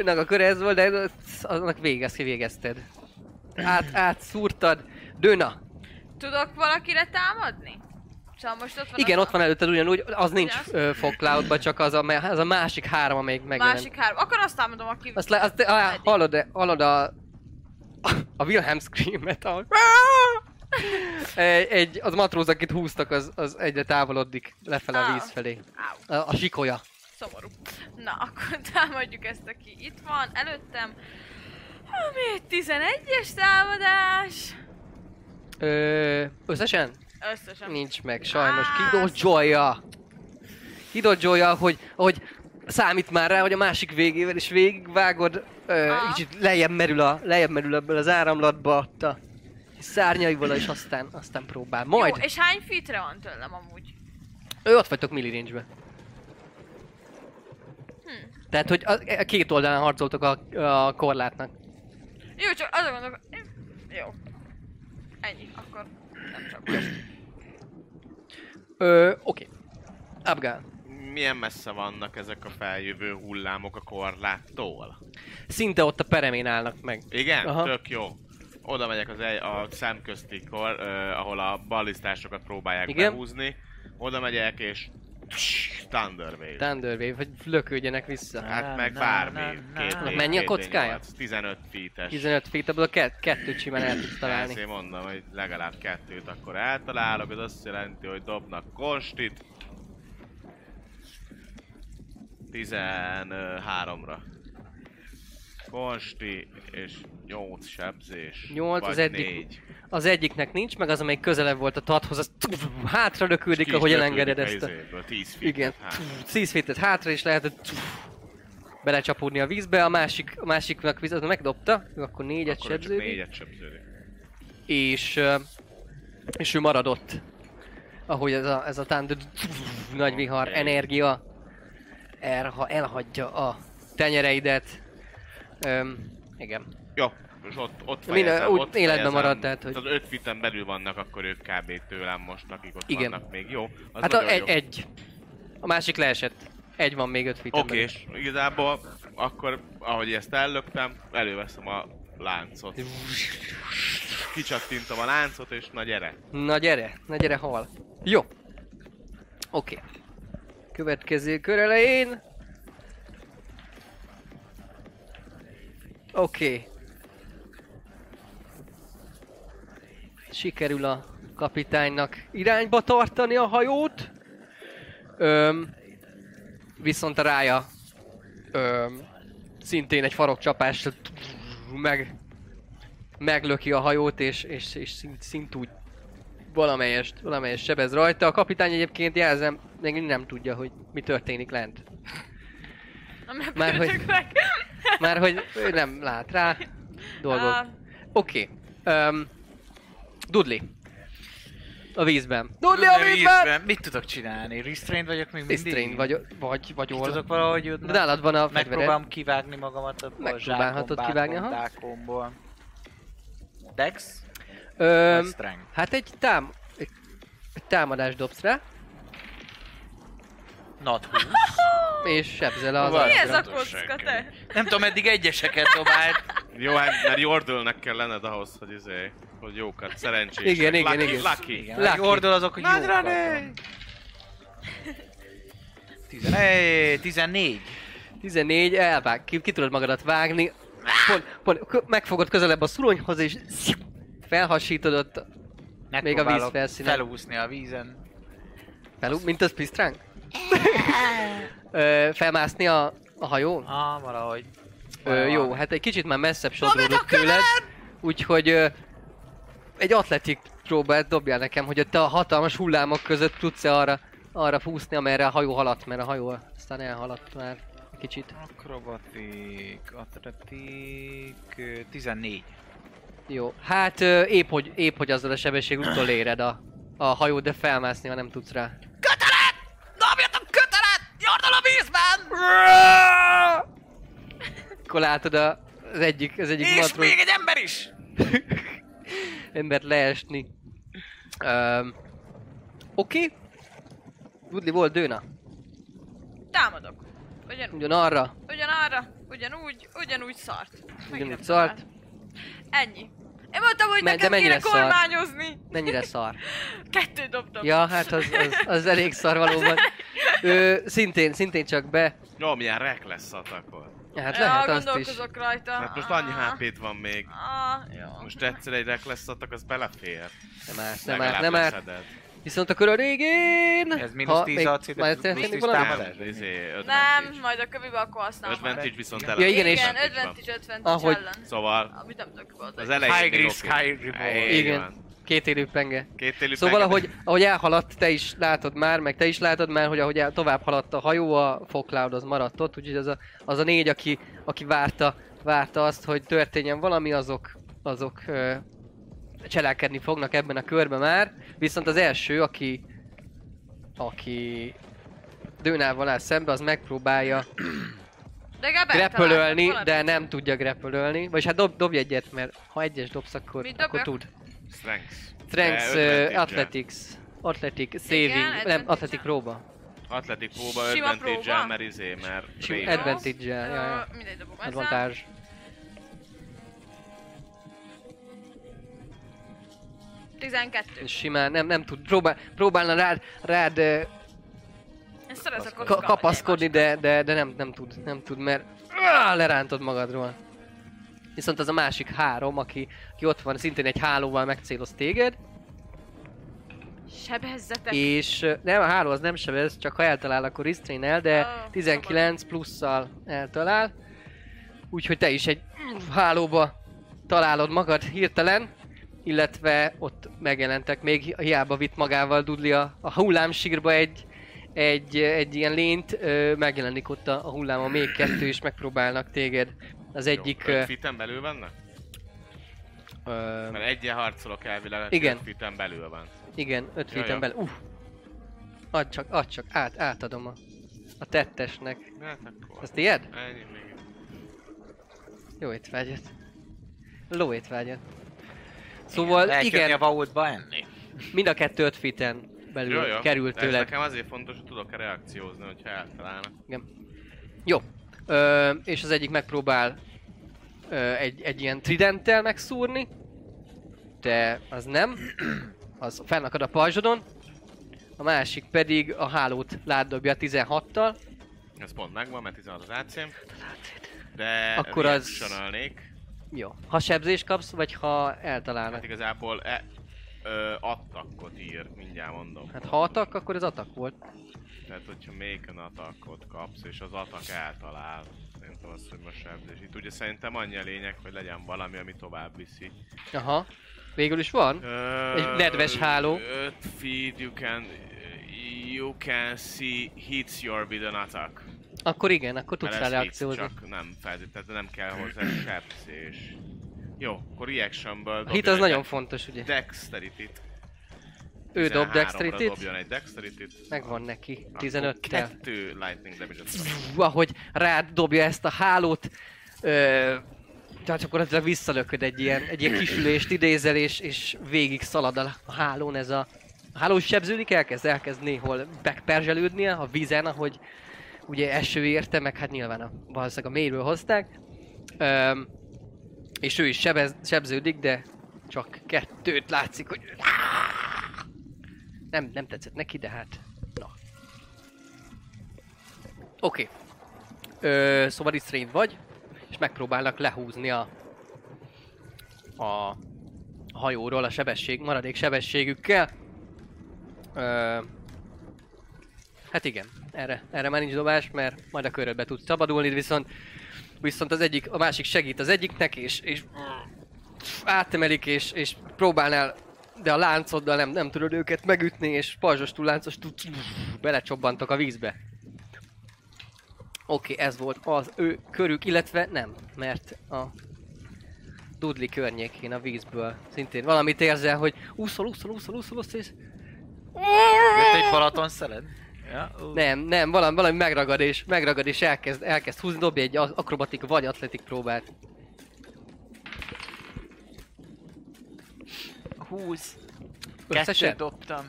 a köre ez volt, de annak végez, kivégezted. Át, átszúrtad. Döna. Tudok valakire támadni? Szóval most ott van Igen, ott van előtted ugyanúgy, az nincs ö, fog cloudba, csak az a, az a másik három, amelyik a megjelent. másik három. Akkor azt támadom, aki... Azt, le, azt á, hallod, hallod a, a Wilhelm screamet, ahol egy, az matróz, akit húztak, az, az egyre távolodik lefele a víz felé. A, a sikolya. szomorú. Na, akkor támadjuk ezt, aki itt van, előttem. Ami egy 11-es támadás. Ö, összesen? Összesen. Nincs meg, sajnos. Kidodzsolja. Kidodzsolja, hogy, hogy számít már rá, hogy a másik végével is végigvágod, ö, kicsit lejjebb merül, a, lejjebb merül ebből az áramlatba a szárnyaival, és aztán, aztán próbál. Majd, Jó, és hány feetre van tőlem amúgy? ő ott vagytok milli range Tehát, hogy a, a két oldalán harcoltok a, a korlátnak. Jó, csak azon gondolok... Jó. Ennyi, akkor nem csak most. Ö, oké. Abgál. Milyen messze vannak ezek a feljövő hullámok a korláttól? Szinte ott a peremén állnak meg. Igen? Aha. Tök jó. Oda megyek az egy, a szemközti kor, ö, ahol a ballisztásokat próbálják Igen. behúzni. Oda megyek és Thunder Wave. Thunder Wave, hogy lökődjenek vissza. Hát meg bármi. Két, Mennyi a kockája? D8, 15 feet-es. 15 feet, abból a kett, kettőt simán el tudsz találni. Ezért mondom, hogy legalább kettőt akkor eltalálok, ez azt jelenti, hogy dobnak konstit. 13-ra. Konsti és 8 sebzés. Nyolc, az eddig- négy. Az egyiknek nincs, meg az, amelyik közelebb volt a tathoz, az hátra lökődik, is ahogy elengeded ezt a... izéből, 10 feet Igen, Hát. 10 feet hátra, és lehetett belecsapódni a vízbe, a másik, a másiknak vizet megdobta, ő akkor négyet Akkor sebződik, négyet sebződik. és, és ő maradott. Ahogy ez a, ez a thunder, nagy vihar, Oké. energia elha, elhagyja a tenyereidet. Öm, igen. Jó, és ott, ott Minden- fejezem, úgy ott életben fejezem. marad, tehát, hogy- Az 5 fiten belül vannak, akkor ők kb. tőlem most, akik ott Igen. vannak még. Jó, az Hát a, egy, jó. egy. A másik leesett. Egy van még öt feet Oké, és igazából akkor, ahogy ezt ellöktem, előveszem a láncot. Kicsattintom a láncot, és na gyere. Na gyere, na gyere hal. Jó. Oké. Következő kör elején. Oké. Sikerül a kapitánynak irányba tartani a hajót. Öm, viszont a rája öm, szintén egy farokcsapással meg meglöki a hajót, és, és, és szint, szint úgy valamelyest, valamelyest sebez rajta. A kapitány egyébként jelzem, még nem tudja, hogy mi történik lent. Már hogy- meg. Már hogy ő nem lát rá dolgok. Oké. Okay. Um, Dudley. A vízben. Dudli a vízben! Mit tudok csinálni? Restrained vagyok még mindig? Restrained vagy, vagy, vagy hol. tudok valahogy jutni? De nálad van a fegyvered. Megpróbálom kivágni magamat a Megpróbálhatod kivágni, aha. dákomból. Dex? Ö, Vagy Strength? hát egy tám... Egy támadás dobsz rá, Not 20. és sebzel az Mi ez a kocka, te? Nem tudom, eddig egyeseket dobált. Jó, hát mert Jordölnek kell lenned ahhoz, hogy izé, hogy jókat, szerencsés. Igen, igen, lucky, igen. Lucky. Igen, Lucky. Lucky. Ordol azok, hogy Nagyra jókat. 11, 14. 14, elvág, ki, ki tudod magadat vágni, pont, pont, megfogod közelebb a szuronyhoz, és felhasítod ott, Megpróbálok víz felszínen. felúszni a vízen. fel, mint az pisztránk? Ö, felmászni a, a hajón? Ah, valahogy. Ö, jó, hát egy kicsit már messzebb sodródott tőled, úgyhogy ö, egy atletik próbált dobjál nekem, hogy te a hatalmas hullámok között tudsz-e arra, arra fúszni, amerre a hajó haladt, mert a hajó aztán elhaladt már kicsit. Akrobatik, atletik, ö, 14. Jó, hát ö, épp hogy, épp hogy azzal a sebesség utoléred a, a hajót, de felmászni, ha nem tudsz rá. Kötelet! Jordal a vízben! Akkor látod a, az egyik, az egyik És matróz még egy ember is! embert leesni. Um, Oké. Okay. Woodley volt Dőna. Támadok. Ugyan, Ugyanarra. ugyanarra, ugyanúgy, ugyanúgy szart. Ugyanúgy Megint szart. talált. Ennyi. Én mondtam, hogy Men- de nekem mennyire kéne szar? kormányozni. Mennyire szar. Kettő dobtam. Ja, hát az, az, az elég szar valóban. Ő, szintén, szintén csak be. Jó, milyen rek lesz atakol. Hát ja, lehet azt is. gondolkozok rajta. Hát most annyi Ah, HP-t van még. Ah, jó. Most egyszer egy rek lesz atak, az belefér. Nem árt, nem árt, nem árt. Viszont a kör a végén... Ez mínusz 10 AC, de Majd plusz történik 10 valami? támadás? Nem, izé, Nem, majd a kövibe akkor használom. Advantage viszont Igen. tele. Ja, igen, és- Igen, Advantage van. advantage, Ahogy- ellen. Szóval Amit nem tudok az volna. elején High risk, high reward. Igen. Két élő penge. Két élő Szóval penge- ahogy, ahogy elhaladt, te is látod már, meg te is látod már, hogy ahogy el, tovább haladt a hajó, a Fogcloud az maradt ott, úgyhogy az a, az a négy, aki, aki várta, várta azt, hogy történjen valami, azok, azok ö, cselekedni fognak ebben a körben már. Viszont az első, aki, aki Dőnával áll szembe, az megpróbálja De grepölölni, de nem tudja grepölölni. Vagyis hát dob, dobj egyet, mert ha egyes dobsz, akkor, Mit akkor tud. Strength. Strength, uh. Athletics, Athletic Saving, Igen, nem. Athletic próba. Athletic próba, Sima advantage próba? mert izé, mert advantage-el, ja, ja. Ö, Mindegy, dobom ezzel. Advantage. Tizenkettő. És simán nem, nem tud, próbál, próbálna rád, rád a ka- kapaszkodni, de, de, de nem, nem tud, nem tud, mert áh, lerántod magadról. Viszont az a másik három, aki, aki ott van, szintén egy hálóval megcéloz téged, Sebezzetek. és nem, a háló az nem sebez, csak ha eltalál, akkor restrain el, de Ó, 19 plusszal eltalál. Úgyhogy te is egy hálóba találod magad hirtelen, illetve ott megjelentek még, hiába vitt magával Dudley a, a hullámsírba egy, egy, egy ilyen lényt, ö, megjelenik ott a, a hulláma még kettő, és megpróbálnak téged. Az egyik... Jó, feet-en belül vannak? ö, Mert egyen harcolok elvileg, Igen. öt feet-en belül van. igen, öt ja. belül. Uff! Add csak, add csak, át, átadom a, a tettesnek. Hát akkor. Az tiéd? Ennyi még. Jó étvágyat. Ló étvágyat. Szóval igen, jönni a vaultba enni. mind a kettő öt feet-en belül Jó, jó. került tőled. nekem azért fontos, hogy tudok-e reakciózni, hogyha eltalálnak. Jó. Ö, és az egyik megpróbál ö, egy, egy ilyen tridenttel megszúrni, de az nem. Az fennakad a pajzsodon. A másik pedig a hálót ládobja 16-tal. Ez pont megvan, mert 16 az ac De Akkor az-. Jó. Ha sebzést kapsz, vagy ha eltalálnak. Hát igazából e, ö, attackot ír, mindjárt mondom. Hát ha atak, akkor ez atak volt. Tehát, hogyha make an attackot kapsz, és az attack eltalál, szerintem az, hogy most sebzés. Itt ugye szerintem annyi a lényeg, hogy legyen valami, ami tovább viszi. Aha. Végül is van. Ö, Egy nedves háló. 5 feet, you can, you can see hits your with an attack. Akkor igen, akkor tudsz rá reakciózni. Csak nem feltétlenül, nem kell hozzá sebzés. Jó, akkor reactionből A hit az nagyon fontos, ugye? Dexterity-t. Ő dob 13-ra dexterity dobjon egy dexterity Megvan neki. Akkor 15 tel Kettő lightning damage-et Fú, ahogy rád dobja ezt a hálót, ö, tehát gyakorlatilag visszalököd egy ilyen, egy ilyen kisülést idézel, és, és végig szalad a hálón ez a... A háló is sebződik, elkezd, elkezd néhol megperzselődnie a vízen, ahogy ugye eső érte, meg hát nyilván a, valószínűleg a mélyről hozták. Öm, és ő is sebez, sebződik, de csak kettőt látszik, hogy... Nem, nem tetszett neki, de hát... Na. Oké. Ö, szóval restrained vagy, és megpróbálnak lehúzni a, a hajóról a sebesség, maradék sebességükkel. Ö, hát igen, erre, erre már nincs dobás, mert majd a körödbe tudsz szabadulni, viszont viszont az egyik, a másik segít az egyiknek, és, és átemelik, és, és próbálnál, de a láncoddal nem, nem tudod őket megütni, és pajzsostul láncos belecsobbantok a vízbe. Oké, ez volt az ő körük, illetve nem, mert a Dudley környékén a vízből szintén valamit érzel, hogy úszol, úszol, úszol, úszol, úszol, és Jött egy Balaton szeled? Ja, nem, nem, valami, valami megragad és megragad és elkezd, elkezd húzni, dobj egy akrobatik vagy atletik próbát. 20. Összesen? Kettőt dobtam.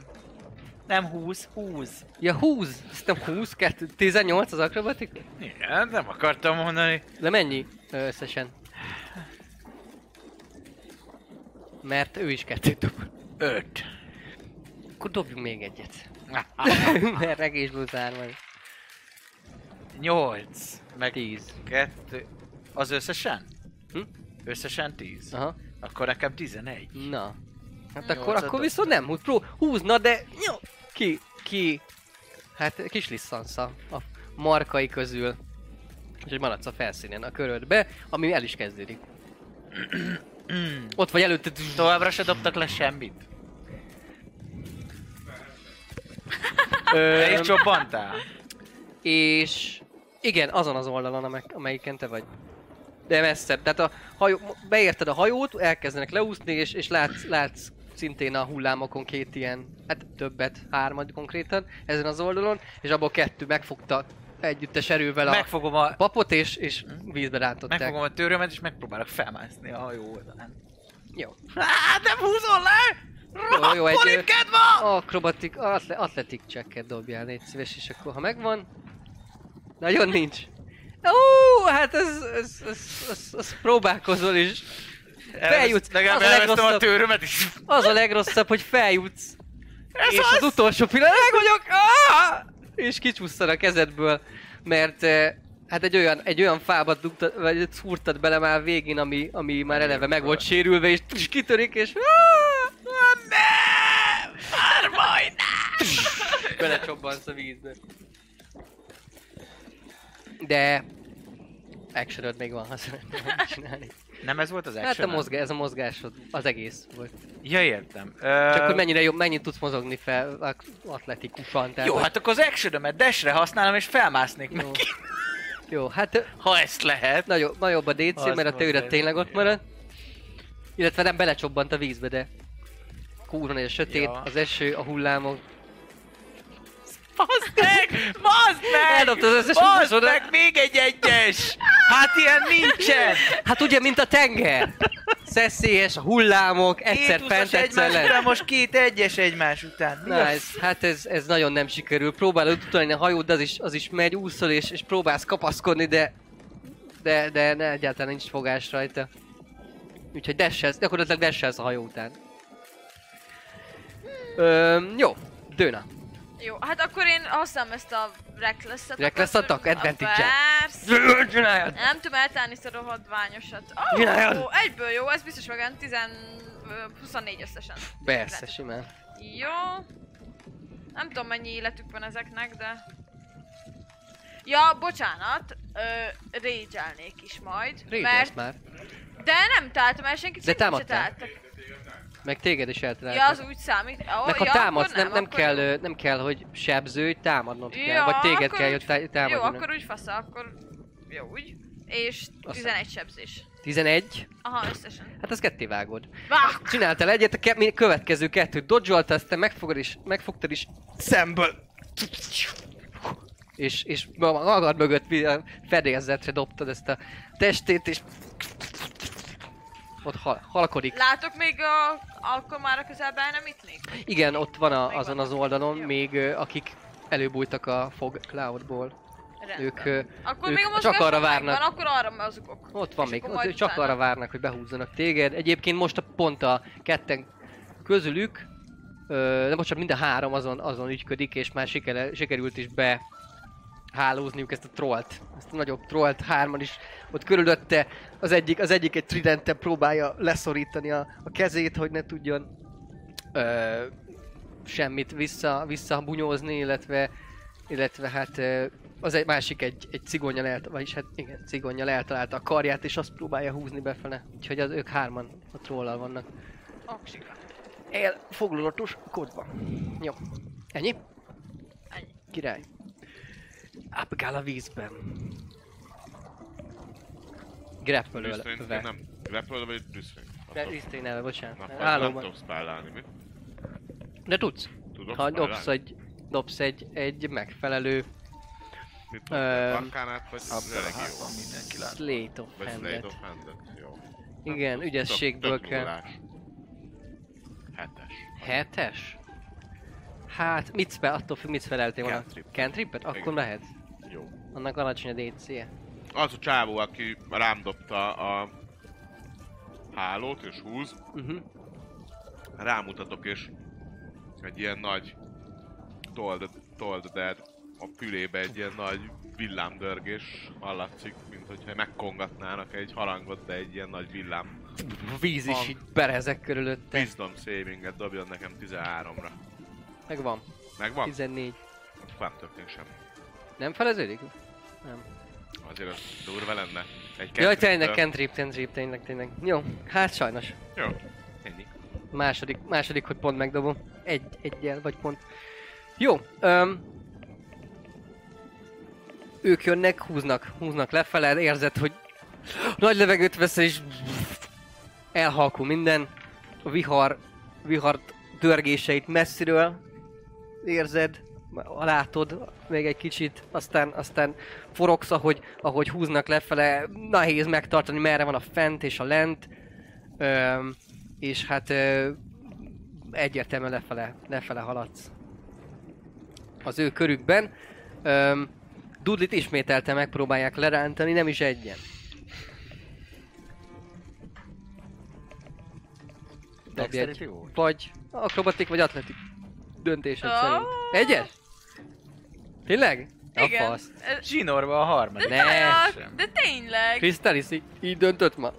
Nem 20, 20. Ja, 20! Szerintem 20, 2, 18 az akrobatik? Igen, nem akartam mondani. De mennyi összesen? Mert ő is kettőt dob. 5. Akkor dobjunk még egyet. Mert regésből zár vagy. 8. Meg 10. 2. Az összesen? Hm? Összesen 10. Aha. Akkor nekem 11. Na. Hát akkor, akkor viszont nem húz, pró, húzna, de jó, ki, ki, hát kis lisszansz a, a markai közül. Úgyhogy maradsz a felszínen a körödbe, ami el is kezdődik. Ott vagy előtte. Továbbra se dobtak le semmit. Te is csobbantál? és igen, azon az oldalon, amely, amelyiken te vagy. De messzebb. Tehát a hajó, beérted a hajót, elkezdenek leúszni, és, és látsz, látsz szintén a hullámokon két ilyen, hát többet, hármat konkrétan ezen az oldalon, és abból kettő megfogta együttes erővel a Megfogom a, papot, és, és vízbe rántották. megfogom a törömet, és megpróbálok felmászni a hajó oldalán. Jó. Á, nem húzol le! Jó, jó, egy akrobatik, atle, atletik checket dobjál, légy szíves, és akkor ha megvan... Nagyon nincs. Ó, hát ez, ez, ez, ez, ez próbálkozol is. Feljutsz. Legalább elvesztem a törömet is. Az a legrosszabb, hogy feljutsz. Ez és az! az utolsó pillanat, meg vagyok! Ah! És kicsúsztan a kezedből, mert eh, hát egy olyan, egy olyan fába dugtad, vagy szúrtad bele már végén, ami, ami már eleve meg volt sérülve, és kitörik, és ah! Ah, nem! Már majdnem! Belecsobbansz a vízbe. De actionod még van, ha szeretném csinálni. Nem ez volt az action? Hát a mozgás, ez a mozgásod, az egész volt. Ja, értem. Csak Ö, hogy mennyire jobb, mennyit tudsz mozogni fel atletikusan. Tehát Jó, hogy- hát akkor az action dashre használom, és felmásznék jó. neki. Jó, hát Ha ezt lehet. nagyobb, nagyobb a DC, mert a ez. tényleg ott marad. Illetve nem belecsobbant a vízbe, de kurva nagy a sötét, Ja. az eső, a hullámok. Bazd meg! Bazd meg! Eldobtad az összes Bazd meg! Még egy egyes! Hát ilyen nincsen! Hát ugye, mint a tenger! Szeszélyes, hullámok, egyszer Két fent, egyszer lent. után, most két egyes egymás után. Mi Nice, hát ez, ez nagyon nem sikerül. Próbálod utolni a hajót, de az is, az is megy, úszol és, és próbálsz kapaszkodni, de de, de ne, egyáltalán nincs fogás rajta. Úgyhogy desselsz, gyakorlatilag desselsz a hajó után. Öm, jó, Dőna. Jó, hát akkor én használom ezt a Reckless-et. Reckless akkor- attack? Advantage-e? Persze. Csináljad! Nem tudom eltállni ezt a rohadványosat. Oh, Csináljad! ó, egyből jó, ez biztos megvan 10, ö, 24 összesen. Persze, simán. Jó. Nem tudom mennyi életük van ezeknek, de... Ja, bocsánat, ö, rage is majd, Régy mert... már. De nem találtam el senkit, De se támadtál. találtak. Meg téged is Ja, eltaláltak. az úgy számít. Oh, Meg ha ja, támadsz, nem, nem, kell, jó. nem kell, hogy sebzőj, támadnod kell. Ja, Vagy téged kell, hogy tá- támadjon. Jó, akkor úgy fasza, akkor... Jó, úgy. És Azt 11 sebzés. 11. Aha, összesen. Hát az ketté vágod. Vá! Csináltál egyet, a ke- következő kettőt dodge aztán megfogod is, megfogtad is szemből. És, és ma- magad mögött fedélzetre dobtad ezt a testét, és ott hal- halkodik. Látok még a... Akkor már a közelben nem itt? Igen, ott van a, azon az oldalon Jó. még akik előbújtak a fog cloudból. Rendben. Ők, Akkor ők még a csak arra várnak. akkor arra mozgok. Ott van És még, ott csak utána. arra várnak, hogy behúzzanak téged. Egyébként most a pont a ketten közülük, ö, de bocsánat, mind a három azon, azon ügyködik, és már sikere, sikerült is be hálózniuk ezt a trollt. Ezt a nagyobb trollt, hárman is ott körülötte. Az egyik, az egyik egy tridente próbálja leszorítani a, a kezét, hogy ne tudjon ö, semmit vissza, visszabunyózni, illetve, illetve hát ö, az egy másik egy, egy cigonyal elt, vagyis hát igen, cigonyal eltalálta a karját, és azt próbálja húzni befele. Úgyhogy az ők hárman a trollal vannak. Aksika. Elfoglalatos kodba. Jó. Ennyi? Ennyi. Király. Ápgál a vízben. Grapple-ölve. Restraint nem. Grapple vagy? Restrain elve, Na, bocsánat. nem Állóban. tudok spellálni, mi? De tudsz. Tudok Ha dobsz egy, dobsz egy, egy megfelelő Mit Ö, mondtad? Arkánát vagy religió? mindenki lát. Slate of Handet. of Handet? Jó. Igen, Tök- ügyességből tök kell. Hetes. Hetes? Hát, mit spell, attól függ, mit spelleltél volna. Cantrip. Cantripet? Akkor Igen. lehet. Annak alacsony a DC-je. Az a csávó, aki rám dobta a hálót és húz, Uh-huh. rámutatok és egy ilyen nagy told, told dead a fülébe egy ilyen nagy villámdörgés hallatszik, mint hogyha megkongatnának egy harangot, de egy ilyen nagy villám. Víz is Van. így berezek körülötte. Wisdom savinget dobjon nekem 13-ra. Megvan. Megvan? 14. Akkor nem történik semmi. Nem feleződik? Nem. Azért az durva lenne. Egy Jaj, tényleg, cantrip, cantrip, tényleg, tényleg. Jó, hát sajnos. Jó, ennyi. Második, második, hogy pont megdobom. Egy, egyel, vagy pont. Jó, öm, ők jönnek, húznak, húznak lefele, érzed, hogy nagy levegőt vesz, és elhalkul minden. A vihar, vihar dörgéseit messziről érzed, látod még egy kicsit, aztán, aztán forogsz, ahogy, ahogy húznak lefele, nehéz megtartani, merre van a fent és a lent. Öm, és hát ö, egyértelműen lefele, lefele haladsz. Az ő körükben. Öm, Dudlit ismételten megpróbálják lerántani, nem is egyen. Dobj egy. Vagy akrobatik, vagy atletik. Döntésed Ó. szerint. Egyes? Tényleg? A Igen. fasz. Ez- Zsinórba a harmadik. De, Ne. tényleg, de tényleg. Krisztális így, így döntött ma.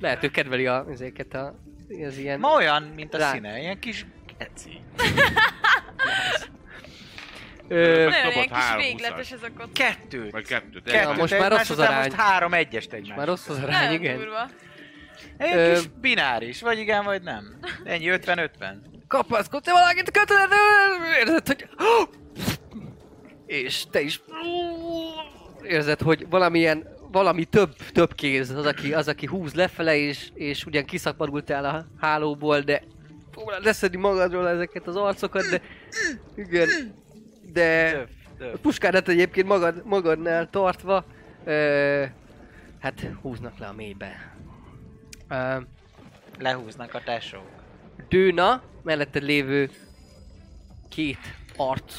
Lehet, ő kedveli a, ezeket a, az ilyen... Ma olyan, mint a Rá. színe, ilyen kis keci. Ö, Nagyon ilyen kis három végletes ezek ott. Kettőt. Vagy kettőt. Kettőt Ja, most már rossz az arány. Most három egyest egymás. már rossz az arány, igen. durva. Egy Ö, kis bináris, vagy igen, vagy nem. Ennyi 50-50. kapaszkodsz valakit a kötelet, érzed, hogy... És te is... Érzed, hogy valamilyen, valami több, több kéz az, aki, az, aki húz lefele, és, és ugyan kiszapadultál a hálóból, de próbálod leszedni magadról ezeket az arcokat, de igen, de a puskádat egyébként magad, magadnál tartva, ö, hát húznak le a mélybe. Ö, Lehúznak a tesók. Dőna, melletted lévő két arc,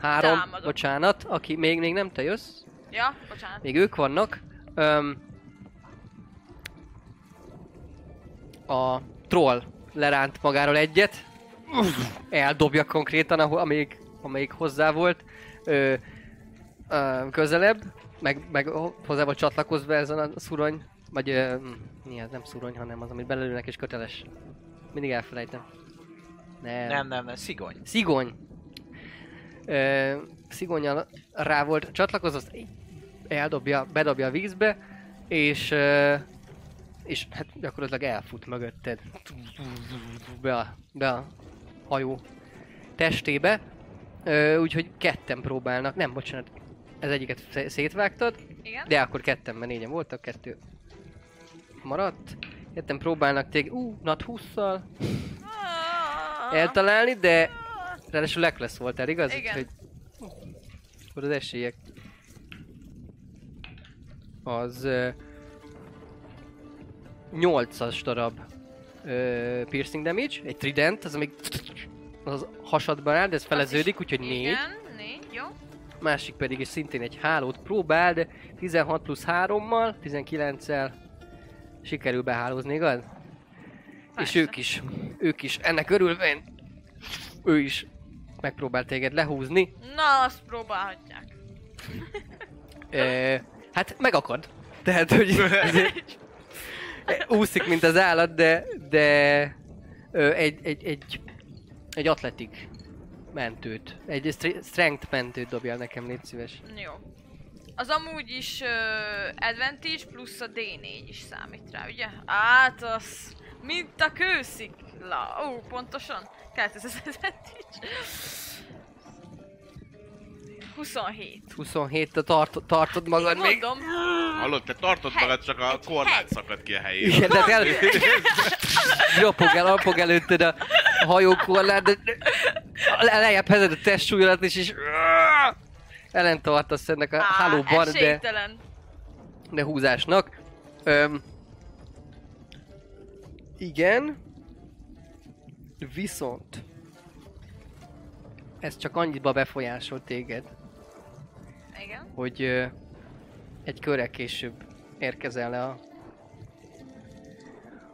három, Támadok. bocsánat, aki még, még nem te jössz, Ja, bocsánat. még ők vannak. Öm, a troll leránt magáról egyet, eldobja konkrétan, ahol, amelyik, amelyik hozzá volt, ö, ö, közelebb, meg, meg hozzá volt csatlakozva ezen a szurony, vagy ö, mi ez, nem szurony, hanem az, amit belőlnek és köteles. Mindig elfelejtem. Nem. Nem, nem, nem, szigony. Szigony. Ö, szigonyal rá volt így eldobja, bedobja a vízbe, és, ö, és hát gyakorlatilag elfut mögötted. Be a, be a hajó testébe. Úgyhogy ketten próbálnak, nem, bocsánat, ez egyiket szé- szétvágtad, Igen? de akkor ketten, mert négyen voltak, kettő maradt. Értem próbálnak téged, ú, nat 20-szal Ah. eltalálni, de ráadásul Lekles voltál, igaz? Igen. Úgyhogy akkor az esélyek az ö, 8-as darab ö, piercing damage, egy trident, az még az hasadban áll, de ez feleződik, úgyhogy 4. Igen, négy, jó. Másik pedig is szintén egy hálót próbál, de 16 plusz 3-mal, 19-el sikerül behálózni, igaz? És Persze. ők is, ők is ennek örülvén, ő is megpróbál téged lehúzni. Na, azt próbálhatják. E, hát megakad. Tehát, hogy úszik, mint az állat, de, de ö, egy, egy, egy, egy atletik mentőt, egy stre- strength mentőt dobjál nekem, légy szíves. Jó. Az amúgy is uh, advantage plusz a D4 is számít rá, ugye? Hát az, mint a kőszikla. Ó, pontosan. Kellett ez az advantage. 27. 27 a tart, tartod magad még. Mondom, Hallod, te tartod Hegy. magad, csak a korlát hegy. szakadt ki a helyére. Igen, de el... Ropog el, ropog előtted a hajókorlát, de le- lejjebb hezed a testsúlyodat is, és ellen tartasz ennek a á, hálóban, de, de húzásnak. Öm, igen. Viszont ez csak annyiba befolyásol téged, Igen. hogy ö, egy körrel később érkezel le a,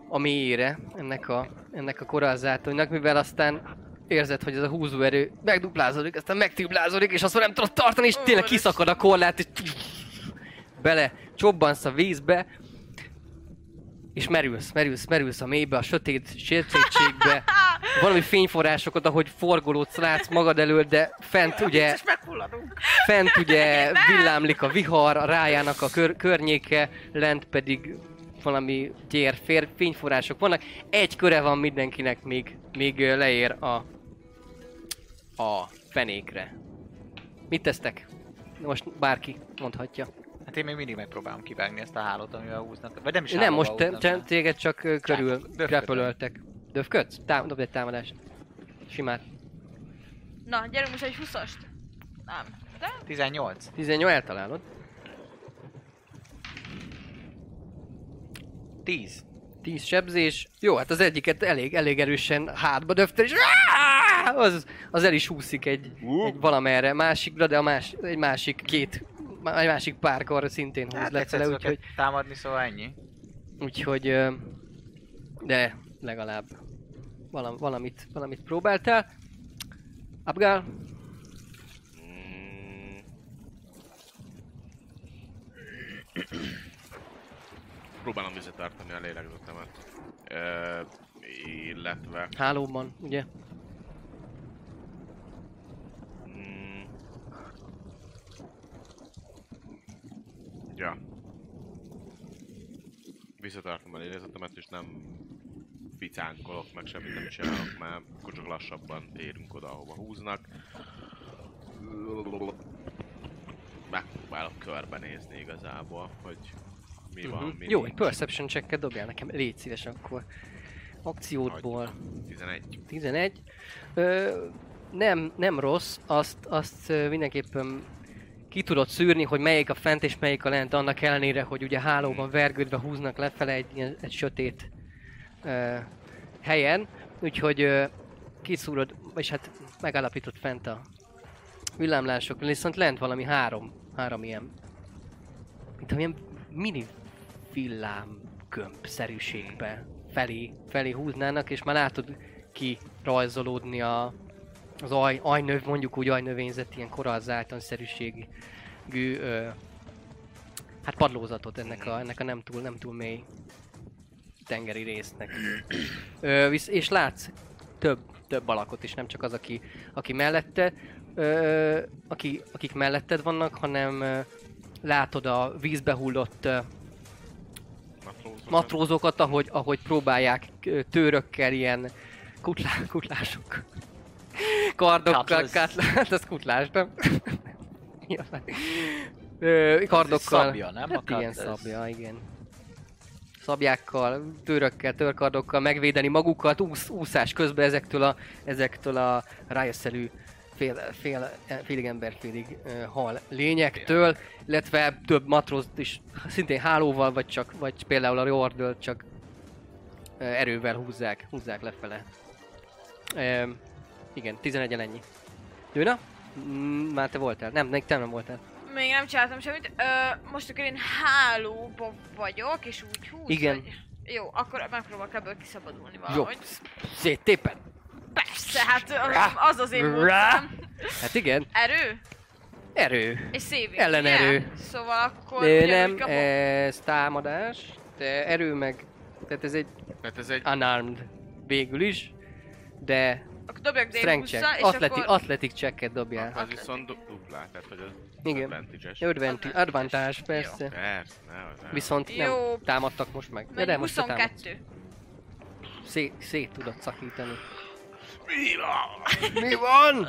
a mélyére ennek a, ennek a korallzátonynak, mivel aztán érzed, hogy ez a húzóerő megduplázódik, aztán megtriplázódik, és azt már nem tudod tartani, és tényleg kiszakad a korlát, és bele csobbansz a vízbe, és merülsz, merülsz, merülsz a mélybe, a sötét sötétségbe, valami fényforrásokat, ahogy forgolódsz, látsz magad elől, de fent ugye, fent ugye villámlik a vihar, a rájának a kör, környéke, lent pedig valami gyér, fér, fényforrások vannak. Egy köre van mindenkinek, még, még leér a, a fenékre. Mit tesztek? Most bárki mondhatja. Hát én még mindig megpróbálom kivágni ezt a hálót, amivel húznak. Vagy nem is Nem, most te, te, téged csak ö, körül grapölöltek. Döfködsz? Tám, dobd egy támadást. Simát. Na, gyerünk most egy 20-ast. Nem. De? 18. 18 eltalálod. 10. 10 sebzés. Jó, hát az egyiket elég, elég erősen hátba döfte, és az, az el is húszik egy, Uh. egy valamerre másikra, de a más, egy másik két, egy másik párkar szintén húz Hát lefele, úgyhogy, támadni, szóval ennyi. úgyhogy, de legalább valam, valamit, valamit próbáltál. Abgál, Mm. Próbálom visszatartani a lélegzetemet. Ö, illetve... hálóban, ugye? Mm, ja. Visszatartom a lélegzetemet, és nem ficánkolok, meg semmit nem csinálok, mert akkor csak lassabban érünk oda, ahova húznak. Megpróbálok körbenézni igazából, hogy mi van, Mhm. mi Jó, egy nincs. perception checket dobjál nekem, légy szíves akkor. Akciódból. 11. 11. Ö, nem, nem rossz, azt, azt mindenképpen ki tudod szűrni, hogy melyik a fent és melyik a lent, annak ellenére, hogy ugye hálóban vergődve húznak lefele egy, ilyen- egy sötét ö, helyen, úgyhogy ö, kiszúrod, vagy hát megállapított fent a villámlások, viszont lent valami három, három ilyen, mint amilyen mini villámgömb-szerűségbe felé, felé húznának, és már látod ki rajzolódni a, az aj, ajnöv, mondjuk úgy ajnövényzet, ilyen korallzáltan szerűségű ö, hát padlózatot ennek a, ennek a nem túl, nem túl mély tengeri résznek. Ö, visz, és látsz több, több alakot is, nem csak az, aki, aki mellette, ö, aki, akik melletted vannak, hanem ö, látod a vízbe hullott ö, Matrózokat. matrózokat, ahogy, ahogy próbálják tőrökkel ilyen kutlá, kutlások. Kardokkal, hát az kutlás, nem? Ö, kardokkal. szabja, nem? A Hát ilyen cutlass. szabja, igen. szabjákkal, törökkel, törkardokkal megvédeni magukat úsz, úszás közben ezektől a, ezektől a rájösszerű fél, fél, félig ember, félig uh, hal lényektől, illetve több matrózt is szintén hálóval, vagy csak, vagy például a Riordölt csak uh, erővel húzzák, húzzák lefele. Igen, 11 ennyi. Dőna? Mm, már te voltál? Nem, nem, te nem voltál. Még nem csináltam semmit. Ö, most akkor én hálóba vagyok, és úgy húz. Igen. Vagy... Jó, akkor megpróbálok ebből kiszabadulni Jó, valahogy. széttépen. Persze, hát az az én módszerem. Hát igen, Erő? erő. És saving, Ellenerő. ugye? Szóval akkor Ö, nem, kapok. ez támadás, de erő meg, tehát ez egy Tehát ez egy... unarmed végül is, de Akkor dobjak D20-ra, check, és athletic, akkor... athletic checket dobjál. Az viszont du- duplá, tehát hogy az Igen. advantage-es. Advantage, advantage persze. Persze, ne, ne. Viszont nem Jó. támadtak most meg. Ja, Mennyi? de most te támadsz. 22. Szét, szét tudod szakítani. Mi van? Mi van?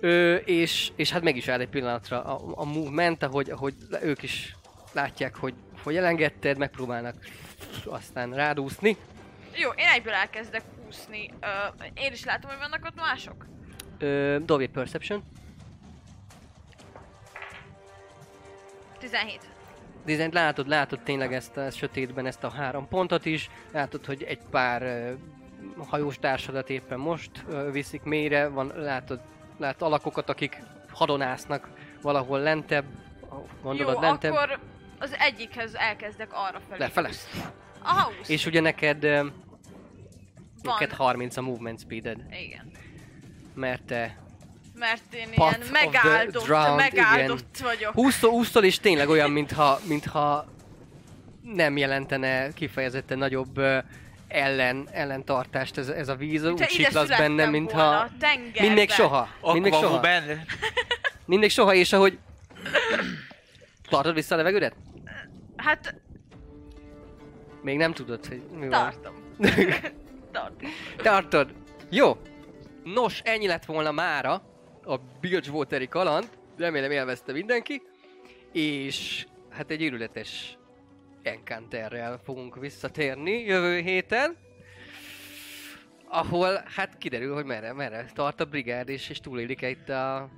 Ö, és, és hát meg is áll egy pillanatra a, a movement, ahogy, ahogy ők is látják, hogy, hogy elengedted, megpróbálnak aztán rádúszni. Jó, én egyből elkezdek úszni. Ö, én is látom, hogy vannak ott mások. Ö, dobj egy perception. 17. Dizájnt látod, látod tényleg ezt a sötétben ezt a három pontot is, látod, hogy egy pár ö, hajós társadat éppen most ö, viszik mélyre, van, látod, látod alakokat, akik hadonásznak valahol lentebb, gondolod Jó, lentebb, akkor az egyikhez elkezdek arra felé. lefele. Aha, úsz. És ugye neked, Van. neked 30 a movement speeded, Igen. mert te Mert én ilyen megáldott, drowned, megáldott vagyok. úszol, úszol és tényleg olyan, mintha, mintha nem jelentene kifejezetten nagyobb ö, ellen, ellentartást ez, ez a víz, Mintha úgy siklasz benne, mintha... volna, a tengerbe. Mind még soha. Mind még soha. Aquawoman. Mind még soha, és ahogy... Tartod vissza a levegődet? Hát, Még nem tudod, hogy mi van. tartom. tartom. Tartod. Jó. Nos, ennyi lett volna mára a Bilgewater-i kaland. Remélem élvezte mindenki. És hát egy őrületes encounterrel fogunk visszatérni jövő héten. Ahol hát kiderül, hogy merre, merre tart a brigád, és, és túlélik itt a,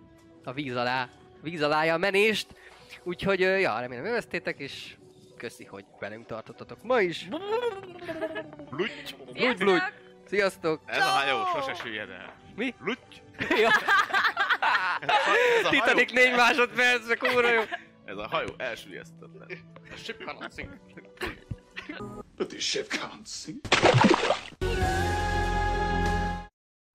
a víz alá, víz alája a menést. Úgyhogy, ja, remélem élveztétek, és köszi, hogy velünk tartottatok ma is. Luty! Bludj, bludj! Sziasztok! Ez a hajó sose süllyed el. Mi? Luty! Ja. Ez a hajó, Titanic 4 másodperc, kurva jó. ez a hajó elsüllyesztetlen. A ship cannot sink. But this ship can't sink.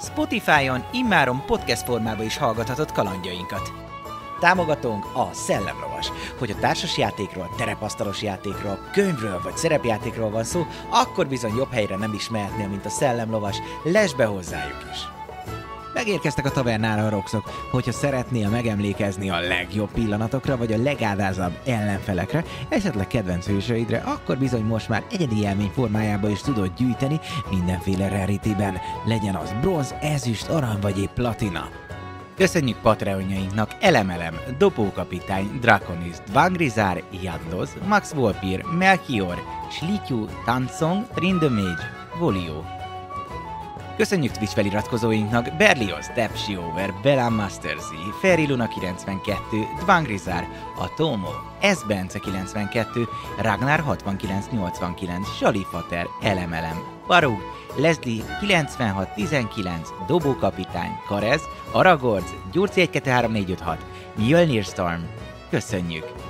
Spotify-on immáron podcast formában is hallgathatod kalandjainkat. Támogatónk a Szellemlovas. Hogy a társasjátékról, terepasztalos játékról, könyvről vagy szerepjátékról van szó, akkor bizony jobb helyre nem is mehetnél, mint a Szellemlovas. Lesz be hozzájuk is! Megérkeztek a tavernára a roxok, hogyha szeretnél megemlékezni a legjobb pillanatokra, vagy a legádázabb ellenfelekre, esetleg kedvenc hősöidre, akkor bizony most már egyedi élmény formájába is tudod gyűjteni mindenféle rarityben, legyen az bronz, ezüst, arany vagy épp platina. Köszönjük Patreonjainknak Elemelem, Dobókapitány, Draconis, Vangrizár, Jadloz, Max Volpir, Melchior, Slityu, Tansong, Trindemage, Volio. Köszönjük Twitch feliratkozóinknak Berlioz, Depsiover, Belan Masterzi, Ferry Luna 92, Dvangrizár, Atomo, S. Bence 92, Ragnar 6989, Salifater, Elemelem, Barug, Leslie 9619, Dobókapitány, Karez, Aragorz, Gyurci 123456, Mjölnir Storm. Köszönjük!